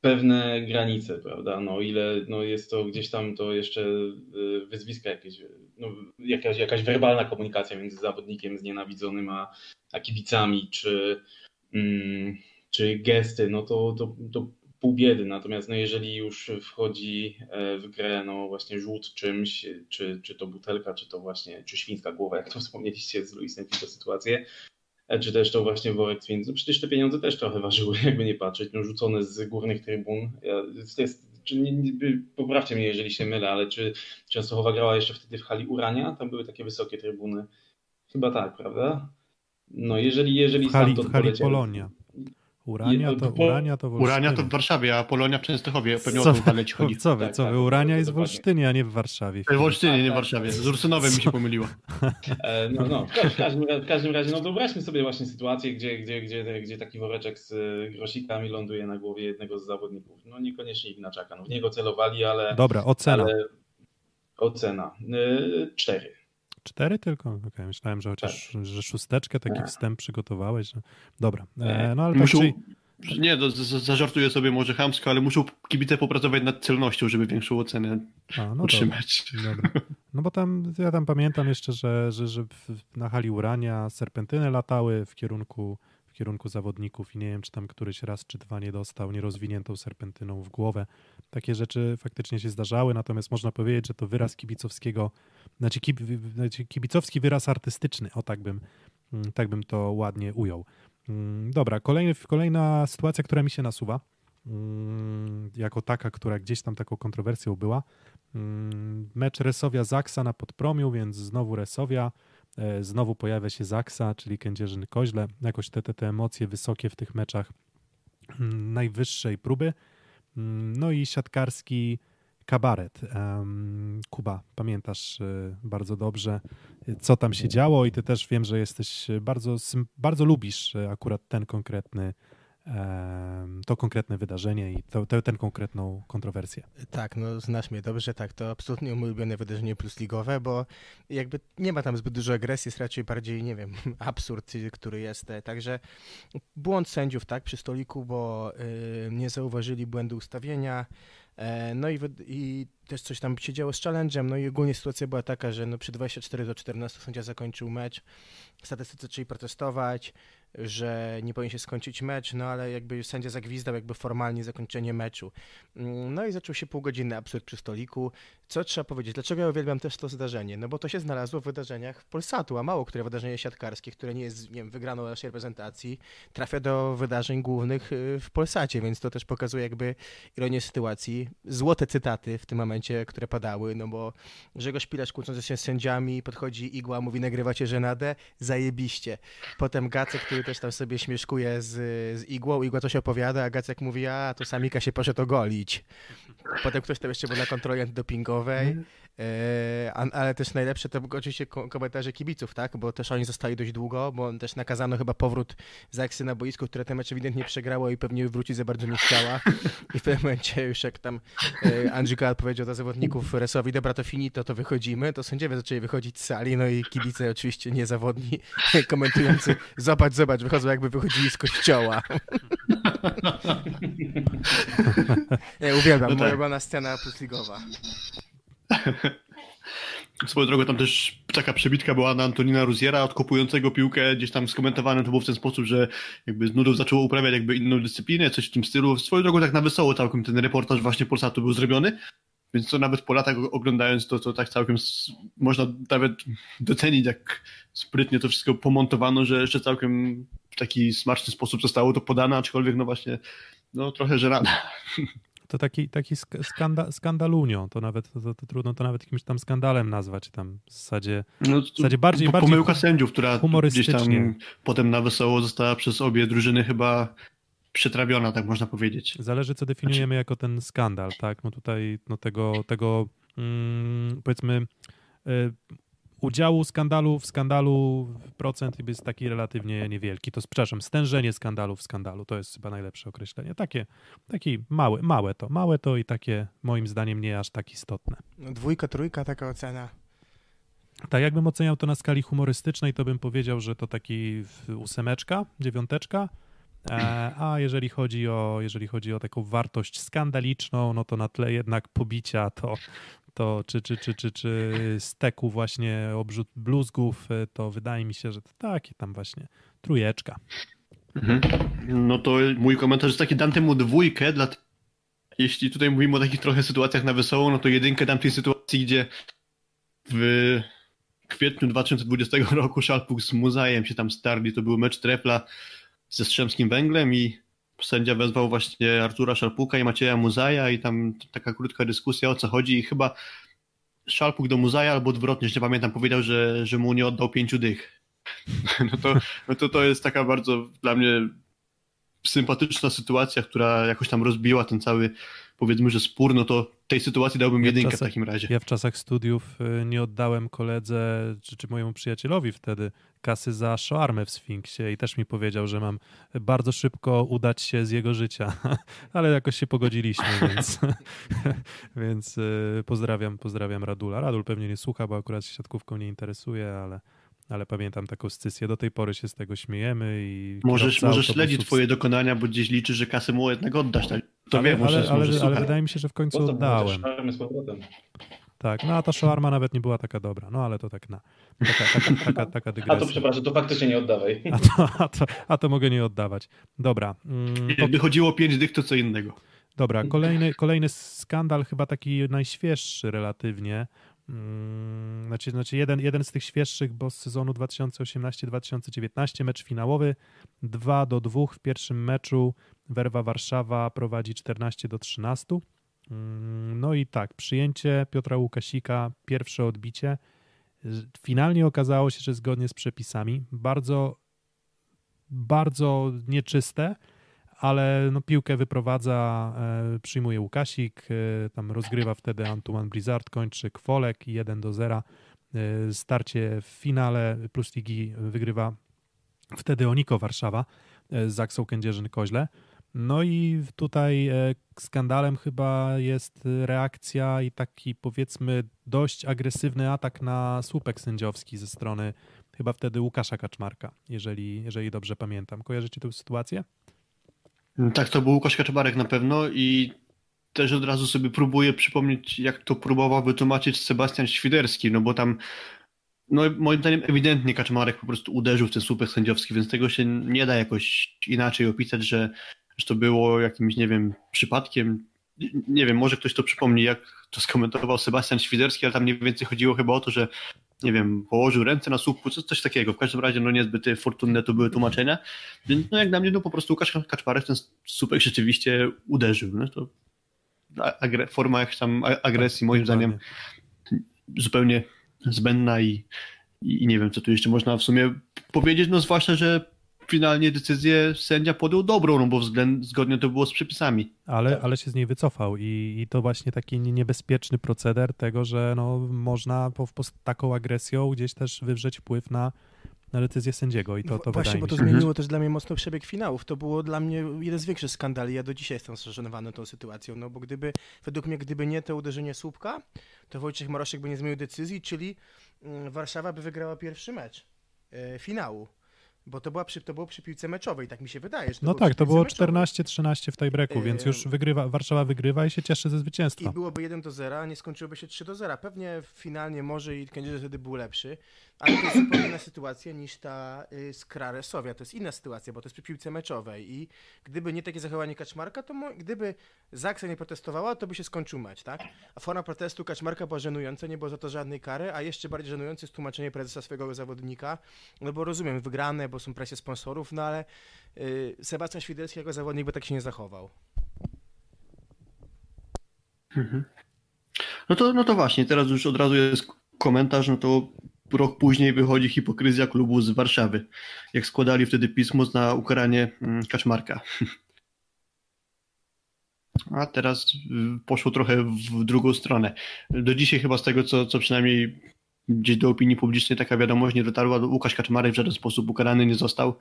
pewne granice, prawda? No ile no jest to gdzieś tam to jeszcze wyzwiska jakieś, no, jakaś, jakaś werbalna komunikacja między zawodnikiem znienawidzonym a, a kibicami, czy, mm, czy gesty, no to, to, to pół biedy. Natomiast no jeżeli już wchodzi e, w grę no właśnie rzut czymś, czy, czy to butelka, czy to właśnie, czy świńska głowa, jak to wspomnieliście z Luisem tę sytuację, E, czy też to właśnie worek z No przecież te pieniądze też trochę ważyły, jakby nie patrzeć, no rzucone z górnych trybun. To jest, czy nie, nie, poprawcie mnie, jeżeli się mylę, ale czy Częstochowa grała jeszcze wtedy w hali Urania? Tam były takie wysokie trybuny. Chyba tak, prawda? No jeżeli, jeżeli w hali, w hali Polonia. Urania to, po, Urania to w Urania to w Warszawie, a Polonia w Częstochowie. Pewnie co, o chodzi. Co wy, tak, co wy? Tak, Urania jest w Olsztynie, a nie w Warszawie. W Olsztynie, nie w Warszawie. Z Ursynowem mi się pomyliło. E, no, no, w każdym, w każdym razie, no wyobraźmy sobie właśnie sytuację, gdzie, gdzie, gdzie, gdzie taki woreczek z e, grosikami ląduje na głowie jednego z zawodników. No niekoniecznie Ignaczaka. No, w niego celowali, ale... Dobra, ocena. Ale ocena. E, cztery. Cztery tylko? Okay, myślałem, że chociaż tak. że szósteczkę, taki wstęp przygotowałeś. Że... Dobra, e, no ale tak Muszą... czy... Nie, to zażartuję sobie może chamsko, ale muszą kibice popracować nad celnością, żeby większą ocenę A, no utrzymać. Dobra, dobra. No bo tam, ja tam pamiętam jeszcze, że, że, że na hali Urania serpentyny latały w kierunku kierunku zawodników i nie wiem, czy tam któryś raz czy dwa nie dostał nierozwiniętą serpentyną w głowę. Takie rzeczy faktycznie się zdarzały, natomiast można powiedzieć, że to wyraz kibicowskiego, znaczy, kib, znaczy kibicowski wyraz artystyczny, o tak bym, mm, tak bym to ładnie ujął. Mm, dobra, kolejny, kolejna sytuacja, która mi się nasuwa, mm, jako taka, która gdzieś tam taką kontrowersją była. Mecz Resowia-Zaksa na Podpromiu, więc znowu Resowia znowu pojawia się Zaksa, czyli Kędzierzyn-Koźle. Jakoś te, te, te emocje wysokie w tych meczach mm, najwyższej próby. Mm, no i siatkarski kabaret. Kuba, pamiętasz e, bardzo dobrze, co tam się działo i ty też wiem, że jesteś bardzo, bardzo lubisz e, akurat ten konkretny to konkretne wydarzenie i to, tę konkretną kontrowersję. Tak, no znasz mnie dobrze, tak, to absolutnie mój ulubione wydarzenie plusligowe, bo jakby nie ma tam zbyt dużo agresji, jest raczej bardziej, nie wiem, absurd, który jest, e, także błąd sędziów, tak, przy stoliku, bo y, nie zauważyli błędu ustawienia, E, no i, i też coś tam się działo z challenge'em, no i ogólnie sytuacja była taka, że no przy 24 do 14 sędzia zakończył mecz, statystycy zaczęli protestować, że nie powinien się skończyć mecz, no ale jakby sędzia zagwizdał jakby formalnie zakończenie meczu. Mm, no i zaczął się półgodzinny absurd przy stoliku. Co trzeba powiedzieć? Dlaczego ja uwielbiam też to zdarzenie? No bo to się znalazło w wydarzeniach Polsatu, a mało które wydarzenie siatkarskie, które nie jest, nie wiem, wygraną naszej reprezentacji, trafia do wydarzeń głównych y, w Polsacie, więc to też pokazuje jakby ironię sytuacji. Złote cytaty w tym momencie, które padały, no bo Grzegorz Pilarz kłócący się z sędziami, podchodzi Igła, mówi nagrywacie żenadę, zajebiście. Potem Gacek, który też tam sobie śmieszkuje z, z Igłą, Igła coś opowiada, a Gacek mówi, a to Samika się poszedł ogolić. Potem ktoś tam jeszcze był na kontroli antydopingowej, e, ale też najlepsze to oczywiście komentarze kibiców, tak, bo też oni zostali dość długo, bo też nakazano chyba powrót Zaksy na boisku, które ten mecz ewidentnie przegrało i pewnie wrócić za bardzo nie chciała. I w tym momencie już jak tam e, Andrzej powiedział do zawodników Resowi, dobra to finito, to wychodzimy, to sędziowie zaczęli wychodzić z sali, no i kibice oczywiście niezawodni komentujący, zobacz, zobacz, wychodzą jakby wychodzili z kościoła. ja uwielbiam, no tak. moja scena plusligowa. Swoją drogą tam też taka przebitka była na Antonina Ruziera, odkopującego piłkę, gdzieś tam skomentowane to było w ten sposób, że jakby z nudów zaczęło uprawiać jakby inną dyscyplinę, coś w tym stylu. Swoją drogą tak na wesoło całkiem ten reportaż właśnie Polsatu był zrobiony, więc to nawet po latach oglądając to, to tak całkiem można nawet docenić, jak sprytnie to wszystko pomontowano, że jeszcze całkiem w taki smaczny sposób zostało to podane, aczkolwiek no właśnie, no trochę żerada. To taki, taki skanda, skandalunio, to nawet to, to, trudno to nawet jakimś tam skandalem nazwać tam w zasadzie, no, w zasadzie bardziej, bardziej pomyłka sędziów, która gdzieś tam potem na wesoło została przez obie drużyny chyba przetrawiona, tak można powiedzieć. Zależy, co definiujemy znaczy... jako ten skandal, tak? No tutaj no tego, tego mm, powiedzmy y, udziału skandalu w skandalu procent jest taki relatywnie niewielki. To, przepraszam, stężenie skandalu w skandalu, to jest chyba najlepsze określenie. Takie, taki małe, małe to, małe to i takie moim zdaniem nie aż tak istotne. No, dwójka, trójka, taka ocena. Tak, jakbym oceniał to na skali humorystycznej, to bym powiedział, że to taki ósemeczka, dziewiąteczka, E, a jeżeli chodzi, o, jeżeli chodzi o taką wartość skandaliczną, no to na tle jednak pobicia to, to czy, czy, czy, czy, czy steku właśnie obrzut bluzgów, e, to wydaje mi się, że to takie tam właśnie trujeczka. Mhm. No to mój komentarz jest taki, dam temu dwójkę, dla... jeśli tutaj mówimy o takich trochę sytuacjach na wesoło, no to jedynkę dam tej sytuacji, gdzie w kwietniu 2020 roku Szalpuk z Muzajem się tam starli, to był mecz trefla ze Strzemskim Węglem i sędzia wezwał właśnie Artura Szalpuka i Macieja Muzaja i tam taka krótka dyskusja o co chodzi i chyba Szalpuk do Muzaja albo odwrotnie, nie pamiętam, powiedział, że, że mu nie oddał pięciu dych. No to, no to to jest taka bardzo dla mnie sympatyczna sytuacja, która jakoś tam rozbiła ten cały powiedzmy, że spór, no to tej sytuacji dałbym ja jedynkę w, czasach, w takim razie. Ja w czasach studiów y, nie oddałem koledze, czy, czy mojemu przyjacielowi wtedy kasy za szarmę w Sfinksie i też mi powiedział, że mam bardzo szybko udać się z jego życia, ale jakoś się pogodziliśmy, więc, więc y, pozdrawiam, pozdrawiam Radula. Radul pewnie nie słucha, bo akurat się siatkówką nie interesuje, ale ale pamiętam taką scysję, do tej pory się z tego śmiejemy i... Możesz, możesz śledzić twoje dokonania, bo gdzieś liczysz, że kasę mu jednak oddasz, tak? To ale, wiem, ale, ale, ale, ale wydaje mi się, że w końcu oddałem. Tak, no a ta shawarma nawet nie była taka dobra, no ale to tak na. Taka, taka, taka, taka dygresja. A to przepraszam, to faktycznie nie oddawaj. A to, a to, a to mogę nie oddawać. Dobra. Mm, Jakby chodziło o pięć dych, to co innego. Dobra, kolejny, kolejny skandal, chyba taki najświeższy relatywnie, Mm, znaczy, znaczy jeden, jeden z tych świeższych, bo z sezonu 2018-2019, mecz finałowy 2 do 2 w pierwszym meczu Werwa Warszawa prowadzi 14 do 13. Mm, no i tak, przyjęcie Piotra Łukasika, pierwsze odbicie. Finalnie okazało się, że zgodnie z przepisami, bardzo, bardzo nieczyste, ale no, piłkę wyprowadza, e, przyjmuje Łukasik, e, tam rozgrywa wtedy Antoine Blizzard, kończy Kwolek 1 do 0. E, starcie w finale Plus Ligi wygrywa wtedy Oniko Warszawa z Zaksą Kędzierzyn-Koźle. No i tutaj skandalem chyba jest reakcja i taki powiedzmy dość agresywny atak na słupek sędziowski ze strony chyba wtedy Łukasza Kaczmarka, jeżeli, jeżeli dobrze pamiętam. Kojarzycie tę sytuację? Tak, to był Łukasz Kaczmarek na pewno i też od razu sobie próbuję przypomnieć, jak to próbował wytłumaczyć Sebastian Świderski, no bo tam no moim zdaniem ewidentnie Kaczmarek po prostu uderzył w ten słupek sędziowski, więc tego się nie da jakoś inaczej opisać, że, że to było jakimś, nie wiem, przypadkiem. Nie wiem, może ktoś to przypomni, jak to skomentował Sebastian Świderski, ale tam mniej więcej chodziło chyba o to, że nie wiem, położył ręce na słupku, coś, coś takiego. W każdym razie no niezbyt fortunne to były tłumaczenia. Więc no jak dla mnie no po prostu Łukasz Kaczmarek ten słupek rzeczywiście uderzył. No to agre, forma jakaś tam agresji moim zdaniem zupełnie zbędna i, i, nie wiem, co tu jeszcze można w sumie powiedzieć, no zwłaszcza, że finalnie decyzję sędzia podjął dobrą, no bo względ, zgodnie to było z przepisami. Ale, ale się z niej wycofał i, i to właśnie taki niebezpieczny proceder tego, że no, można po, po taką agresją gdzieś też wywrzeć wpływ na, na decyzję sędziego i to, to Właśnie, bo to się. zmieniło mhm. też dla mnie mocno przebieg finałów. To było dla mnie jeden z większych skandali. Ja do dzisiaj jestem zaszanowany tą sytuacją, no bo gdyby, według mnie, gdyby nie to uderzenie słupka, to Wojciech Maroszek by nie zmienił decyzji, czyli mm, Warszawa by wygrała pierwszy mecz e, finału. Bo to, była przy, to było przy piłce meczowej, tak mi się wydaje. no tak, to było 14-13 w tiebreaku, więc już wygrywa, Warszawa wygrywa i się cieszy ze zwycięstwa. I byłoby 1 do 0, a nie skończyłoby się 3 do 0. Pewnie finalnie może i kandydat wtedy był lepszy, ale to jest zupełnie inna sytuacja niż ta y, z Kraresowia. To jest inna sytuacja, bo to jest przy piłce meczowej i gdyby nie takie zachowanie Kaczmarka, to gdyby Zaksa nie protestowała, to by się skończył mecz, tak? A forma protestu Kaczmarka była żenująca, nie było za to żadnej kary, a jeszcze bardziej żenujące jest tłumaczenie prezesa swojego zawodnika, no bo rozumiem, wygrane, bo są presje sponsorów, no ale y, Sebastian Świderski jako zawodnik by tak się nie zachował. Mhm. No to, no to właśnie, teraz już od razu jest komentarz, no to rok później wychodzi hipokryzja klubu z Warszawy, jak składali wtedy pismo na ukaranie mm, Kaczmarka. A teraz poszło trochę w drugą stronę. Do dzisiaj chyba z tego, co, co przynajmniej gdzieś do opinii publicznej taka wiadomość nie dotarła, Łukasz Kaczmarek w żaden sposób ukarany nie został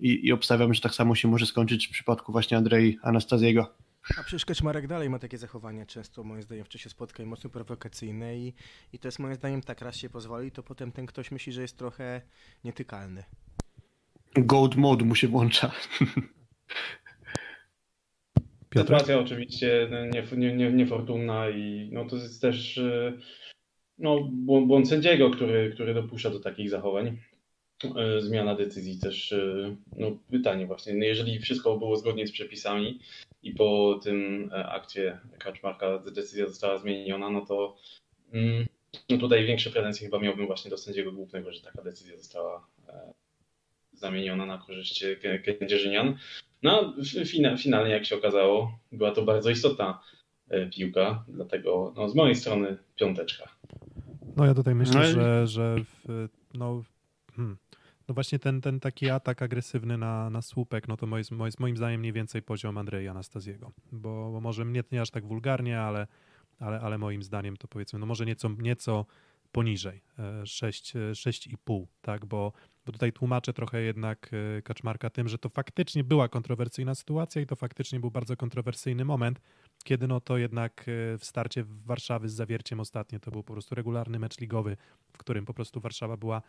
i, i obstawiam, że tak samo się może skończyć w przypadku właśnie Andrei Anastazjego. A przecież Kaczmarek dalej ma takie zachowania często, moim zdaniem, w czasie spotkań mocno prowokacyjne i, i to jest moim zdaniem tak raz się pozwoli, to potem ten ktoś myśli, że jest trochę nietykalny. Gold mode mu się włącza. Sytuacja oczywiście niefortunna nie, nie, nie i no to jest też y, no, błąd sędziego, który, który dopuszcza do takich zachowań. Y, zmiana decyzji też, y, no pytanie właśnie, no, jeżeli wszystko było zgodnie z przepisami i po tym e, akcie Kaczmarka decyzja została zmieniona, no to mm, no tutaj większe pretensje chyba miałbym właśnie do sędziego głównego, że taka decyzja została e, zamieniona na korzyść Kędzierzynian. No, finalnie, jak się okazało, była to bardzo istotna e, piłka, dlatego no, z mojej strony piąteczka. No ja tutaj myślę, no że, że w, no, hmm, no właśnie ten, ten taki atak agresywny na, na słupek, no to moim, moim zdaniem mniej więcej poziom Andrzeja Anastazjego, bo, bo może nie, nie aż tak wulgarnie, ale, ale, ale moim zdaniem to powiedzmy, no może nieco, nieco poniżej, 6,5, e, tak, bo, bo tutaj tłumaczę trochę jednak e, Kaczmarka tym, że to faktycznie była kontrowersyjna sytuacja i to faktycznie był bardzo kontrowersyjny moment, kiedy no to jednak e, w starcie Warszawy z Zawierciem ostatnie to był po prostu regularny mecz ligowy, w którym po prostu Warszawa była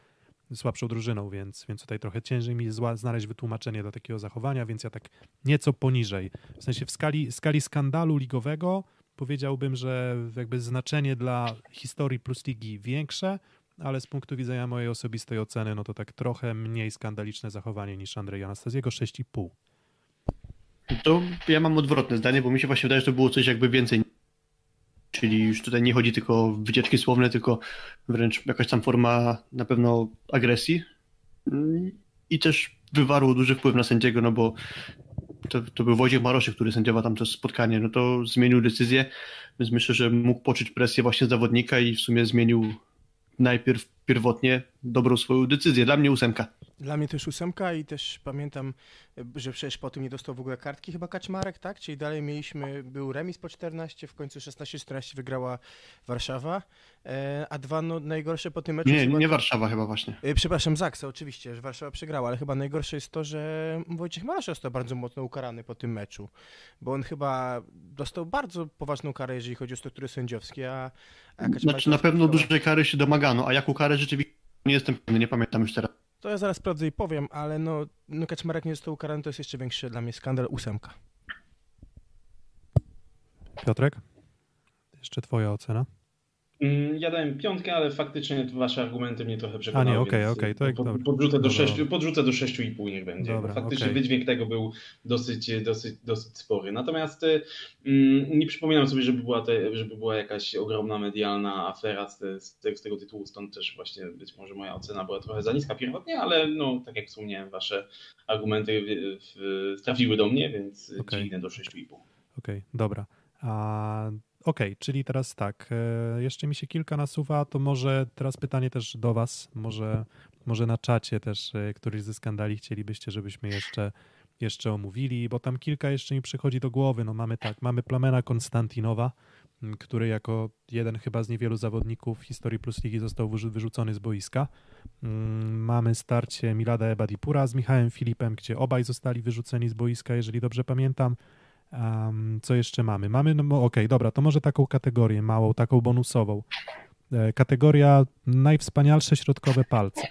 słabszą drużyną, więc, więc tutaj trochę ciężej mi znaleźć wytłumaczenie dla takiego zachowania, więc ja tak nieco poniżej. W sensie w skali, skali skandalu ligowego powiedziałbym, że jakby znaczenie dla historii plus ligi większe, ale z punktu widzenia mojej osobistej oceny, no to tak trochę mniej skandaliczne zachowanie niż Andrzej Anastazjego, 6,5. To ja mam odwrotne zdanie, bo mi się właśnie wydaje, że to było coś jakby więcej. Czyli już tutaj nie chodzi tylko o wycieczki słowne, tylko wręcz jakaś tam forma na pewno agresji. I też wywarło duży wpływ na sędziego, no bo to, to był Wojciech Maroszek, który sędziował tam to spotkanie, no to zmienił decyzję, więc myślę, że mógł poczuć presję właśnie zawodnika i w sumie zmienił najpierw pierwotnie dobrą swoją decyzję. Dla mnie ósemka. Dla mnie też ósemka i też pamiętam, że przecież po tym nie dostał w ogóle kartki chyba Kaczmarek, tak? Czyli dalej mieliśmy, był remis po 14, w końcu 16-14 wygrała Warszawa, e, a dwa no, najgorsze po tym meczu... Nie, nie Warszawa chyba właśnie. E, przepraszam, Zaksa oczywiście, że Warszawa przegrała, ale chyba najgorsze jest to, że Wojciech Marasz został bardzo mocno ukarany po tym meczu, bo on chyba dostał bardzo poważną karę, jeżeli chodzi o struktury sędziowskie, a, a Kaczmarek... Znaczy na pewno dużej kary się domagano, a jaką karę rzeczywiście nie jestem pewny, nie pamiętam już teraz. To ja zaraz sprawdzę i powiem, ale no, no Kaczmarek nie został ukarany, to jest jeszcze większy dla mnie skandal ósemka. Piotrek? Jeszcze twoja ocena. Mm, Ja dałem piątkę, ale faktycznie wasze argumenty mnie trochę przekonały. A nie, okej, więc, okej, to jak- pod, podrzucę, do sześciu, podrzucę do 6,5 niech będzie. Dobra, faktycznie okej. wydźwięk tego był dosyć, dosyć, dosyć spory. Natomiast y, mm, nie przypominam sobie, żeby była, te, żeby była jakaś ogromna medialna afera z, te, z, te, z tego tytułu, stąd też właśnie być może moja ocena była trochę za niska pierwotnie, ale no, tak jak wspomniałem, wasze argumenty w, w, trafiły do mnie, więc okay. dźwignę do 6,5. Okej, dobra. A, Okej, czyli teraz tak, e, jeszcze mi się kilka nasuwa, to może teraz pytanie też do was, może, może na czacie też e, któryś ze skandali chcielibyście, żebyśmy jeszcze, jeszcze omówili, bo tam kilka jeszcze mi przychodzi do głowy, no mamy tak, mamy Plamena Konstantinowa, który jako jeden chyba z niewielu zawodników historii Plus Ligi został wyrzu- wyrzucony z boiska. Mamy starcie Milada Ebadipura z Michałem Filipem, gdzie obaj zostali wyrzuceni z boiska, jeżeli dobrze pamiętam. Um, co jeszcze mamy? Mamy, no okej, dobra, to może taką kategorię małą, taką bonusową. E, kategoria najwspanialsze środkowe palce.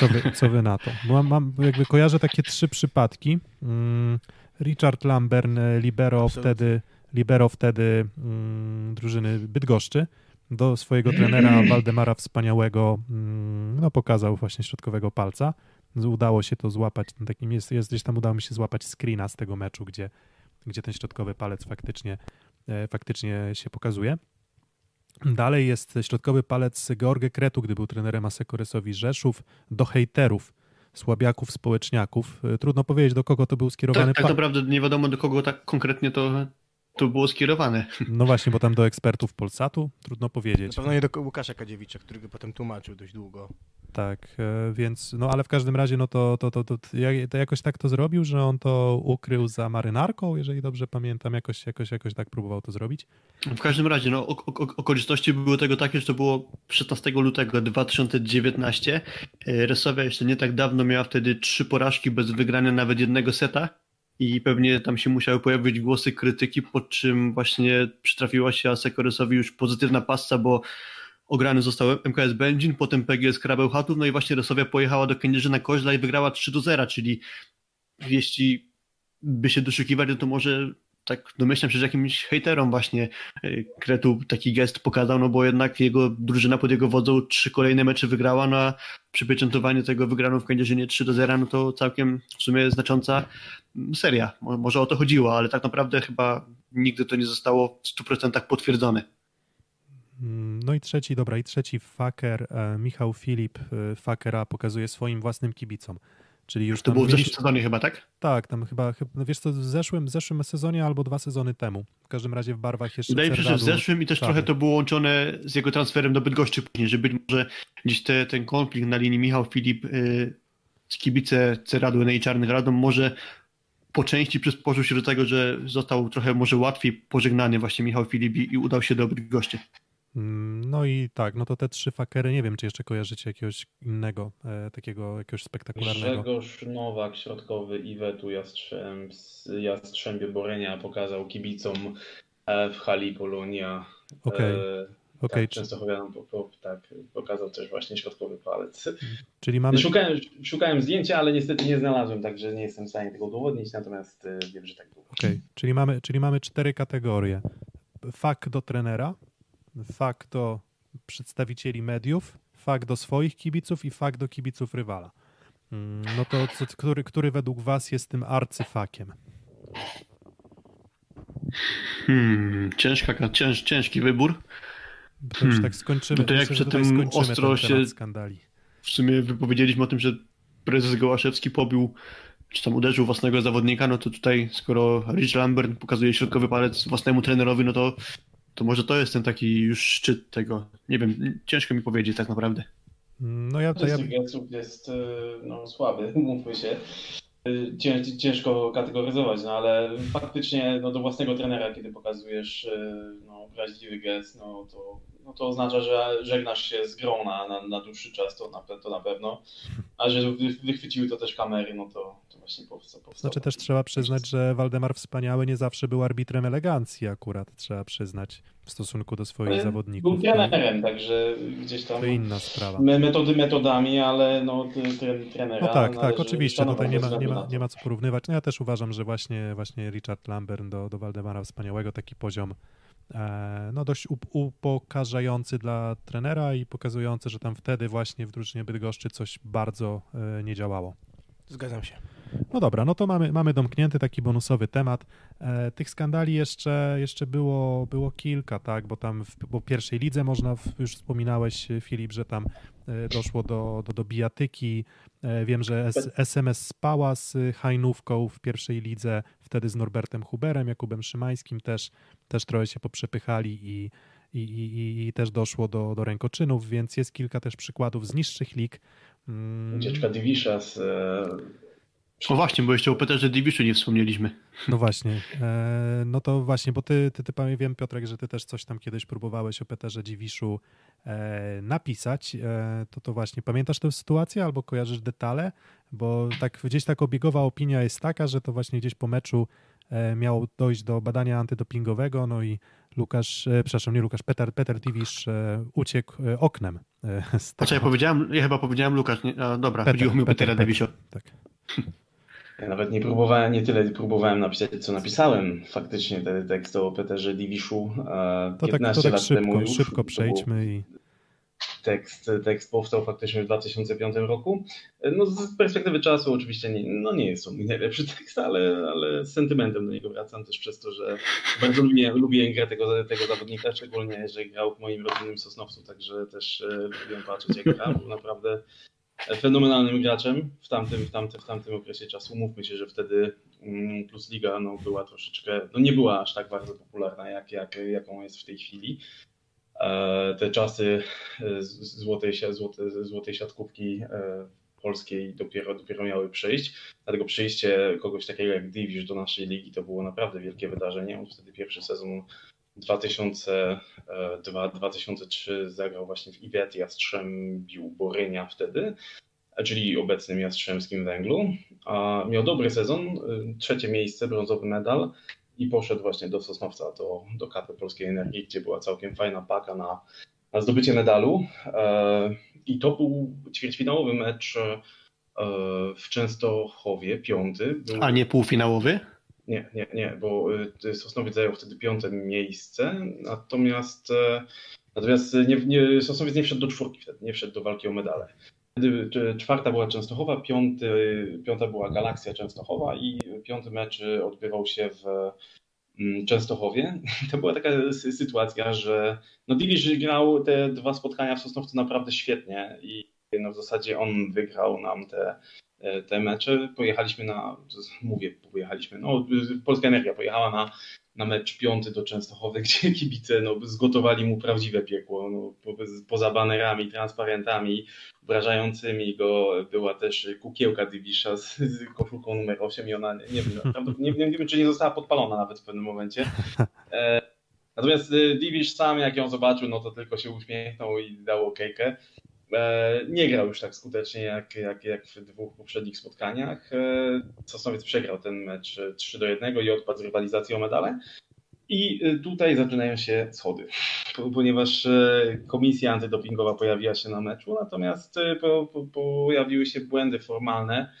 Co wy, co wy na to? Bo Mam, jakby kojarzę takie trzy przypadki. Mm, Richard Lambern, e, libero Absolutnie. wtedy, libero wtedy mm, drużyny Bydgoszczy, do swojego trenera Waldemara Wspaniałego mm, no, pokazał właśnie środkowego palca. Udało się to złapać, no, takim jest, jest gdzieś tam udało mi się złapać screena z tego meczu, gdzie, gdzie ten środkowy palec faktycznie, e, faktycznie się pokazuje. Dalej jest środkowy palec George Kretu, gdy był trenerem Asekoresowi Rzeszów, do hejterów, słabiaków, społeczniaków. E, Trudno powiedzieć, do kogo to był skierowany Tak, tak naprawdę nie wiadomo do kogo tak konkretnie to, to było skierowane. No właśnie, bo tam do ekspertów Polsatu, trudno Na powiedzieć. pewno nie do Łukasza Kadziewicza, który go potem tłumaczył dość długo. Tak, e, więc, no ale w każdym razie, no to, to, to, to, to, ja- to jakoś tak to zrobił, że on to ukrył za marynarką, jeżeli dobrze pamiętam, jakoś, jakoś, jakoś tak próbował to zrobić. W każdym razie, no, ok- okoliczności były tego takie, że to było 16 lutego 2019. E, Resowia jeszcze nie tak dawno miała wtedy trzy porażki bez wygrania nawet jednego seta i pewnie tam się musiały pojawić głosy krytyki, po czym właśnie przytrafiła się Asekoresowi już pozytywna pasta, bo ograny został MKS Będzin, potem PGS Krabeł Chatów, no i właśnie Resowia pojechała do Kędzierzyna Koźla i wygrała 3 do 0, czyli jeśli by się doszukiwać, no to może tak domyślam się, że jakimś hejterom właśnie e, Kretu taki gest pokazał, no bo jednak jego drużyna pod jego wodzą trzy kolejne mecze wygrała, no a przypieczętowanie tego wygraną w Kędzierzynie 3 do 0, no to całkiem w sumie znacząca seria. Mo- Może o to chodziło, ale tak naprawdę chyba nigdy to nie zostało w 100% potwierdzone. Mm, No i trzeci, dobra, i trzeci faker, e, Michał Filip e, fakera pokazuje swoim własnym kibicom. Czyli już To było w zeszłym sezonie chyba, tak? Tak, tam chyba, chyba no wiesz co, w zeszłym, w zeszłym sezonie albo dwa sezony temu. W każdym razie w barwach jeszcze Wydaje mi się, że w zeszłym i też trochę to było łączone z jego transferem do Bydgoszczy później, że być może gdzieś te, ten konflikt na linii Michał Filip z kibice Ceradły i Czarnych Radom może po części przysporzył się do tego, że został trochę może łatwiej pożegnany właśnie Michał Filip i, i udał się do Bydgoszczy. Mm, No i tak, no to te trzy fakery, nie wiem, czy jeszcze kojarzycie jakiegoś innego, e, takiego jakiegoś spektakularnego. Grzegorz Nowak, środkowy Iwetu Jastrzęb, Jastrzębie Borenia pokazał kibicom e, w hali Polonia. Okej, E, okej, tak, czy- często opowiadam, po, po, tak, pokazał też właśnie środkowy palec. czyli mamy, Szukałem, szukałem zdjęcia, ale niestety nie znalazłem, także nie jestem w stanie tego udowodnić, natomiast e, wiem, że tak było. okej, czyli mamy, czyli mamy cztery kategorie. Fak do trenera, fak do przedstawicieli mediów, fak do swoich kibiców i fak do kibiców rywala. Mm, No to co, który, który według was jest tym arcyfakiem? Hmm, ciężka, cięż, ciężki wybór. To już Hmm. tak skończymy. No to jak tutaj tym ostro się- skandali. W sumie wypowiedzieliśmy o tym, że prezes Gołaszewski pobił, czy tam uderzył własnego zawodnika, no to tutaj skoro Rich Lambert pokazuje środkowy palec własnemu trenerowi, no to, to może to jest ten taki już szczyt tego. Nie wiem, ciężko mi powiedzieć tak naprawdę. No ja to ja, jest e, no, słaby, mówmy się. E, Cięż, ciężko kategoryzować, no ale faktycznie no, do własnego trenera, kiedy pokazujesz e, no, prawdziwy gest, no to, no, to oznacza, że żegnasz się z grona na, na dłuższy czas, to na, to na pewno. A że wy- wychwyciły to też kamery, no to właśnie powstał. powstał Znaczy też trzeba przyznać, że Waldemar Wspaniały nie zawsze był arbitrem elegancji akurat, trzeba przyznać, w stosunku do swoich Ale zawodników. Był trenerem, także gdzieś tam To inna sprawa. me- metody metodami, ale no tre- trenera No tak, tak, oczywiście, szanować tutaj nie ma, nie, ma, nie ma co porównywać. No ja też uważam, że właśnie, właśnie Richard Lambert do, do Waldemara Wspaniałego taki poziom e, no dość up, upokarzający dla trenera i pokazujący, że tam wtedy właśnie w drużynie Bydgoszczy coś bardzo e, nie działało. Zgadzam się. No dobra, no to mamy, mamy domknięty taki bonusowy temat. E, tych skandali jeszcze, jeszcze było, było kilka, tak, bo tam w bo pierwszej lidze można, w, już wspominałeś Filip, że tam e, doszło do, do, do bijatyki. E, wiem, że S, SMS spała z Hajnówką w pierwszej lidze, wtedy z Norbertem Huberem, Jakubem Szymańskim też, też trochę się poprzepychali i, i, i, i też doszło do, do rękoczynów, więc jest kilka też przykładów z niższych lig. Mm, Ucieczka Divisza z e, O właśnie, bo jeszcze o Peterze Diviszu nie wspomnieliśmy. No właśnie. E, no to właśnie, bo ty, ty, ty wiem, Piotrek, że ty też coś tam kiedyś próbowałeś o Peterze Dziwiszu e, napisać. E, to to właśnie, pamiętasz tę sytuację albo kojarzysz detale? Bo tak gdzieś tak obiegowa opinia jest taka, że to właśnie gdzieś po meczu e, miało dojść do badania antydopingowego, no i Lukasz, e, przepraszam, nie Lukasz, Peter, Peter Diwisz e, uciekł oknem. Z A co ja tego- powiedziałem? Ja chyba powiedziałem Lukasz. Nie? A, dobra, Peter, chodziło mi o Peter, Petera Peter. Diviszu. Tak. Ja nawet nie próbowałem, nie tyle próbowałem napisać, co napisałem faktycznie ten tekst o Peterze Diviszu e, To tak, 15 to tak lat temu szybko, już. szybko przejdźmy i Tekst, tekst powstał faktycznie w 2005 roku. No z perspektywy czasu oczywiście nie, no nie jest to mój najlepszy tekst, ale, ale z sentymentem do niego wracam też przez to, że bardzo lubię, lubię grę tego, tego zawodnika, szczególnie, że grał w moim rodzinnym Sosnowcu, także też e, lubiłem patrzeć jak gra, był naprawdę fenomenalnym graczem w tamtym, w tamtym, w tamtym okresie czasu. Mówmy się, że wtedy mm, Plus Liga no, była troszeczkę, no nie była aż tak bardzo popularna, jak, jak, jaką jest w tej chwili. E, Te czasy e, złotej, złote, złotej siatkówki e, polskiej dopiero, dopiero miały przyjść. Dlatego przyjście kogoś takiego jak Divish do naszej ligi to było naprawdę wielkie wydarzenie. On wtedy pierwszy sezon 2002-2003 zagrał właśnie w Iwet Jastrzębiu Borynia wtedy, czyli obecnym Jastrzębskim Węglu. A miał dobry sezon, y, trzecie miejsce, brązowy medal i poszedł właśnie do Sosnowca, do, do KP Polskiej Energii, gdzie była całkiem fajna paka na, na zdobycie medalu. E, I to był ćwierćfinałowy mecz e, w Częstochowie, piąty. Był... A nie półfinałowy? Nie, nie, nie, bo y, Sosnowiec zajął wtedy piąte miejsce, natomiast, e, natomiast nie, nie, Sosnowiec nie wszedł do czwórki wtedy, nie wszedł do walki o medale. Wtedy y, czwarta była Częstochowa, piąty, piąta była Galaksja Częstochowa i piąty mecz y, odbywał się w mm, Częstochowie. To była taka sy- sytuacja, że no Divish grał te dwa spotkania w Sosnowcu naprawdę świetnie i no w zasadzie on wygrał nam te te mecze. Pojechaliśmy na, mówię, pojechaliśmy, no Polska Energia pojechała na, na mecz piąty do Częstochowy, gdzie kibice no, zgotowali mu prawdziwe piekło. No, po, poza banerami, transparentami obrażającymi go była też kukiełka Divisza z, z koszulką numer 8 i ona, nie, wiem, nie, nie, nie wiem, czy nie została podpalona nawet w pewnym momencie. E, natomiast e, Divish sam, jak ją zobaczył, no to tylko się uśmiechnął i dał okejkę. E, nie grał już tak skutecznie jak, jak, jak w dwóch poprzednich spotkaniach. E, Sosnowiec przegrał ten mecz e, 3 do 1 i odpadł z rywalizacji o medale. I e, tutaj zaczynają się schody, Po- ponieważ komisja antydopingowa pojawiła się na meczu, natomiast po, po, pojawiły się błędy formalne,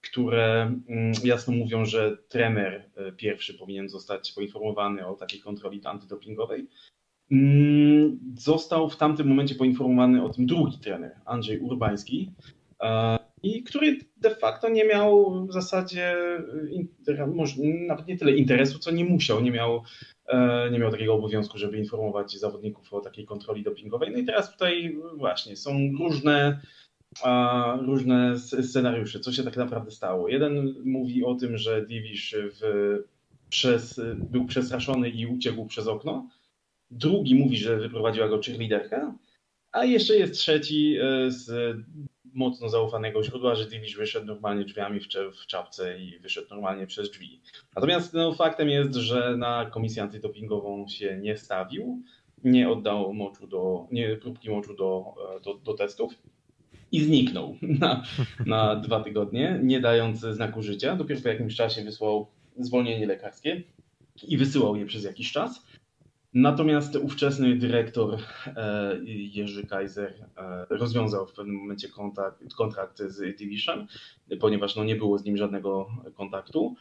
które mm, jasno mówią, że trener pierwszy powinien zostać poinformowany o takiej kontroli antydopingowej. Mm, Został w tamtym momencie poinformowany o tym drugi trener, Andrzej Urbański, e, i który de facto nie miał w zasadzie może nawet nie tyle interesu, co nie musiał, nie miał, e, nie miał takiego obowiązku, żeby informować zawodników o takiej kontroli dopingowej. No i teraz tutaj właśnie są różne, różne scenariusze, co się tak naprawdę stało. Jeden mówi o tym, że Divish w, przez, był przestraszony i uciekł przez okno. Drugi mówi, że wyprowadziła go cheerleaderka, a jeszcze jest trzeci e, z mocno zaufanego źródła, że Divish wyszedł normalnie drzwiami w, czapce i wyszedł normalnie przez drzwi. Natomiast no, faktem jest, że na komisję antydopingową się nie stawił, nie oddał moczu do, nie, próbki moczu do, e, do, do testów. i zniknął na, na dwa tygodnie, nie dając znaku życia. Dopiero po jakimś czasie wysłał zwolnienie lekarskie i wysyłał je przez jakiś czas. Natomiast ówczesny dyrektor e, Jerzy Kaiser e, rozwiązał w pewnym momencie kontakt, kontrakt z Division, ponieważ no, nie było z nim żadnego kontaktu.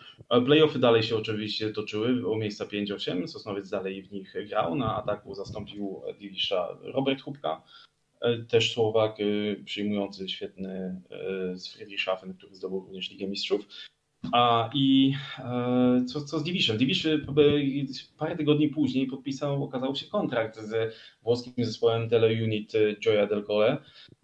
Playoffy dalej się oczywiście toczyły o miejsca 5-8. Sosnowiec dalej w nich grał. Na ataku zastąpił Divisza Robert Hubka, e, też Słowak przyjmujący świetny z Friedrichshafen, który zdobył również Ligę Mistrzów. A i e, co, co z Division? Division parę tygodni później podpisał, okazało się kontrakt z włoskim zespołem Teleunit Gioia del Cole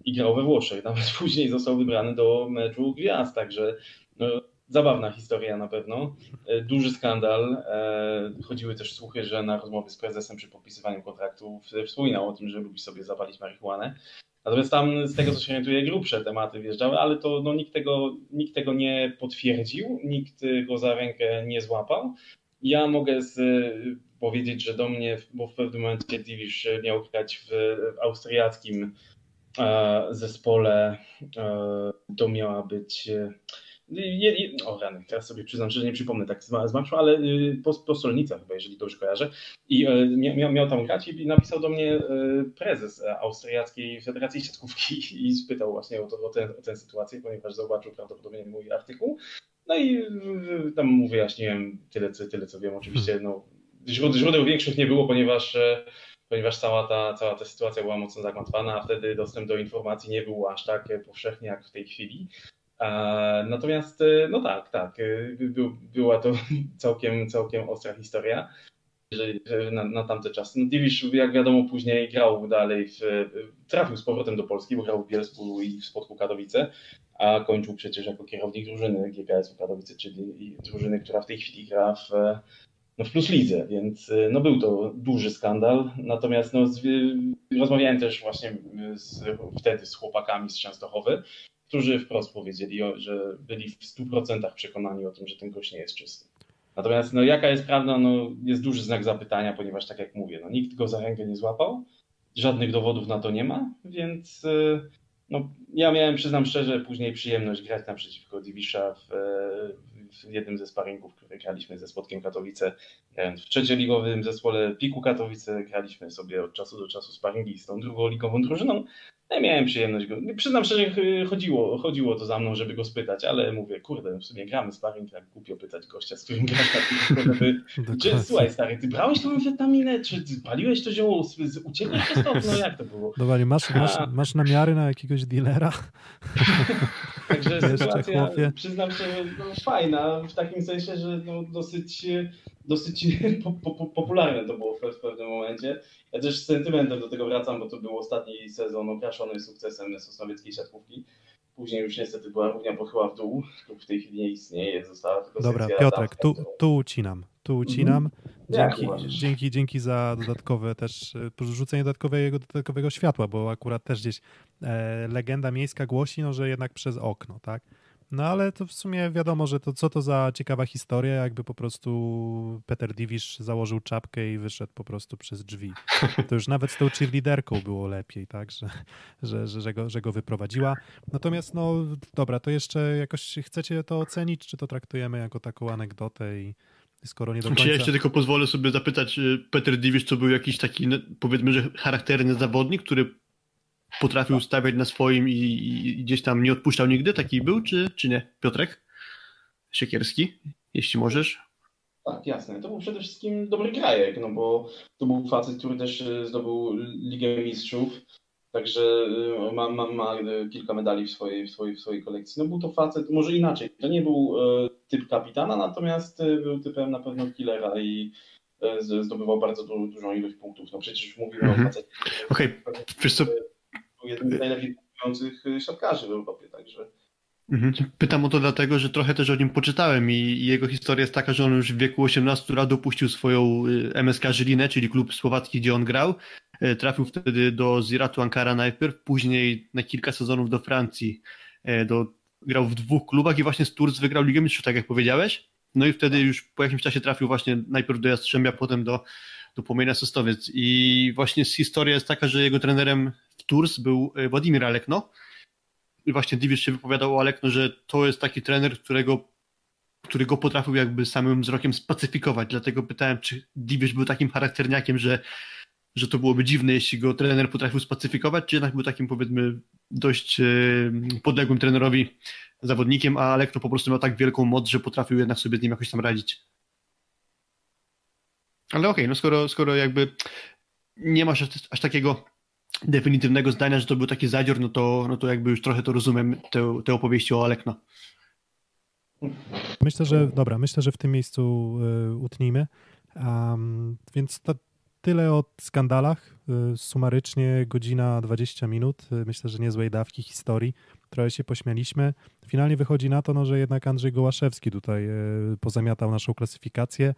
i grał we Włoszech. Nawet później został wybrany do meczu gwiazd, także no, zabawna historia na pewno. E, duży skandal. E, chodziły też słuchy, że na rozmowy z prezesem przy podpisywaniu kontraktu wspominał o tym, że lubi sobie zapalić marihuanę. Natomiast tam z tego co się orientuję grubsze tematy wjeżdżały, ale to no, nikt, tego, nikt tego nie potwierdził, nikt go za rękę nie złapał. Ja mogę z, powiedzieć, że do mnie, bo w pewnym momencie Divish miał grać w, w austriackim e, zespole, e, to miała być je, je, o rany, teraz sobie przyznam, że nie przypomnę tak z, marszu, ale y, po, po Solnica chyba, jeżeli dobrze kojarzę. I y, miał, miał tam grać i napisał do mnie y, prezes Austriackiej Federacji Siatkówki i spytał właśnie o, to, o, tę, o tę sytuację, ponieważ zobaczył prawdopodobnie mój artykuł. No i tam mu wyjaśniłem tyle, co, tyle co wiem. Oczywiście no, źródeł, źródeł większych nie było, ponieważ ponieważ cała ta, cała ta sytuacja była mocno zagmatwana, a wtedy dostęp do informacji nie był aż tak powszechny jak w tej chwili. Natomiast, e, no tak, tak, e, była to całkiem, całkiem ostra historia na, na tamte czasy. No Divish, jak wiadomo, później grał dalej, w, trafił z powrotem do Polski, bo grał w Bielsku i w Spodku Katowice, a kończył przecież jako kierownik drużyny GKS-u Katowice, czyli drużyny, która w tej chwili gra w, no w Plus Lidze, więc e, no był to duży skandal. Natomiast no, z, rozmawiałem też właśnie z, wtedy z chłopakami z Częstochowy, którzy wprost powiedzieli, że byli w 100% przekonani o tym, że ten gość nie jest czysty. Natomiast no, jaka jest prawda, no, jest duży znak zapytania, ponieważ tak jak mówię, no, nikt go za rękę nie złapał, żadnych dowodów na to nie ma, więc y, no, ja miałem, przyznam szczerze, później przyjemność grać naprzeciwko Divisza w, w jednym ze sparingów, które graliśmy ze Spotkiem Katowice, grając w trzecioligowym zespole Piku Katowice, graliśmy sobie od czasu do czasu sparingi z tą drugą ligową drużyną, ja miałem przyjemność go. Przyznam szczerze, chodziło, chodziło to za mną, żeby go spytać, ale mówię, kurde, w sumie gramy sparring, tak głupio pytać gościa, z którym grasz. Czy, słuchaj, stary, ty brałeś tą amfetaminę? Czy paliłeś to zioło? Uciekłeś to? No jak to było? Dobra, masz, masz, masz namiary na jakiegoś dealera? Także sytuacja, chłopie. przyznam się, no, fajna, w takim sensie, że no, dosyć, dosyć po, po, popularne to było w, w pewnym momencie. Ja też z sentymentem do tego wracam, bo to był ostatni sezon okraszony sukcesem sosnowieckiej siatkówki. Później już niestety była równia pochyła w dół. Klub w tej chwili nie istnieje, została tylko Dobra, Piotrek, tu, tu ucinam. Tu ucinam. Mhm. Dzięki, dzięki, dzięki za dodatkowe też, porzucenie dodatkowego, dodatkowego światła, bo akurat też gdzieś e, legenda miejska głosi, no, że jednak przez okno, tak? No ale to w sumie wiadomo, że to co to za ciekawa historia, jakby po prostu Peter Divish założył czapkę i wyszedł po prostu przez drzwi. To już nawet z tą cheerleaderką było lepiej, tak, że, że, że, że, go, że go wyprowadziła. Natomiast no dobra, to jeszcze jakoś chcecie to ocenić, czy to traktujemy jako taką anegdotę i skoro nie do końca... Czy ja jeszcze tylko pozwolę sobie zapytać, Peter Divish to był jakiś taki, powiedzmy, że charakterny zawodnik, który potrafił stawiać na swoim i, i, gdzieś tam nie odpuszczał nigdy? Taki był, czy, czy nie? Piotrek Siekierski, jeśli możesz. Tak, jasne. To był przede wszystkim dobry grajek, no bo to był facet, który też e, zdobył Ligę Mistrzów, także e, ma, ma, ma kilka medali w swojej, w, swojej, w swojej kolekcji. No był to facet, może inaczej, to nie był e, typ kapitana, natomiast był typem na pewno killera i zdobywał bardzo du, dużą ilość punktów. No przecież mówimy -hmm. o facecie. Okej, okay. wiesz co, był jednym z najlepiej punktujących y, siatkarzy w Europie, także... Mhm. Pytam o to dlatego, że trochę też o nim poczytałem i jego historia jest taka, że on już w wieku 18 lat opuścił swoją y, MSK Żylinę, czyli klub słowacki, gdzie on grał. Y, trafił wtedy do Ziratu Ankara najpierw, później na kilka sezonów do Francji. Do, grał w dwóch klubach i właśnie z Tours wygrał Ligę Mistrzów, tak jak powiedziałeś. No i wtedy już po jakimś czasie trafił właśnie najpierw do Jastrzębia, potem do, do Płomienia Sostowiec. I właśnie historia jest taka, że jego trenerem w Tours był e, Władimir Alekno właśnie Divish się wypowiadał o Alekno, że to jest taki trener, którego który go potrafił jakby samym wzrokiem spacyfikować. Dlatego pytałem, czy Divish był takim charakterniakiem, że, że to byłoby dziwne, jeśli go trener potrafił spacyfikować, czy jednak był takim powiedzmy dość e, podległym trenerowi, zawodnikiem, a Alekno po prostu miał tak wielką moc, że potrafił jednak sobie z nim jakoś tam radzić. Ale okej, okay, no skoro, skoro jakby nie masz aż, aż, takiego definitywnego zdania, że to był taki zadzior, no to, no to jakby już trochę to rozumiem, te, te opowieści o Alekno. Myślę, że dobra, myślę, że w tym miejscu y, utnijmy. Um, więc to tyle o skandalach. Y, sumarycznie godzina 20 minut. Y, myślę, że niezłej dawki historii. Trochę się pośmialiśmy. Finalnie wychodzi na to, no, że jednak Andrzej Gołaszewski tutaj y, pozamiatał naszą klasyfikację.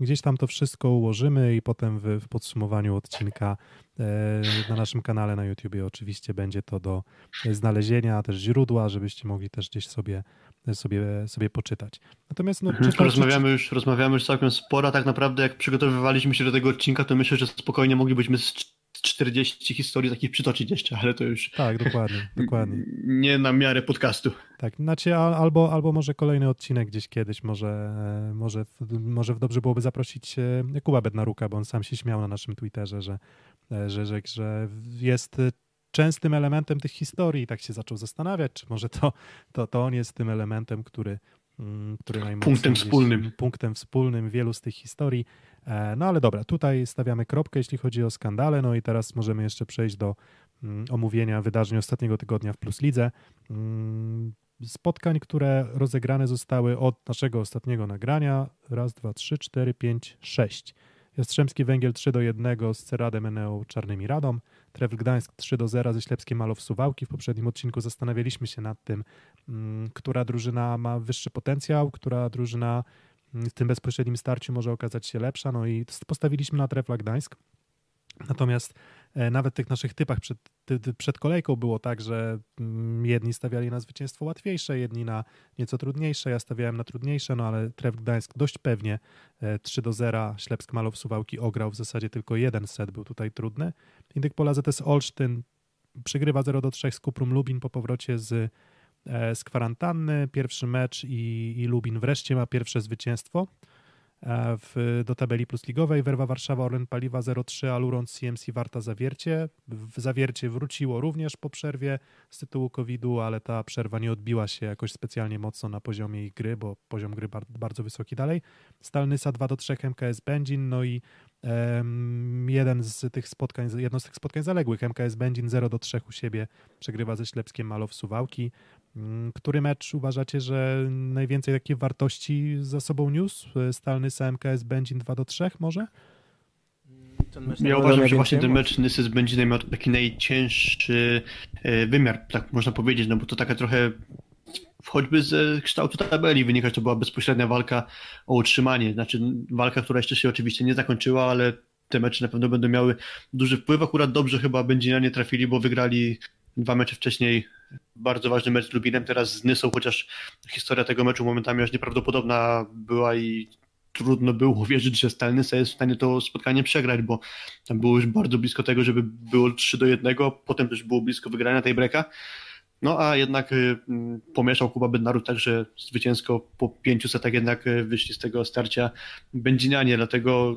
Gdzieś tam to wszystko ułożymy i potem w, w podsumowaniu odcinka e, na naszym kanale na YouTubie oczywiście będzie to do znalezienia, też źródła, żebyście mogli też gdzieś sobie sobie, sobie poczytać. Natomiast no, mhm, rozmawiamy, już, rozmawiamy już całkiem sporo, tak naprawdę jak przygotowywaliśmy się do tego odcinka, to myślę, że spokojnie moglibyśmy z 40 historii takich przytoczyć jeszcze, ale to już... Tak, dokładnie, dokładnie. Nie na miarę podcastu. Tak, znaczy albo, albo może kolejny odcinek gdzieś kiedyś, może, może, może dobrze byłoby zaprosić e, Kuba Bednaruka, bo on sam się śmiał na naszym Twitterze, że, e, że, że, że jest częstym elementem tych historii i tak się zaczął zastanawiać, czy może to, to, to on jest tym elementem, który, mm, który najmocniej... Punktem wspólnym. Punktem wspólnym wielu z tych historii. E, no ale dobra, tutaj stawiamy kropkę, jeśli chodzi o skandale, no i teraz możemy jeszcze przejść do mm, omówienia wydarzeń ostatniego tygodnia w Plus Lidze. Mm, spotkań, które rozegrane zostały od naszego ostatniego nagrania. Raz, dwa, trzy, cztery, pięć, sześć. Jastrzębski Węgiel 3 do 1 z Ceradem Eneo Czarnymi Radą. Trefl Gdańsk 3 do 0 ze Ślepskiem Malow Suwałki. W poprzednim odcinku zastanawialiśmy się nad tym, mm, która drużyna ma wyższy potencjał, która drużyna mm, w tym bezpośrednim starciu może okazać się lepsza. No i postawiliśmy na Trefla Gdańsk. Natomiast e, nawet tych naszych typach przed, przed kolejką było tak, że mm, jedni stawiali na zwycięstwo łatwiejsze, jedni na nieco trudniejsze. Ja stawiałem na trudniejsze, no ale Tref Gdańsk dość pewnie 3 e, do 0. Ślepsk Malow Suwałki ograł w zasadzie tylko jeden set, był tutaj trudny. Indyk Pola ZS Olsztyn przegrywa 0 do 3 z Kuprum Lubin po powrocie z, e, z kwarantanny. Pierwszy mecz i, i Lubin wreszcie ma pierwsze zwycięstwo. E, w, do tabeli plusligowej. Werwa Warszawa, Orlen Paliwa 0-3, Aluron CMC Warta Zawiercie. W Zawiercie wróciło również po przerwie z tytułu COVID-u, ale ta przerwa nie odbiła się jakoś specjalnie mocno na poziomie ich gry, bo poziom gry bardzo wysoki dalej. Stalnysa 2-3 MKS Będzin, no i jeden z tych spotkań, jedno z tych spotkań zaległych, MKS Będzin 0-3 u siebie przegrywa ze Ślepskiem Malow Suwałki. Mm, który mecz uważacie, że najwięcej takiej wartości za sobą niósł? Stalny SMKS Będzin 2 do 3 może? Ja uważam, że właśnie ten mecz Nysy z Będzinem miał taki najcięższy e, wymiar, tak można powiedzieć, no bo to taka trochę choćby z kształtu tabeli wynika, że to była bezpośrednia walka o utrzymanie. Znaczy walka, która jeszcze się oczywiście nie zakończyła, ale te mecze na pewno będą miały duży wpływ. Akurat dobrze chyba Będzinianie trafili, bo wygrali dwa mecze wcześniej bardzo ważny mecz z Lubinem, teraz z Nysą, chociaż historia tego meczu momentami aż nieprawdopodobna była i trudno było wierzyć, że Stalnysa jest w stanie to spotkanie przegrać, bo tam było już bardzo blisko tego, żeby było 3 do 1, potem też było blisko wygrania tej breka. No a jednak y, pomieszał Kuba Bednarów tak, zwycięsko po pięciu setach jednak y, wyszli z tego starcia Będzinianie, dlatego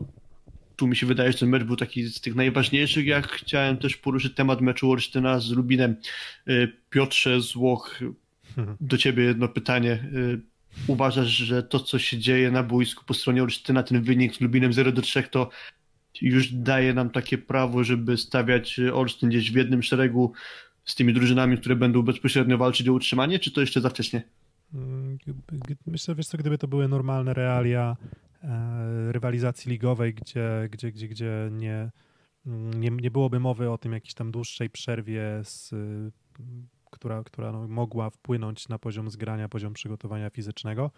tu mi się wydaje, że ten mecz był taki z tych najważniejszych. Jak chciałem też poruszyć temat meczu Olsztyna z Lubinem. Y, Piotrze Złoch, do ciebie jedno pytanie. Y, uważasz, że to, co się dzieje na boisku po stronie Olsztyna, ten wynik z Lubinem 0 do 3, to już daje nam takie prawo, żeby stawiać Olsztyn gdzieś w jednym szeregu z tymi drużynami, które będą bezpośrednio walczyć o utrzymanie, czy to jeszcze za wcześnie? Mm, myślę, wiesz co, gdyby to były normalne realia rywalizacji ligowej, gdzie, gdzie, gdzie, gdzie nie, nie, nie byłoby mowy o tym jakiejś tam dłuższej przerwie, z, która, która no, mogła wpłynąć na poziom zgrania, poziom przygotowania fizycznego,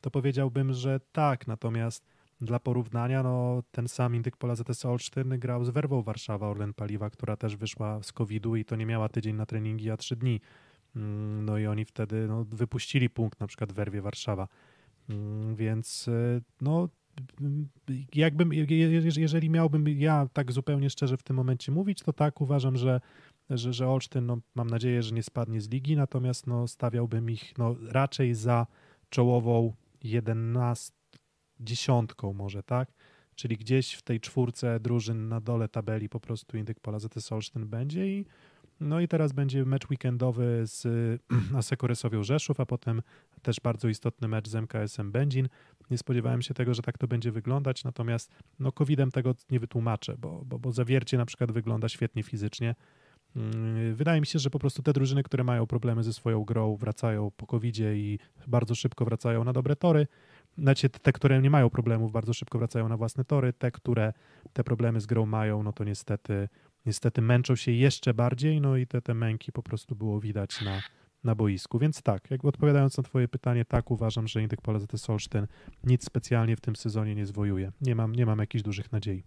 to powiedziałbym, że tak. Natomiast dla porównania, no, ten sam Indyk Pola ZS Olsztyn grał z Werwą Warszawa Orlen Paliwa, która też wyszła z COVID-u i to nie miała tydzień na treningi, a trzy dni. Mm, no i oni wtedy no, wypuścili punkt na przykład w Werwie Warszawa. Mm, więc e, no, jakbym, jeżeli miałbym ja tak zupełnie szczerze w tym momencie mówić, to tak uważam, że że, że Olsztyn, no, mam nadzieję, że nie spadnie z ligi, natomiast no, stawiałbym ich no, raczej za czołową 11 dziesiątką może, tak? Czyli gdzieś w tej czwórce drużyn na dole tabeli po prostu Indyk Pola ZS Olsztyn będzie i no i teraz będzie mecz weekendowy z Aseko Rysowią Rzeszów, a potem też bardzo istotny mecz z MKS-em Będzin. Nie spodziewałem się tego, że tak to będzie wyglądać, natomiast no COVID-em tego nie wytłumaczę, bo, bo, bo zawiercie na przykład wygląda świetnie fizycznie. Mm, wydaje mi się, że po prostu te drużyny, które mają problemy ze swoją grą, wracają po covid i bardzo szybko wracają na dobre tory. Znaczy te, które nie mają problemów, bardzo szybko wracają na własne tory. Te, które te problemy z grą mają, no to niestety, niestety męczą się jeszcze bardziej, no i te, te męki po prostu było widać na, na boisku. Więc tak, jakby odpowiadając na twoje pytanie, tak uważam, że Indyk Pola ZS Olsztyn nic specjalnie w tym sezonie nie zwojuje. Nie mam, nie mam jakichś dużych nadziei.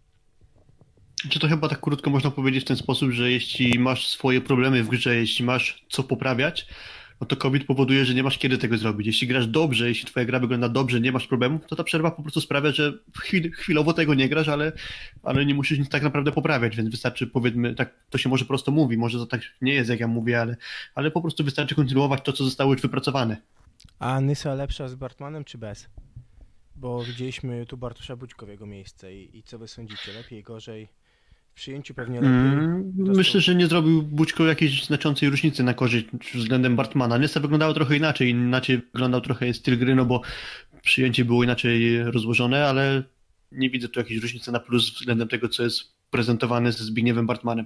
Czy to chyba tak krótko można powiedzieć w ten sposób, że jeśli masz swoje problemy w grze, jeśli masz co poprawiać, no to COVID powoduje, że nie masz kiedy tego zrobić. Jeśli grasz dobrze, jeśli twoja gra wygląda dobrze, nie masz problemów, to ta przerwa po prostu sprawia, że chwil, chwilowo tego nie grasz, ale, ale nie musisz nic tak naprawdę poprawiać, więc wystarczy powiedzmy, tak to się może prosto mówi, może to tak nie jest jak ja mówię, ale, ale po prostu wystarczy kontynuować to, co zostało już wypracowane. A Nysa lepsza z Bartmanem czy bez? Bo widzieliśmy tu Bartosza Budźko w jego miejsce i, i co wy sądzicie? Lepiej, gorzej? Przyjęciu pewnie lepiej. Mm, myślę, że nie zrobił Bućko jakiejś znaczącej różnicy na korzyść względem Bartmana. Nysa wyglądało trochę inaczej, inaczej wyglądał trochę styl gry, no bo przyjęcie było inaczej rozłożone, ale nie widzę tu jakiejś różnicy na plus względem tego, co jest prezentowane ze Zbigniewem Bartmanem.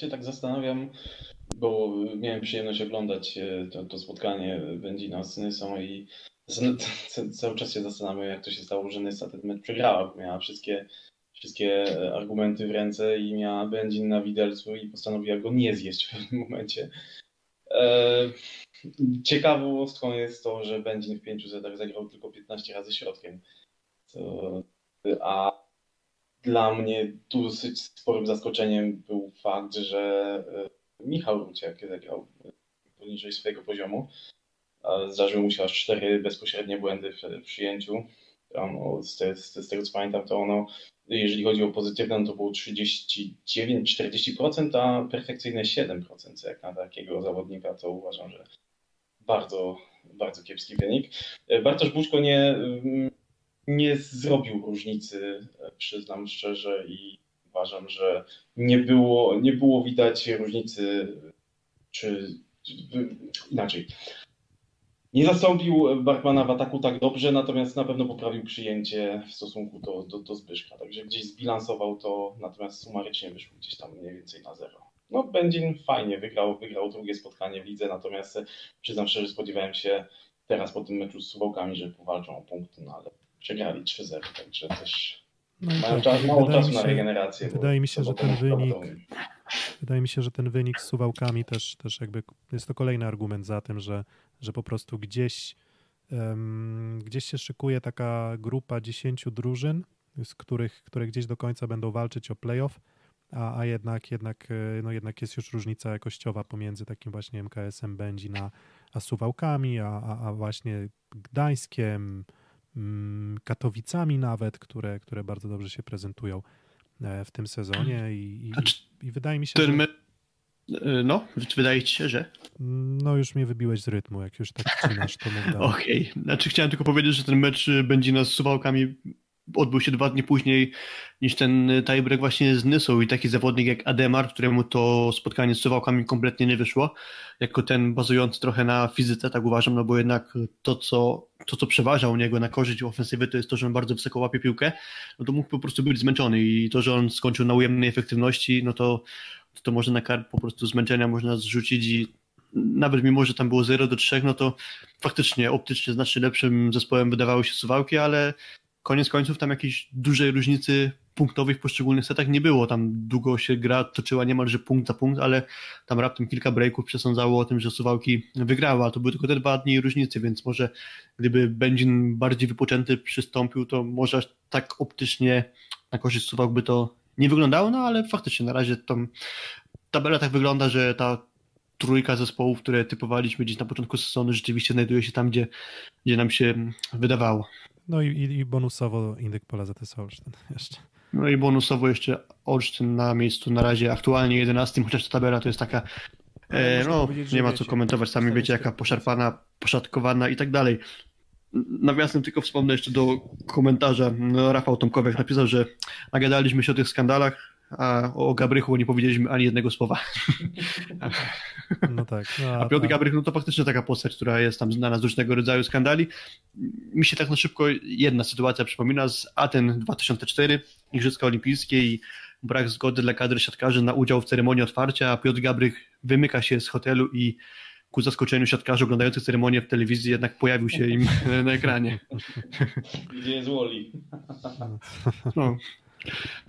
się tak zastanawiam, bo miałem przyjemność oglądać e, to, to spotkanie Będzina z Nysą i cały czas się zastanawiam, jak to się stało, że Nysa ten mecz przegrała, bo miała wszystkie, wszystkie argumenty w ręce i miała Będzin na widelcu i postanowiła go nie zjeść w pewnym momencie. E, ciekawostką jest to, że Będzin w pięciu setach zagrał tylko 15 razy środkiem. To, a dla mnie dosyć sporym zaskoczeniem był fakt, że e, Michał Ruciak zagrał poniżej swojego poziomu. Zdarzyły mu się aż cztery bezpośrednie błędy w, w Ono, z, z, z, tego co pamiętam, to ono, jeżeli chodzi o pozytywne, to było 39-40%, a perfekcyjne 7%, co jak na takiego zawodnika, to uważam, że bardzo, bardzo kiepski wynik. E, Bartosz Buszko nie, mm, nie zrobił różnicy, e, przyznam szczerze, i uważam, że nie było, nie było widać różnicy, czy inaczej. Nie zastąpił Bartmana w ataku tak dobrze, natomiast na pewno poprawił przyjęcie w stosunku do, do, do Zbyszka. Także gdzieś zbilansował to, natomiast sumarycznie wyszło gdzieś tam mniej więcej na zero. No, Będzin fajnie wygrał, wygrał drugie spotkanie w lidze, natomiast przyznam szczerze, spodziewałem się teraz po tym meczu z Suwałkami, że powalczą o punkt, no ale przegrali 3-0, także też no mają tak, czas, mało czasu na regenerację. Wydaje mi się, że ten wynik wydaje mi się, że ten wynik z Suwałkami też, też jakby jest to kolejny argument za tym, że, że po prostu gdzieś um, gdzieś się szykuje taka grupa 10 drużyn, z których, które gdzieś do końca będą walczyć o playoff, a, a jednak, jednak, no jednak jest już różnica jakościowa pomiędzy takim właśnie MKS-em Będzi na, a Suwałkami, a, a, a właśnie Gdańskiem, Mm, Katowicami nawet, które, które bardzo dobrze się prezentują e, w tym sezonie i, i, i wydaje mi się, że... E, no, wydaje ci się, że? No już mnie wybiłeś z rytmu, jak już tak wcinasz, to mów Okej, okay. znaczy chciałem tylko powiedzieć, że ten mecz będzie nas Suwałkami odbył się dwa dni później niż ten tiebreak właśnie z Nysą i taki zawodnik jak Ademar, któremu to spotkanie z Suwałkami kompletnie nie wyszło, jako ten bazujący trochę na fizyce, tak uważam, no bo jednak to, co, to, co przeważa u niego na korzyść ofensywy, to jest to, że on bardzo wysoko łapie piłkę, no to mógł po prostu być zmęczony i to, że on skończył na ujemnej efektywności, no to, to może na kar po prostu zmęczenia można zrzucić i nawet mimo, że tam było 0 do 3, no to faktycznie optycznie znacznie lepszym zespołem wydawały się Suwałki, ale koniec końców tam jakiejś dużej różnicy punktowej w poszczególnych setach nie było. Tam długo się gra toczyła niemalże punkt za punkt, ale tam raptem kilka breaków przesądzało o tym, że Suwałki wygrała. To były tylko te dwa dni różnicy, więc może gdyby Będzin bardziej wypoczęty przystąpił, to może aż tak optycznie na korzyść Suwałk by to nie wyglądało, no ale faktycznie na razie tam tabela tak wygląda, że ta trójka zespołów, które typowaliśmy gdzieś na początku sezonu, rzeczywiście znajduje się tam, gdzie, gdzie nam się wydawało. No i, i bonusowo indyk pola ZS Olsztyn jeszcze. No i bonusowo jeszcze Olsztyn na miejscu na razie aktualnie 11, chociaż ta tabela to jest taka e, no, nie ma co komentować, sami wiecie jaka poszarpana, poszatkowana i tak dalej. Nawiasem tylko wspomnę jeszcze do komentarza. No, Rafał Tomkowiak napisał, że nagadaliśmy się o tych skandalach, a o Gabrychu nie powiedzieliśmy ani jednego słowa. No tak. No, a, a Piotr Gabrych, no to faktycznie taka postać, która jest tam znana z różnego rodzaju skandali. Mi się tak na szybko jedna sytuacja przypomina z Aten 2004, Igrzyska Olimpijskie i brak zgody dla kadry siatkarzy na udział w ceremonii otwarcia, a Piotr Gabrych wymyka się z hotelu i ku zaskoczeniu siatkarzy oglądających ceremonię w telewizji jednak pojawił się im na ekranie. Gdzie jest Woli? No.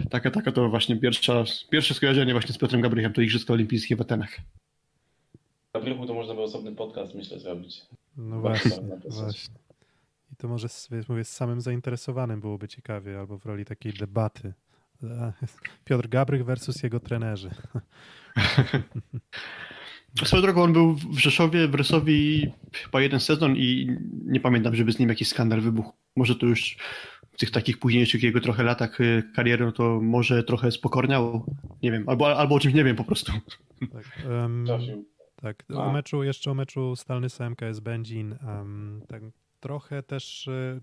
Taka, taka to właśnie pierwsza, pierwsze skojarzenie właśnie z Piotrem Gabrychem to Igrzyska Olimpijskie w Atenach. Gabrychu to można by osobny podcast, myślę, zrobić. No właśnie, właśnie. I to może wiesz, mówię, z samym zainteresowanym byłoby ciekawie, albo w roli takiej debaty. Piotr Gabrych versus jego trenerzy. Swoją drogą on był w Rzeszowie, w Rysowi chyba jeden sezon i nie pamiętam, żeby z nim jakiś skandal wybuchł. Może to już w tych takich późniejszych jego trochę latach y, kariery, no to może trochę spokorniało. Nie wiem, albo, albo o czymś nie wiem po prostu. Tak, um, tak. o meczu, jeszcze o meczu Stalny MKS Będzin. Um, tak, trochę też y,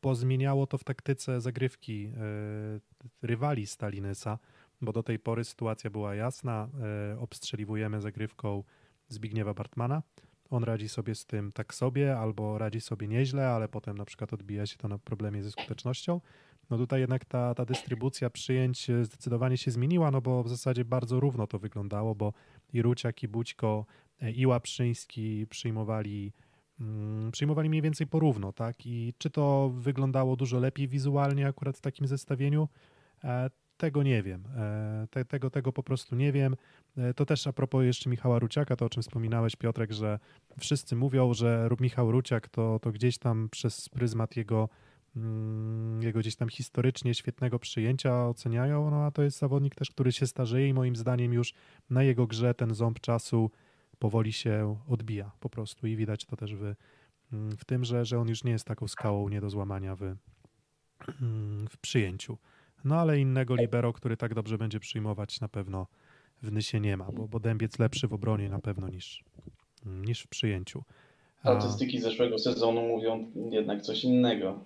pozmieniało to w taktyce zagrywki y, rywali Stalinysa bo do tej pory sytuacja była jasna. Obstrzeliwujemy zagrywką Zbigniewa Bartmana. On radzi sobie z tym tak sobie, albo radzi sobie nieźle, ale potem na przykład odbija się to na problemie ze skutecznością. No tutaj jednak ta, ta dystrybucja przyjęć zdecydowanie się zmieniła, no bo w zasadzie bardzo równo to wyglądało, bo i Ruciak, i Bućko, e, i Łaprzyński przyjmowali, mm, przyjmowali mniej więcej porówno, tak? I czy to wyglądało dużo lepiej wizualnie akurat w takim zestawieniu? Tego nie wiem. E, te, tego, tego po prostu nie wiem. E, to też a propos jeszcze Michała Ruciaka, to o czym wspominałeś Piotrek, że wszyscy mówią, że Michał Ruciak to, to gdzieś tam przez pryzmat jego mm, jego gdzieś tam historycznie świetnego przyjęcia oceniają, no a to jest zawodnik też, który się starzeje i moim zdaniem już na jego grze ten ząb czasu powoli się odbija po prostu i widać to też w, mm, w tym, że, że on już nie jest taką skałą nie do złamania w, mm, w przyjęciu. No ale innego libero, który tak dobrze będzie przyjmować na pewno w Nysie nie ma, bo, bo Dębiec lepszy w obronie na pewno niż, niż w przyjęciu. Statystyki zeszłego sezonu mówią jednak coś innego.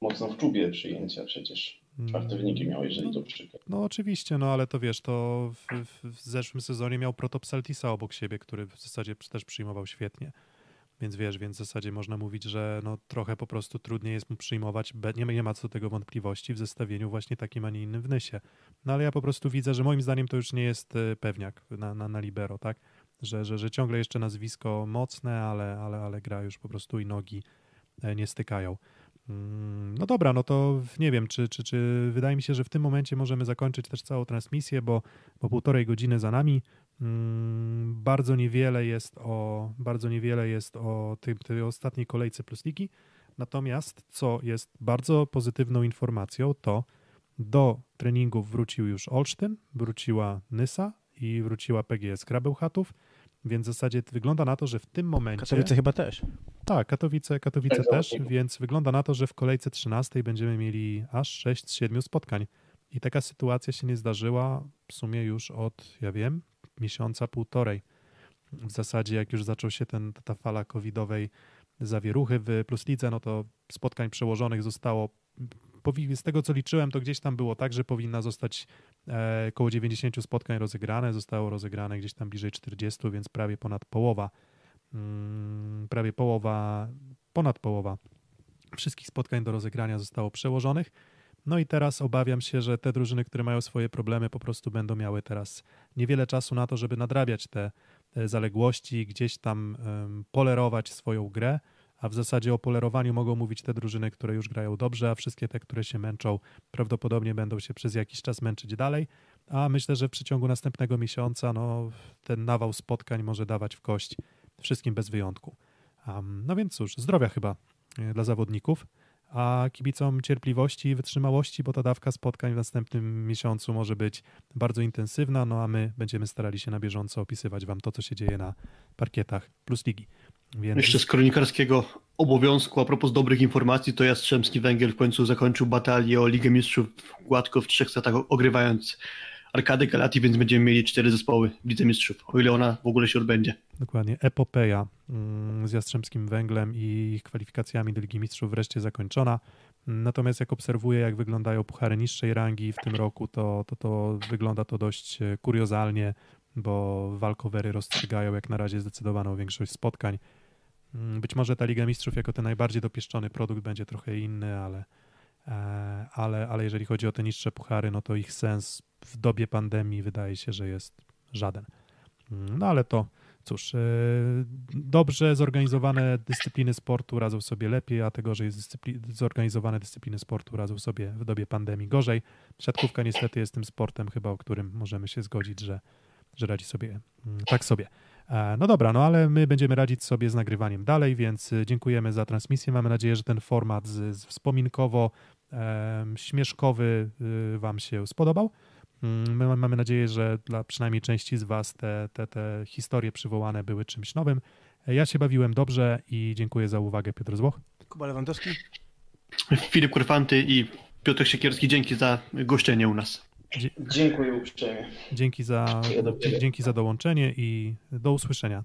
Mocno w czubie przyjęcia przecież. Czwarte mm. wyniki miał, jeżeli to przykład. No oczywiście, no ale to wiesz, to w, w, w zeszłym sezonie miał Protopsaltisa obok siebie, który w zasadzie też przyjmował świetnie. Więc wiesz, więc w zasadzie można mówić, że no trochę po prostu trudniej jest mu przyjmować, nie, nie ma co do tego wątpliwości w zestawieniu właśnie takim, a nie innym w Nysie. No ale ja po prostu widzę, że moim zdaniem to już nie jest e, pewniak na, na, na libero, tak? Że, że, że ciągle jeszcze nazwisko mocne, ale, ale, ale gra już po prostu i nogi e, nie stykają. Mm, no dobra, no to nie wiem, czy, czy, czy wydaje mi się, że w tym momencie możemy zakończyć też całą transmisję, bo, bo półtorej godziny za nami. Mm, bardzo niewiele jest o, bardzo niewiele jest o tym, tej ostatniej kolejce Plus Ligi. Natomiast, co jest bardzo pozytywną informacją, to do treningów wrócił już Olsztyn, wróciła Nysa i wróciła PGS Krabełchatów, więc w zasadzie wygląda na to, że w tym momencie... Katowice chyba też. Tak, Katowice, Katowice tak, też, tak. więc wygląda na to, że w kolejce 13 będziemy mieli aż 6 z 7 spotkań. I taka sytuacja się nie zdarzyła w sumie już od, ja wiem, miesiąca, półtorej. W zasadzie jak już zaczął się ten, ta fala covidowej zawieruchy w Plus no to spotkań przełożonych zostało z tego co liczyłem, to gdzieś tam było tak, że powinna zostać e, około 90 spotkań rozegrane, zostało rozegrane gdzieś tam bliżej 40, więc prawie ponad połowa, mm, prawie połowa, ponad połowa wszystkich spotkań do rozegrania zostało przełożonych. No i teraz obawiam się, że te drużyny, które mają swoje problemy, po prostu będą miały teraz niewiele czasu na to, żeby nadrabiać te zaległości, gdzieś tam polerować swoją grę, a w zasadzie o polerowaniu mogą mówić te drużyny, które już grają dobrze, a wszystkie te, które się męczą, prawdopodobnie będą się przez jakiś czas męczyć dalej. A myślę, że w przeciągu następnego miesiąca no, ten nawał spotkań może dawać w kość wszystkim bez wyjątku. Um, no więc cóż, zdrowia chyba e, dla zawodników a kibicom cierpliwości i wytrzymałości, bo ta dawka spotkań w następnym miesiącu może być bardzo intensywna, no a my będziemy starali się na bieżąco opisywać Wam to, co się dzieje na parkietach Plus Ligi. Więc Jeszcze z kronikarskiego obowiązku, a propos dobrych informacji, to Jastrzębski Węgiel w końcu zakończył batalię o Ligę Mistrzów gładko w trzech setach, ogrywając Arkadę Galati, więc będziemy mieli cztery zespoły w Lidze Mistrzów, o ile ona w ogóle się odbędzie. Dokładnie. Epopeja mm, z Jastrzębskim Węglem i ich kwalifikacjami do Ligi Mistrzów wreszcie zakończona. Natomiast jak obserwuję, jak wyglądają puchary niższej rangi w tym roku, to, to, to wygląda to dość e, kuriozalnie, bo walkowery rozstrzygają jak na razie zdecydowaną większość spotkań. Mm, Być może ta Liga Mistrzów jako ten najbardziej dopieszczony produkt będzie trochę inny, ale, e, ale, ale jeżeli chodzi o te niższe puchary, no to ich sens w dobie pandemii wydaje się, że jest żaden. Mm, No ale to cóż, e, dobrze zorganizowane dyscypliny sportu radzą sobie lepiej, a tego, że jest dyscypli- zorganizowane dyscypliny sportu radzą sobie w dobie pandemii gorzej. Siatkówka niestety jest tym sportem chyba, o którym możemy się zgodzić, że, że radzi sobie mm, tak sobie. E, No dobra, no ale my będziemy radzić sobie z nagrywaniem dalej, więc e, dziękujemy za transmisję. Mamy nadzieję, że ten format z, z wspominkowo em, śmieszkowy Wam się spodobał. Mm, My mamy nadzieję, że dla przynajmniej części z Was te, te, te historie przywołane były czymś nowym. Ja się bawiłem dobrze i dziękuję za uwagę, Piotr Złoch. Kuba Lewandowski? Filip Kurfanty i Piotr Siekierski, dzięki za goszczenie u nas. Dziękuję uprzejmie. Dzięki za, dzięki za dołączenie i do usłyszenia.